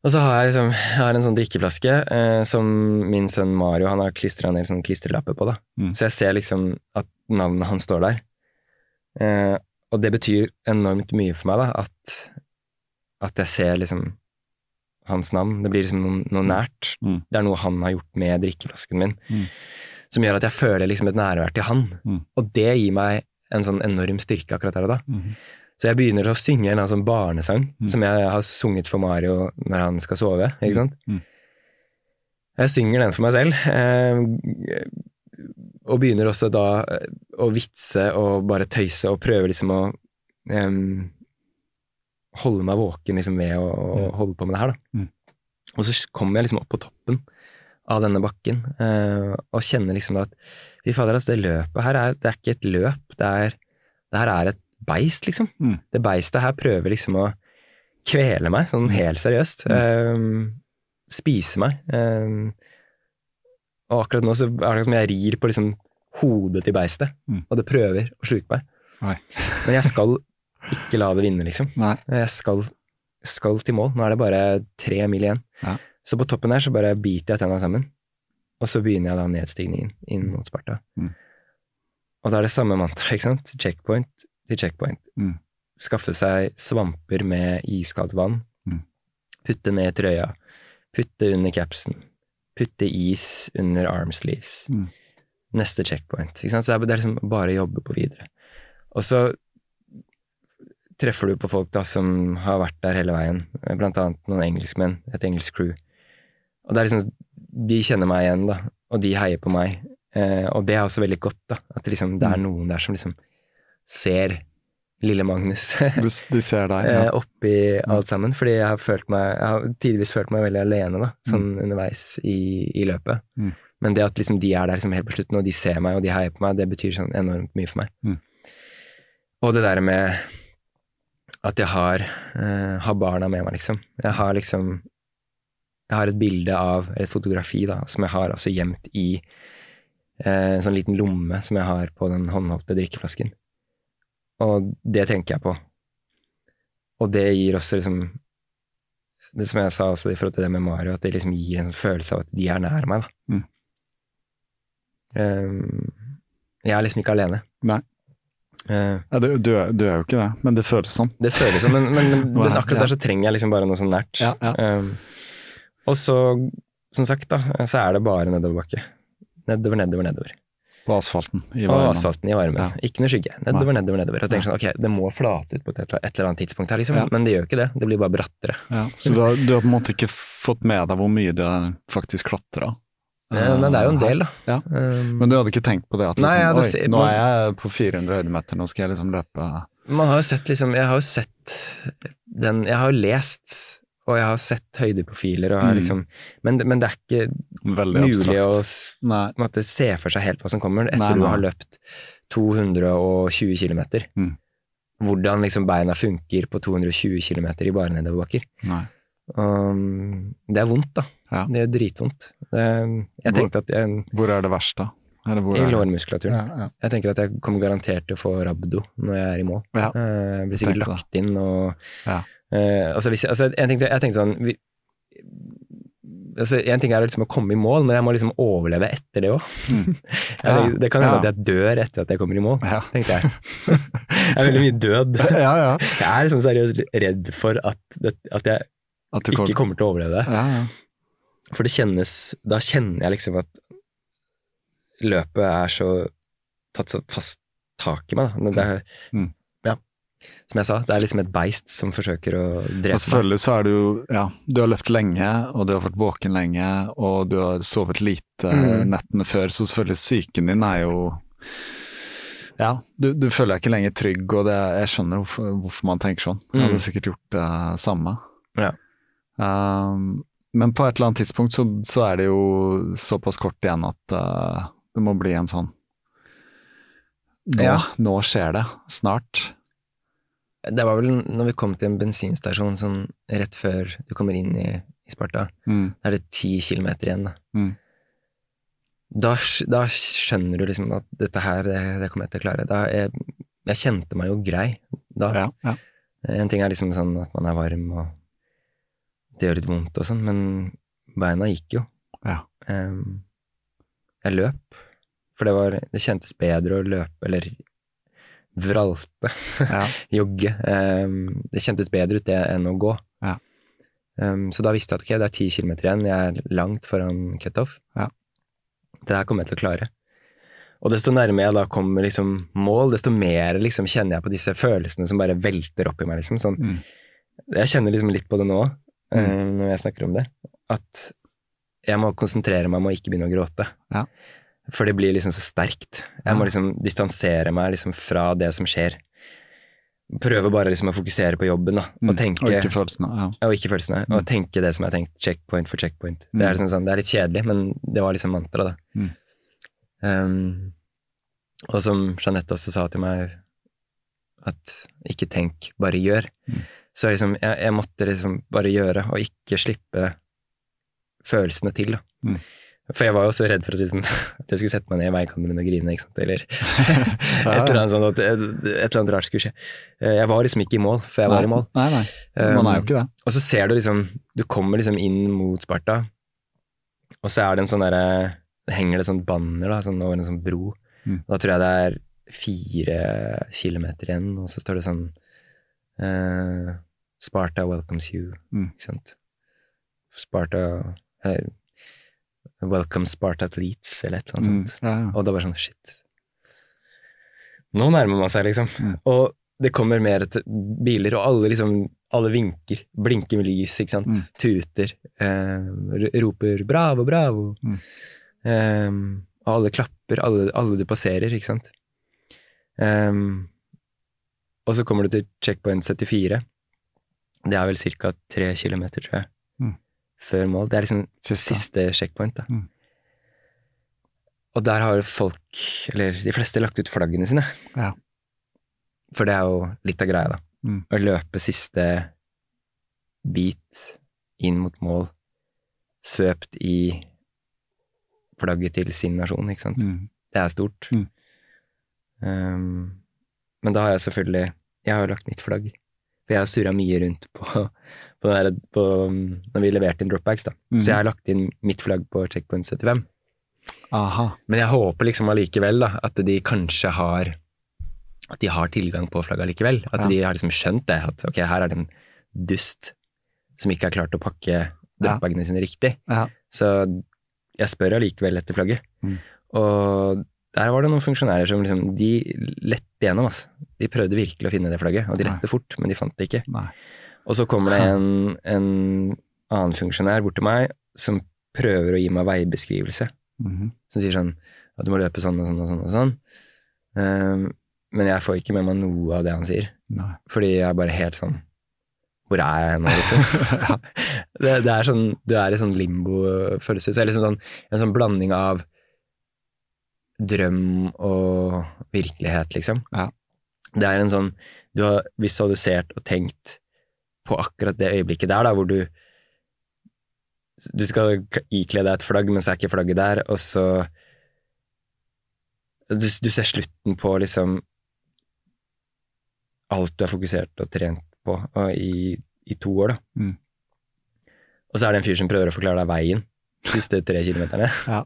C: og så har jeg liksom jeg har en sånn drikkeflaske eh, som min sønn Mario han har klistra en del sånn klistrelapper på. da.
B: Mm.
C: Så jeg ser liksom at navnet hans står der. Eh, og det betyr enormt mye for meg, da, at, at jeg ser liksom hans navn. Det blir liksom noe, noe nært.
B: Mm.
C: Det er noe han har gjort med drikkeflasken min,
B: Mm.
C: som gjør at jeg føler liksom et nærvær til han.
B: Mm.
C: Og det gir meg en sånn enorm styrke akkurat der og da.
B: Mhm.
C: Så jeg begynner å synge en sånn barnesang
B: Mm.
C: som jeg har sunget for Mario når han skal sove, ikke sant?
B: Mm.
C: Jeg synger den for meg selv, eh, og begynner også da eh, å vitse og bare tøyse og prøve liksom å um, holde meg våken liksom ved å, å
B: Mm.
C: holde på med det her, da.
B: Mm.
C: Og så kommer jeg liksom opp på toppen av denne bakken uh, og kjenner liksom at fy fader, altså, det løpet her er, det er ikke et løp, det, er, det her er et beist, liksom.
B: Mm.
C: Det beistet her prøver liksom å kvele meg, sånn helt seriøst. Eh, spise meg. Eh, og akkurat nå så er det som jeg rir på liksom hodet til beistet,
B: Mm.
C: og det prøver å sluke meg.
B: Nei.
C: Men jeg skal ikke la det vinne, liksom.
B: Nei.
C: Jeg skal, skal til mål. Nå er det bare tre mil igjen.
B: Ja.
C: Så på toppen her så bare biter jeg tenna sammen, og så begynner jeg da nedstigningen inn mot Sparta.
B: Mm.
C: Og da er det samme mantra, ikke sant? Checkpoint til checkpoint.
B: Mm.
C: Skaffe seg svamper med iskaldt vann.
B: Mm.
C: Putte ned trøya. Putte under capsen. Putte is under armsleeves.
B: Mm.
C: Neste checkpoint. Så det er, det er liksom bare å jobbe på videre. Og så treffer du på folk da som har vært der hele veien, blant annet noen engelskmenn, et engelsk crew. Og det er liksom, de kjenner meg igjen, da, og de heier på meg. Eh, og det er også veldig godt, da, at det, liksom, det er noen der som liksom ser lille Magnus
B: Du, de ser deg,
C: eh,
B: ja.
C: oppi alt sammen. Fordi jeg har følt meg, jeg har tidvis følt meg veldig alene, da, sånn underveis i, i løpet.
B: Mm.
C: Men det at liksom de er der liksom helt på slutten, og de ser meg, og de heier på meg, det betyr sånn enormt mye for meg.
B: Mm.
C: Og det der med at jeg har, eh, har barna med meg, liksom. Jeg har liksom Jeg har et bilde av, eller et fotografi, da, som jeg har altså gjemt i eh, en sånn liten lomme som jeg har på den håndholdte drikkeflasken. Og det tenker jeg på. Og det gir også liksom Det som jeg sa også i forhold til det med Mario, at det liksom gir en følelse av at de er nær meg, da.
B: Mm.
C: Um, jeg er liksom ikke alene.
B: Nei.
C: Uh,
B: Ja, du, du, er, du er jo ikke det, men det føles sånn.
C: det føles sånn, men, men, men, men akkurat der så trenger jeg liksom bare noe sånn nært.
B: Ja, ja.
C: Um, og så, som sagt, da, så er det bare nedoverbakke. Nedover, nedover, nedover.
B: På asfalten. I varmen.
C: På asfalten i varmen.
B: Ja.
C: Ikke noe skygge. Nedover, nedover, nedover. Og så tenker jeg sånn, ok, det må flate ut på et, eller annet tidspunkt her, liksom.
B: Ja.
C: Men det gjør ikke det. Det blir bare brattere.
B: Ja, så du har, du har på en måte ikke fått med deg hvor mye du faktisk klatrer?
C: Nei, Men det er jo en del, da.
B: Ja.
C: Um,
B: Men du hadde ikke tenkt på det? At
C: Nei,
B: liksom,
C: jeg hadde
B: oi, nå er jeg på 400 høydemeter, nå skal jeg liksom løpe
C: Man har jo sett liksom Jeg har jo sett den Jeg har jo lest, og jeg har sett høydeprofiler, og har
B: Mm.
C: liksom men, men det er ikke
B: veldig
C: mulig
B: abstrakt.
C: å
B: Nei.
C: måte, se for seg helt hva som kommer, etter
B: Nei,
C: du har løpt 220 km.
B: Mm.
C: Hvordan liksom beina funker på 220 km i bare nedoverbakker. Um, det er vondt, da.
B: Ja.
C: Det er dritvondt. Det, jeg tenkte at jeg,
B: Hvor er det verst, da?
C: I lårmuskulaturen.
B: Ja, ja.
C: Jeg tenker at jeg kommer garantert til å få rabdo når jeg er i mål.
B: Ja.
C: Eh, Jeg blir sikkert lagt inn og Eh, altså, hvis altså, jeg, tenkte, jeg tenkte sånn vi, altså, En ting er liksom å komme i mål, men jeg må liksom overleve etter det òg.
B: Mm. Ja,
C: det kan hende
B: ja.
C: at jeg dør etter at jeg kommer i mål,
B: Ja.
C: tenkte jeg. jeg er veldig mye død.
B: ja, ja.
C: Jeg er liksom seriøst redd for at, det, at jeg
B: At kommer.
C: ikke kommer til å overleve det.
B: Ja, ja.
C: For det kjennes Da kjenner jeg liksom at løpet er så tatt så fast tak i meg. Da. Det,
B: Mm.
C: Som jeg sa, det er liksom et beist som forsøker å drepe
B: Og selvfølgelig så er du jo Ja, du har løpt lenge, og du har vært våken lenge, og du har sovet lite
C: Mm.
B: nettene før, så selvfølgelig psyken din er jo Ja, du, du føler deg ikke lenger trygg, og det, jeg skjønner hvorfor, hvorfor man tenker sånn. Jeg hadde
C: Mm.
B: sikkert gjort det samme.
C: Ja.
B: Um, men på et eller annet tidspunkt så, så er det jo såpass kort igjen at uh, det må bli en sånn Nå,
C: Ja.
B: nå skjer det. Snart.
C: Det var vel når vi kom til en bensinstasjon sånn rett før du kommer inn i, i Sparta.
B: Mm.
C: Da er det ti kilometer igjen, da.
B: Mm.
C: Da, da skjønner du liksom at dette her, det, det kommer jeg til å klare. Da jeg, jeg kjente meg jo grei da.
B: Ja, ja.
C: En ting er liksom sånn at man er varm og det gjør litt vondt og sånn, men beina gikk jo.
B: Ja.
C: Um, jeg løp, for det var Det kjentes bedre å løpe, eller vralte,
B: ja.
C: jogge. Um, det kjentes bedre ut det enn å gå.
B: Ja.
C: Um, så da visste jeg at ok, det er ti kilometer igjen, jeg er langt foran cutoff.
B: Ja.
C: Det her kommer jeg til å klare. Og desto nærmere jeg da kommer liksom mål, desto mer liksom kjenner jeg på disse følelsene som bare velter opp i meg. liksom sånn.
B: Mm.
C: Jeg kjenner liksom litt på det nå, eh, når jeg snakker om det. At jeg må konsentrere meg om å ikke begynne å gråte.
B: Ja.
C: For det blir liksom så sterkt. Jeg må liksom distansere meg liksom fra det som skjer. Prøve bare liksom å fokusere på jobben da, og
B: Mm.
C: tenke
B: Og ikke følelsene. Ja.
C: og ikke følelsene, og tenke det som jeg har tenkt, checkpoint for checkpoint. Det,
B: Mm.
C: er liksom sånn, det er litt kjedelig, men det var liksom mantra, da.
B: Mm.
C: Um, og som Jeanette også sa til meg, at ikke tenk, bare gjør.
B: Mm.
C: Så liksom, jeg, jeg måtte liksom bare gjøre, og ikke slippe følelsene til, da.
B: Mm.
C: For jeg var jo så redd for at, liksom, at jeg skulle sette meg ned i veikanten min og grine, ikke sant, eller et eller annet sånt, at et, eller annet rart skulle skje. Eh, Jeg var liksom ikke i mål, for jeg var i mål.
B: Nei, nei. Man er jo ikke det.
C: Og så ser du liksom Du kommer liksom inn mot Sparta, og så er det en sånn derre Det henger det sånn banner da, sånn over en sånn bro.
B: Mm.
C: Da tror jeg det er fire kilometer igjen, og så står det sånn uh, Sparta welcomes you,
B: Mm.
C: ikke sant. Sparta eller, Welcome Sparta Leeds', eller et eller annet
B: Mm.
C: sånt.
B: Ja, ja.
C: Og det var sånn, shit. Nå nærmer man seg, liksom.
B: Mm.
C: Og det kommer mer til biler, og alle liksom alle vinker, blinker med lys, ikke sant.
B: Mm.
C: Tuter. Eh, roper 'bravo, bravo'.
B: Mm.
C: Eh, og alle klapper, alle, alle du passerer, ikke sant. Eh, og så kommer du til checkpoint 74. Det er vel ca. tre kilometer, tror jeg,
B: Mm.
C: Før mål. Det er liksom
B: Siste.
C: siste checkpoint. da.
B: Mm.
C: Og der har folk, eller de fleste, lagt ut flaggene sine.
B: Ja.
C: For det er jo litt av greia, da.
B: Mm.
C: Å løpe siste bit inn mot mål, svøpt i flagget til sin nasjon, ikke sant.
B: Mm.
C: Det er stort.
B: Mm.
C: Um, men da har jeg selvfølgelig Jeg har jo lagt mitt flagg. For jeg har surra mye rundt på, på, der, på Når vi leverte inn dropbacks, da.
B: Mm.
C: Så jeg har lagt inn mitt flagg på checkpoint 75.
B: Aha.
C: Men jeg håper liksom allikevel da, at de kanskje har At de har tilgang på flagget allikevel. At
B: Ja.
C: de har liksom skjønt det. At ok, her er det en dust som ikke har klart å pakke dropbagene sine riktig.
B: Ja.
C: Så jeg spør allikevel etter flagget.
B: Mm.
C: Og der var det noen funksjonærer som liksom, de lette gjennom. Altså. De prøvde virkelig å finne det flagget, og de
B: Nei.
C: fort, men de fant det ikke.
B: Nei.
C: Og så kommer det en, en annen funksjonær bort til meg som prøver å gi meg veibeskrivelse.
B: Mhm.
C: Som sier sånn at du må løpe sånn og sånn og sånn og sånn. Um, men jeg får ikke med meg noe av det han sier,
B: Nei.
C: fordi jeg er bare helt sånn Hvor er jeg nå, liksom? det, det er sånn, du er i sånn limbo-følelse. Så er liksom sånn, en sånn blanding av drøm og virkelighet, liksom.
B: Ja.
C: Det er en sånn Du har visualisert og tenkt på akkurat det øyeblikket der, da, hvor du Du skal ikle deg et flagg, men så er ikke flagget der, og så du, du ser slutten på liksom alt du har fokusert og trent på og i, i to år, da.
B: Mm.
C: Og så er det en fyr som prøver å forklare deg veien de siste tre kilometerne.
B: Ja.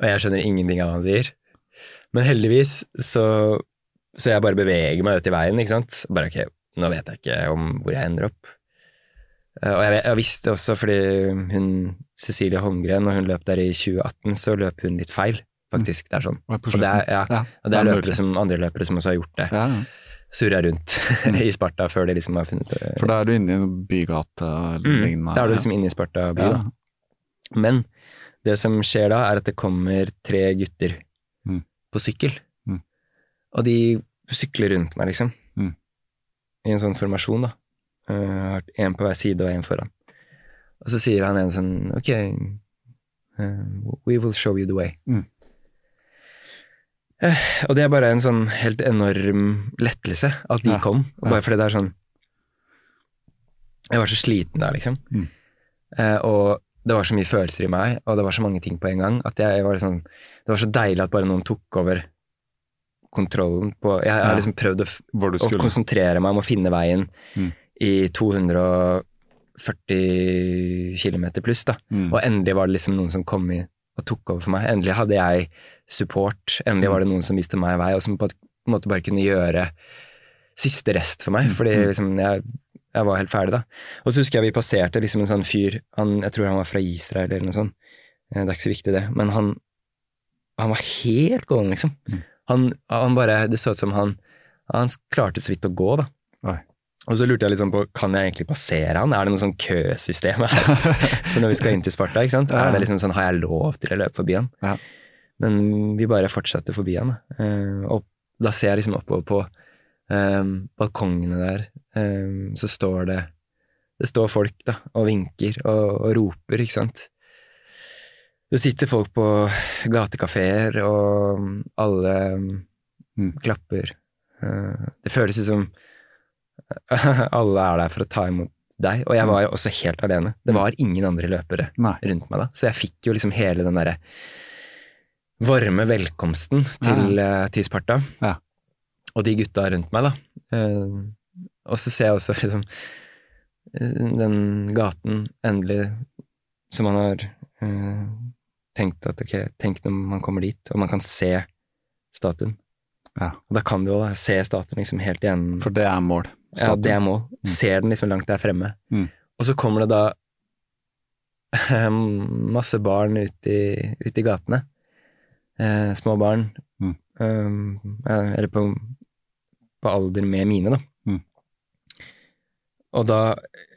C: Og jeg skjønner ingenting av hva han sier. Men heldigvis så Så jeg bare beveger meg ut i veien, ikke sant. Bare ok, nå vet jeg ikke om hvor jeg ender opp. Eh, Og jeg, jeg visste også, fordi hun Cecilie Holmgren, når hun løp der i 2018, så løp hun litt feil, faktisk. Det er sånn.
B: Og
C: det er, ja, og det er løpere som, andre løpere som også har gjort det.
B: Ja, ja.
C: surra rundt i Sparta før de liksom har funnet det.
B: For da er du inne i en bygate
C: Mm, da er du liksom inne i Sparta by,
B: ja.
C: da. Men det som skjer da, er at det kommer tre gutter
B: Mm.
C: på sykkel.
B: Mm.
C: Og de sykler rundt meg, liksom. I en sånn formasjon, da. Uh, en på hver side og en foran. Og så sier han en sånn Ok, uh, we will show you the way.
B: Mm.
C: Uh, og det er bare en sånn helt enorm lettelse at de
B: Ja,
C: kom. Og bare
B: ja.
C: fordi det er sånn Jeg var så sliten der, liksom.
B: Mm.
C: Eh, og det var så mye følelser i meg, og det var så mange ting på en gang, at jeg var sånn Det var så deilig at bare noen tok over kontrollen på Jeg, jeg har liksom prøvd å, å konsentrere meg om å finne veien
B: Mm.
C: i 240 km pluss, da.
B: Mm.
C: Og endelig var det liksom noen som kom inn og tok over for meg. Endelig hadde jeg support. Endelig
B: Mm.
C: var det noen som viste meg vei, og som på en måte bare kunne gjøre siste rest for meg.
B: Mm.
C: Fordi liksom jeg, jeg var helt ferdig da. Og så husker jeg vi passerte liksom en sånn fyr, han, jeg tror han var fra Israel eller noe sånt. Eh, Det er ikke så viktig det, men han, han var helt gåen, liksom.
B: Mm.
C: Han, han bare, det så ut som han, han klarte så vidt å gå da.
B: Oi.
C: Og så lurte jeg liksom på, kan jeg egentlig passere han? Er det noe sånn køsystem her? For når vi skal inn til Sparta, ikke sant? Er det liksom sånn, har jeg lov til å løpe forbi han?
B: Ja.
C: Men vi bare fortsatte forbi han. da. Eh, og da ser jeg liksom oppover på um, balkongene der, um, så står det Det står folk da, og vinker og, og roper, ikke sant. Det sitter folk på gatekafeer, og alle
B: Mm.
C: klapper. Eh, det føles ut som alle er der for å ta imot deg, og jeg var jo også helt alene. Det var ingen andre løpere
B: Nei.
C: rundt meg da, så jeg fikk jo liksom hele den derre varme velkomsten til, ja. til Sparta.
B: Ja.
C: Og de gutta rundt meg, da. Eh, og så ser jeg også liksom eh, den gaten endelig som man har eh, tenkt at ok, tenk når man kommer dit, og man kan se statuen.
B: Ja.
C: Og da kan du jo se statuen liksom helt igjen.
B: For det er mål.
C: Ja, det er mål. Ser den liksom langt der fremme.
B: Mm.
C: Og så kommer det da masse barn ut i, ut i gatene. Eh, små barn.
B: Mm.
C: Um, eller på, på alder med mine, da.
B: Mm.
C: Og da,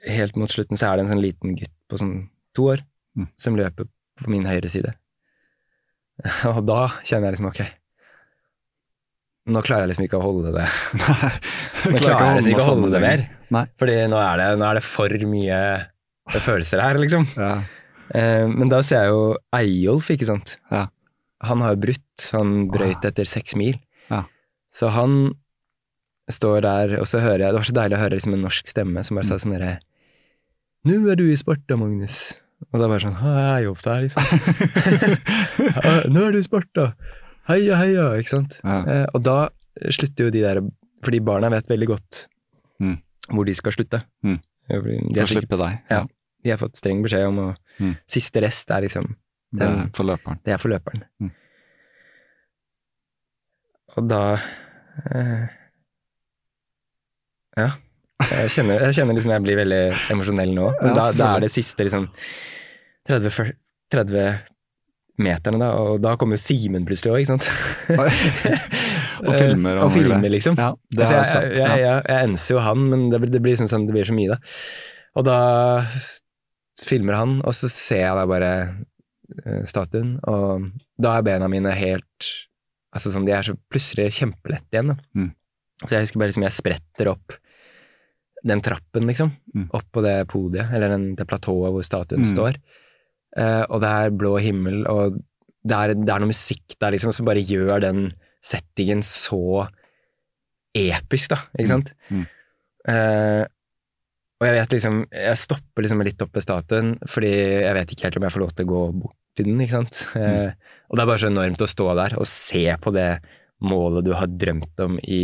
C: helt mot slutten, så er det en sånn liten gutt på sånn to år
B: Mm.
C: som løper på min høyre side. Og da kjenner jeg liksom ok, nå klarer jeg liksom ikke å holde det. Nå klarer jeg liksom ikke å holde det mer.
B: Nei.
C: Fordi nå er det, nå er det for mye følelser her, liksom.
B: Ja.
C: Eh, men da ser jeg jo Eyolf, ikke sant.
B: Ja.
C: Han har jo brutt. Han brøyt etter seks mil.
B: Ja.
C: Så han står der, og så hører jeg Det var så deilig å høre liksom en norsk stemme som bare sa sånn herre Nå er du i Sparta, Magnus. Og da bare sånn Hei, Eyolf der, liksom. Nå er du Sparta. Heia, heia, ikke sant.
B: Ja.
C: Eh, og da slutter jo de der Fordi barna vet veldig godt
B: Mm.
C: hvor de skal slutte.
B: Mm.
C: De har
B: slippe deg.
C: ja. De har fått streng beskjed om å
B: Mm.
C: Siste rest er liksom
B: Det er
C: den,
B: for løperen.
C: Det er for løperen.
B: Mm.
C: Og da eh, Ja. Jeg kjenner, jeg kjenner liksom jeg blir veldig emosjonell nå. Men da, da er det siste liksom 30, fyr- 30 meterne, da, og da kommer jo Simen plutselig òg, ikke sant?
B: Og filmer
C: og,
B: og
C: filmer, liksom.
B: Ja, det
C: altså, jeg,
B: sett.
C: jeg, jeg, jeg enser jo han, men det, det blir sånn, sånn, det blir så mye, da. Og da filmer han, og så ser jeg da bare eh, statuen, og da er bena mine helt Altså sånn, de er så plutselig kjempelette igjen, da.
B: Mm.
C: Så jeg husker bare liksom jeg spretter opp den trappen, liksom.
B: Mm.
C: Opp på det podiet, eller den, det platået hvor statuen
B: Mm.
C: står. Uh, og det er blå himmel, og det er, det er noe musikk der liksom som bare gjør den settingen så episk, da, ikke sant?
B: Mm.
C: Uh, og jeg vet liksom Jeg stopper liksom litt opp ved statuen, fordi jeg vet ikke helt om jeg får lov til å gå bort til den, ikke sant? Eh, og det er bare så enormt å stå der og se på det målet du har drømt om i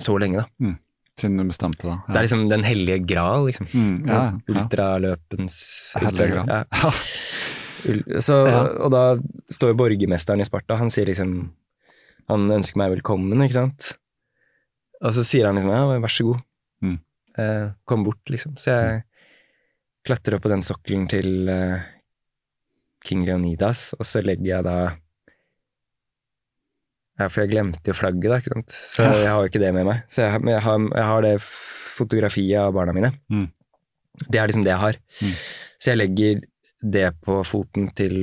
C: så lenge, da.
B: Siden du bestemte deg.
C: Det er liksom den hellige gral, liksom.
B: Mm, ja, ja.
C: Ultraløpens
B: Hellige gral.
C: Ja. Så, Og da står borgermesteren i Sparta, han sier liksom Han ønsker meg velkommen, ikke sant? Og så sier han liksom ja, vær så god.
B: Mm.
C: Eh, kom bort, liksom. Så jeg klatrer opp på den sokkelen til eh, King Leonidas, og så legger jeg da Ja, for jeg glemte jo flagget, da, ikke sant. Så jeg har jo ikke det med meg. Så jeg, jeg har, jeg har det fotografiet av barna mine.
B: Mm.
C: Det er liksom det jeg har.
B: Mm.
C: Så jeg legger det på foten til,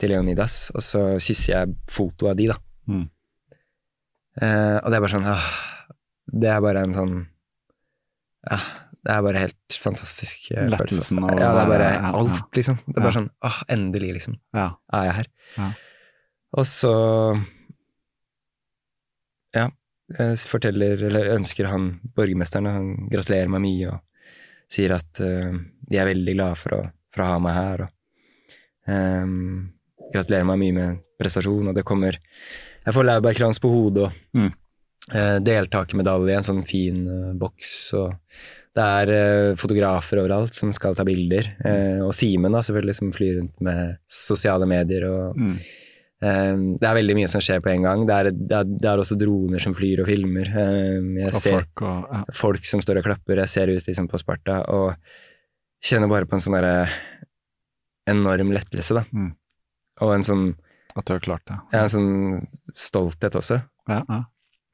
C: til Leonidas, og så kysser jeg foto av de, da.
B: Mm.
C: Eh, og det er bare sånn åh, Det er bare en sånn Ja, det er bare helt fantastisk eh, følelse.
B: Lettelsen
C: Ja, det er bare alt, liksom. Det er bare sånn åh, endelig, liksom,
B: Ja.
C: er jeg her.
B: Ja.
C: Og så Ja, jeg forteller, eller ønsker han borgermesteren, han gratulerer meg mye og sier at uh, de er veldig glade for å, for å ha meg her. og um, Gratulerer meg mye med prestasjon, og det kommer Jeg får laurbærkrans på hodet og
B: Mm.
C: uh, deltakermedalje i en sånn fin uh, boks. og det er eh, fotografer overalt som skal ta bilder. Eh, og Simen, da, selvfølgelig, som flyr rundt med sosiale medier. og
B: Mm.
C: Eh, Det er veldig mye som skjer på en gang. Det er, det er, det er også droner som flyr og filmer. Eh, jeg ser
B: folk og ja.
C: folk som står og klapper. Jeg ser ut liksom på Sparta og kjenner bare på en sånn derre enorm lettelse, da.
B: Mm.
C: Og en sånn,
B: At du har klart det.
C: ja, en sånn stolthet også.
B: Ja, ja.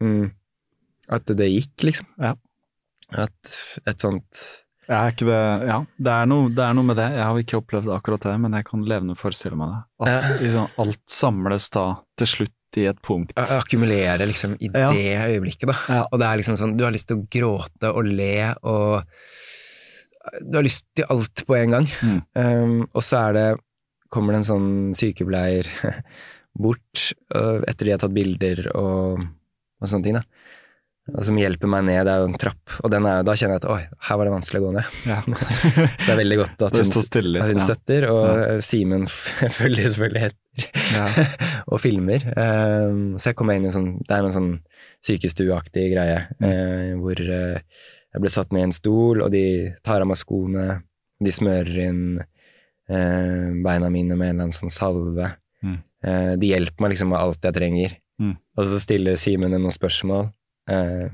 C: Mm. At det gikk, liksom.
B: Ja.
C: At et sånt
B: er ikke det, ja, det er, noe, det er noe med det. Jeg har ikke opplevd akkurat det, men jeg kan levende forestille meg det. At
C: Ja.
B: liksom, alt samles da til slutt i et punkt.
C: akkumulere liksom i
B: Ja.
C: det øyeblikket, da.
B: Ja.
C: Og det er liksom sånn, du har lyst til å gråte og le og Du har lyst til alt på en gang.
B: Mm.
C: Um, og så er det kommer det en sånn sykepleier bort etter de har tatt bilder og, og sånne ting, da. Og som hjelper meg ned. Det er jo en trapp, og den er, da kjenner jeg at oi, her var det vanskelig å gå ned.
B: Ja.
C: Det er veldig godt at hun,
B: stille
C: at hun
B: ja.
C: støtter, og Simen følger selvfølgelig etter
B: Ja.
C: og filmer. Um, så jeg kom inn i sånn Det er en sånn sykestueaktig greie
B: Mm.
C: uh, hvor uh, jeg ble satt ned i en stol, og de tar av meg skoene, de smører inn uh, beina mine med en eller annen sånn salve.
B: Mm.
C: De hjelper meg liksom med alt jeg trenger.
B: Mm.
C: Og så stiller Simen noen spørsmål. Eh,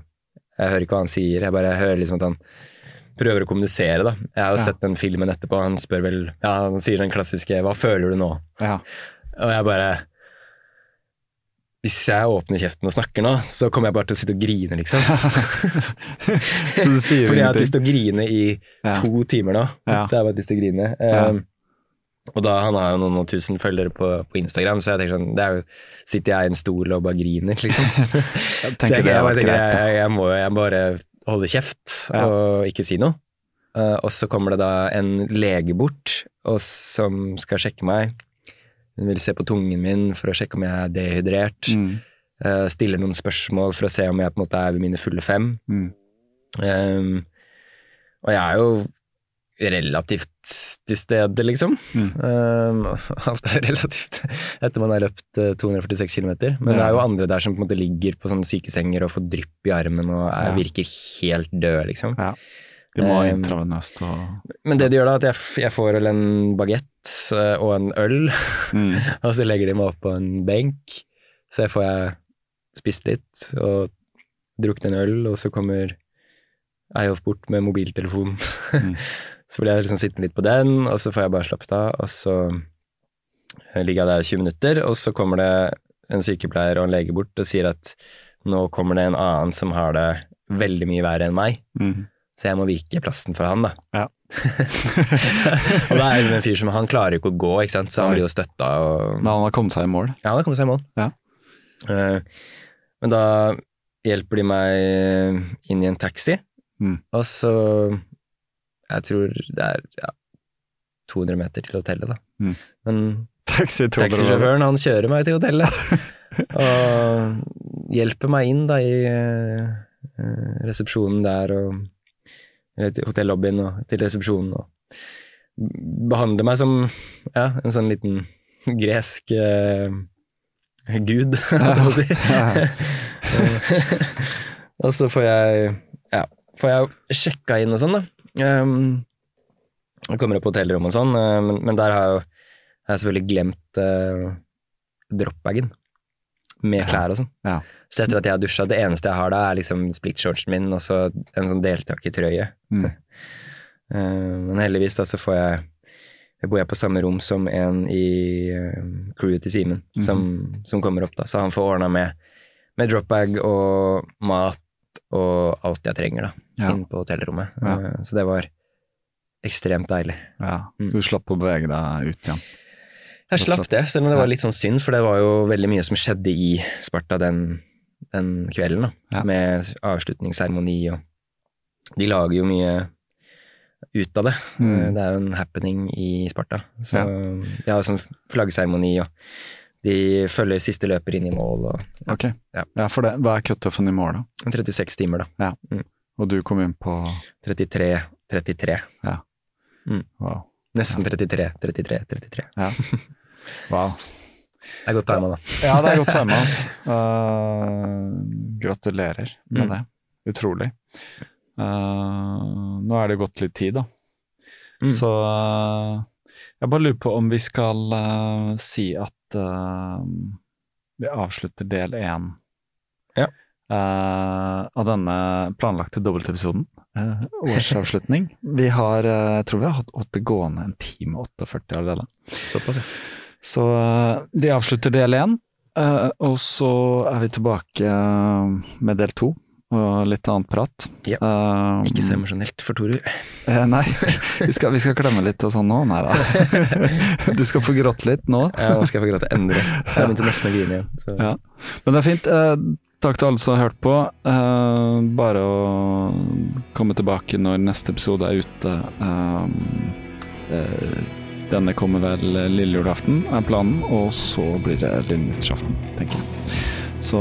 C: jeg hører ikke hva han sier, jeg bare hører liksom at han prøver å kommunisere, da. Jeg har jo
B: Ja.
C: sett den filmen etterpå, han spør vel Ja, han sier den klassiske 'Hva føler du nå?'
B: Ja.
C: Og jeg bare Hvis jeg åpner kjeften og snakker nå, så kommer jeg bare til å sitte og grine, liksom.
B: Så du sier
C: Fordi jeg har hatt lyst til å grine i
B: Ja.
C: to timer nå. Så jeg har bare lyst til å grine. Um, og da, han har jo noen og tusen følgere på, på Instagram, så jeg tenker sånn det er jo, Sitter jeg i en stol og bare griner, liksom?
B: Jeg
C: så jeg, jeg, tenker, jeg, jeg, må, jeg bare holde kjeft
B: Ja.
C: og ikke si noe. Uh, og så kommer det da en lege bort og som skal sjekke meg. Hun vil se på tungen min for å sjekke om jeg er dehydrert.
B: Mm.
C: Uh, stiller noen spørsmål for å se om jeg på en måte er ved mine fulle fem.
B: Mm.
C: Um, og jeg er jo relativt til stede, liksom.
B: Mm.
C: Um, alt er relativt etter man har løpt uh, 246 km. Men det er jo andre der som på en måte ligger på sånne sykesenger og får drypp i armen og er,
B: Ja.
C: virker helt døde, liksom.
B: Ja. De må
C: Um,
B: intravenøst og
C: Men det de gjør da, at jeg, jeg får vel en bagett uh, og en øl,
B: mm.
C: og så legger de meg opp på en benk. Så får jeg spist litt og drukket en øl, og så kommer Eyolf bort med mobiltelefonen.
B: Mm.
C: så blir jeg liksom sittende litt på den, og så får jeg bare slappet av, og så eh, ligger jeg der 20 minutter, og så kommer det en sykepleier og en lege bort og sier at nå kommer det en annen som har det veldig mye verre enn meg,
B: Mm.
C: så jeg må vike plassen for han, da.
B: Ja.
C: og da er liksom en fyr som Han klarer ikke å gå, ikke sant, så han blir jo støtta og
B: Men han har kommet seg i mål.
C: Ja, han har kommet seg i mål.
B: Ja.
C: Uh, men da hjelper de meg inn i en taxi,
B: Mm.
C: og så Jeg tror det er ja, 200 meter til hotellet, da.
B: Mm.
C: Men
B: Taxi
C: taxisjåføren, han kjører meg til hotellet. og hjelper meg inn da i uh, resepsjonen der, og eller til hotellobbyen og til resepsjonen, og behandler meg som ja, en sånn liten gresk uh, gud, holdt jeg på å si. og så får jeg ja, får jeg sjekka inn og sånn, da. Um, jeg kommer opp på hotellrommet og sånn, uh, men, men der har jeg jo jeg selvfølgelig glemt uh, dropbagen med klær og sånn.
B: Ja.
C: Så etter at jeg har dusja, det eneste jeg har da, er liksom splittshortsen min og så en sånn deltakertrøye.
B: Mm.
C: uh, men heldigvis da så får jeg jeg bor jeg på samme rom som en i uh, crewet til Simen, som, som kommer opp da. Så han får ordna med, med dropbag og mat og alt jeg trenger da,
B: Ja.
C: inn på hotellrommet.
B: Ja.
C: Eh, så det var ekstremt deilig.
B: Ja,
C: Mm.
B: Så du slapp å bevege deg ut igjen.
C: Jeg slapp det, selv om det var litt sånn synd, for det var jo veldig mye som skjedde i Sparta den, den kvelden, da.
B: Ja.
C: Med avslutningsseremoni og De lager jo mye ut av det.
B: Mm.
C: Eh, Det er jo en happening i Sparta. Så
B: Ja.
C: de har jo sånn flaggseremoni, og de følger siste løper inn i mål, og
B: Ok.
C: Ja.
B: Ja, for det, hva er cutoffen i mål, da?
C: 36 timer, da.
B: Og du kom inn på
C: 33, 33.
B: Wow.
C: Nesten 33, 33, 33.
B: Ja. wow.
C: Det er godt tima, da.
B: Ja, det er godt tima, altså. Uh, gratulerer med
C: Mm.
B: det. Utrolig. Uh, nå er det gått litt tid, da.
C: Mm.
B: Så uh, jeg bare lurer på om vi skal si at uh, vi avslutter del én
C: Ja.
B: uh, av denne planlagte dobbeltepisoden. Uh, årsavslutning. Vi har, jeg tror vi har hatt åtte gående en time 48 allerede.
C: Såpass, ja.
B: Så vi avslutter del én, og så er vi tilbake med del to og litt annet prat.
C: Ja.
B: Um,
C: Ikke så emosjonelt for Toru.
B: eh, nei, vi skal, vi skal klemme litt og sånn nå. Nei da. Du skal få grått litt nå.
C: Ja, nå skal jeg få gråte endre Jeg begynte nesten å grine igjen. Så.
B: Ja. Men det er fint. Eh, takk til alle som har hørt på. Eh, bare å komme tilbake når neste episode er ute. Eh, eh, denne kommer vel lille julaften, er planen, og så blir det lille nyttårsaften, tenker jeg. Så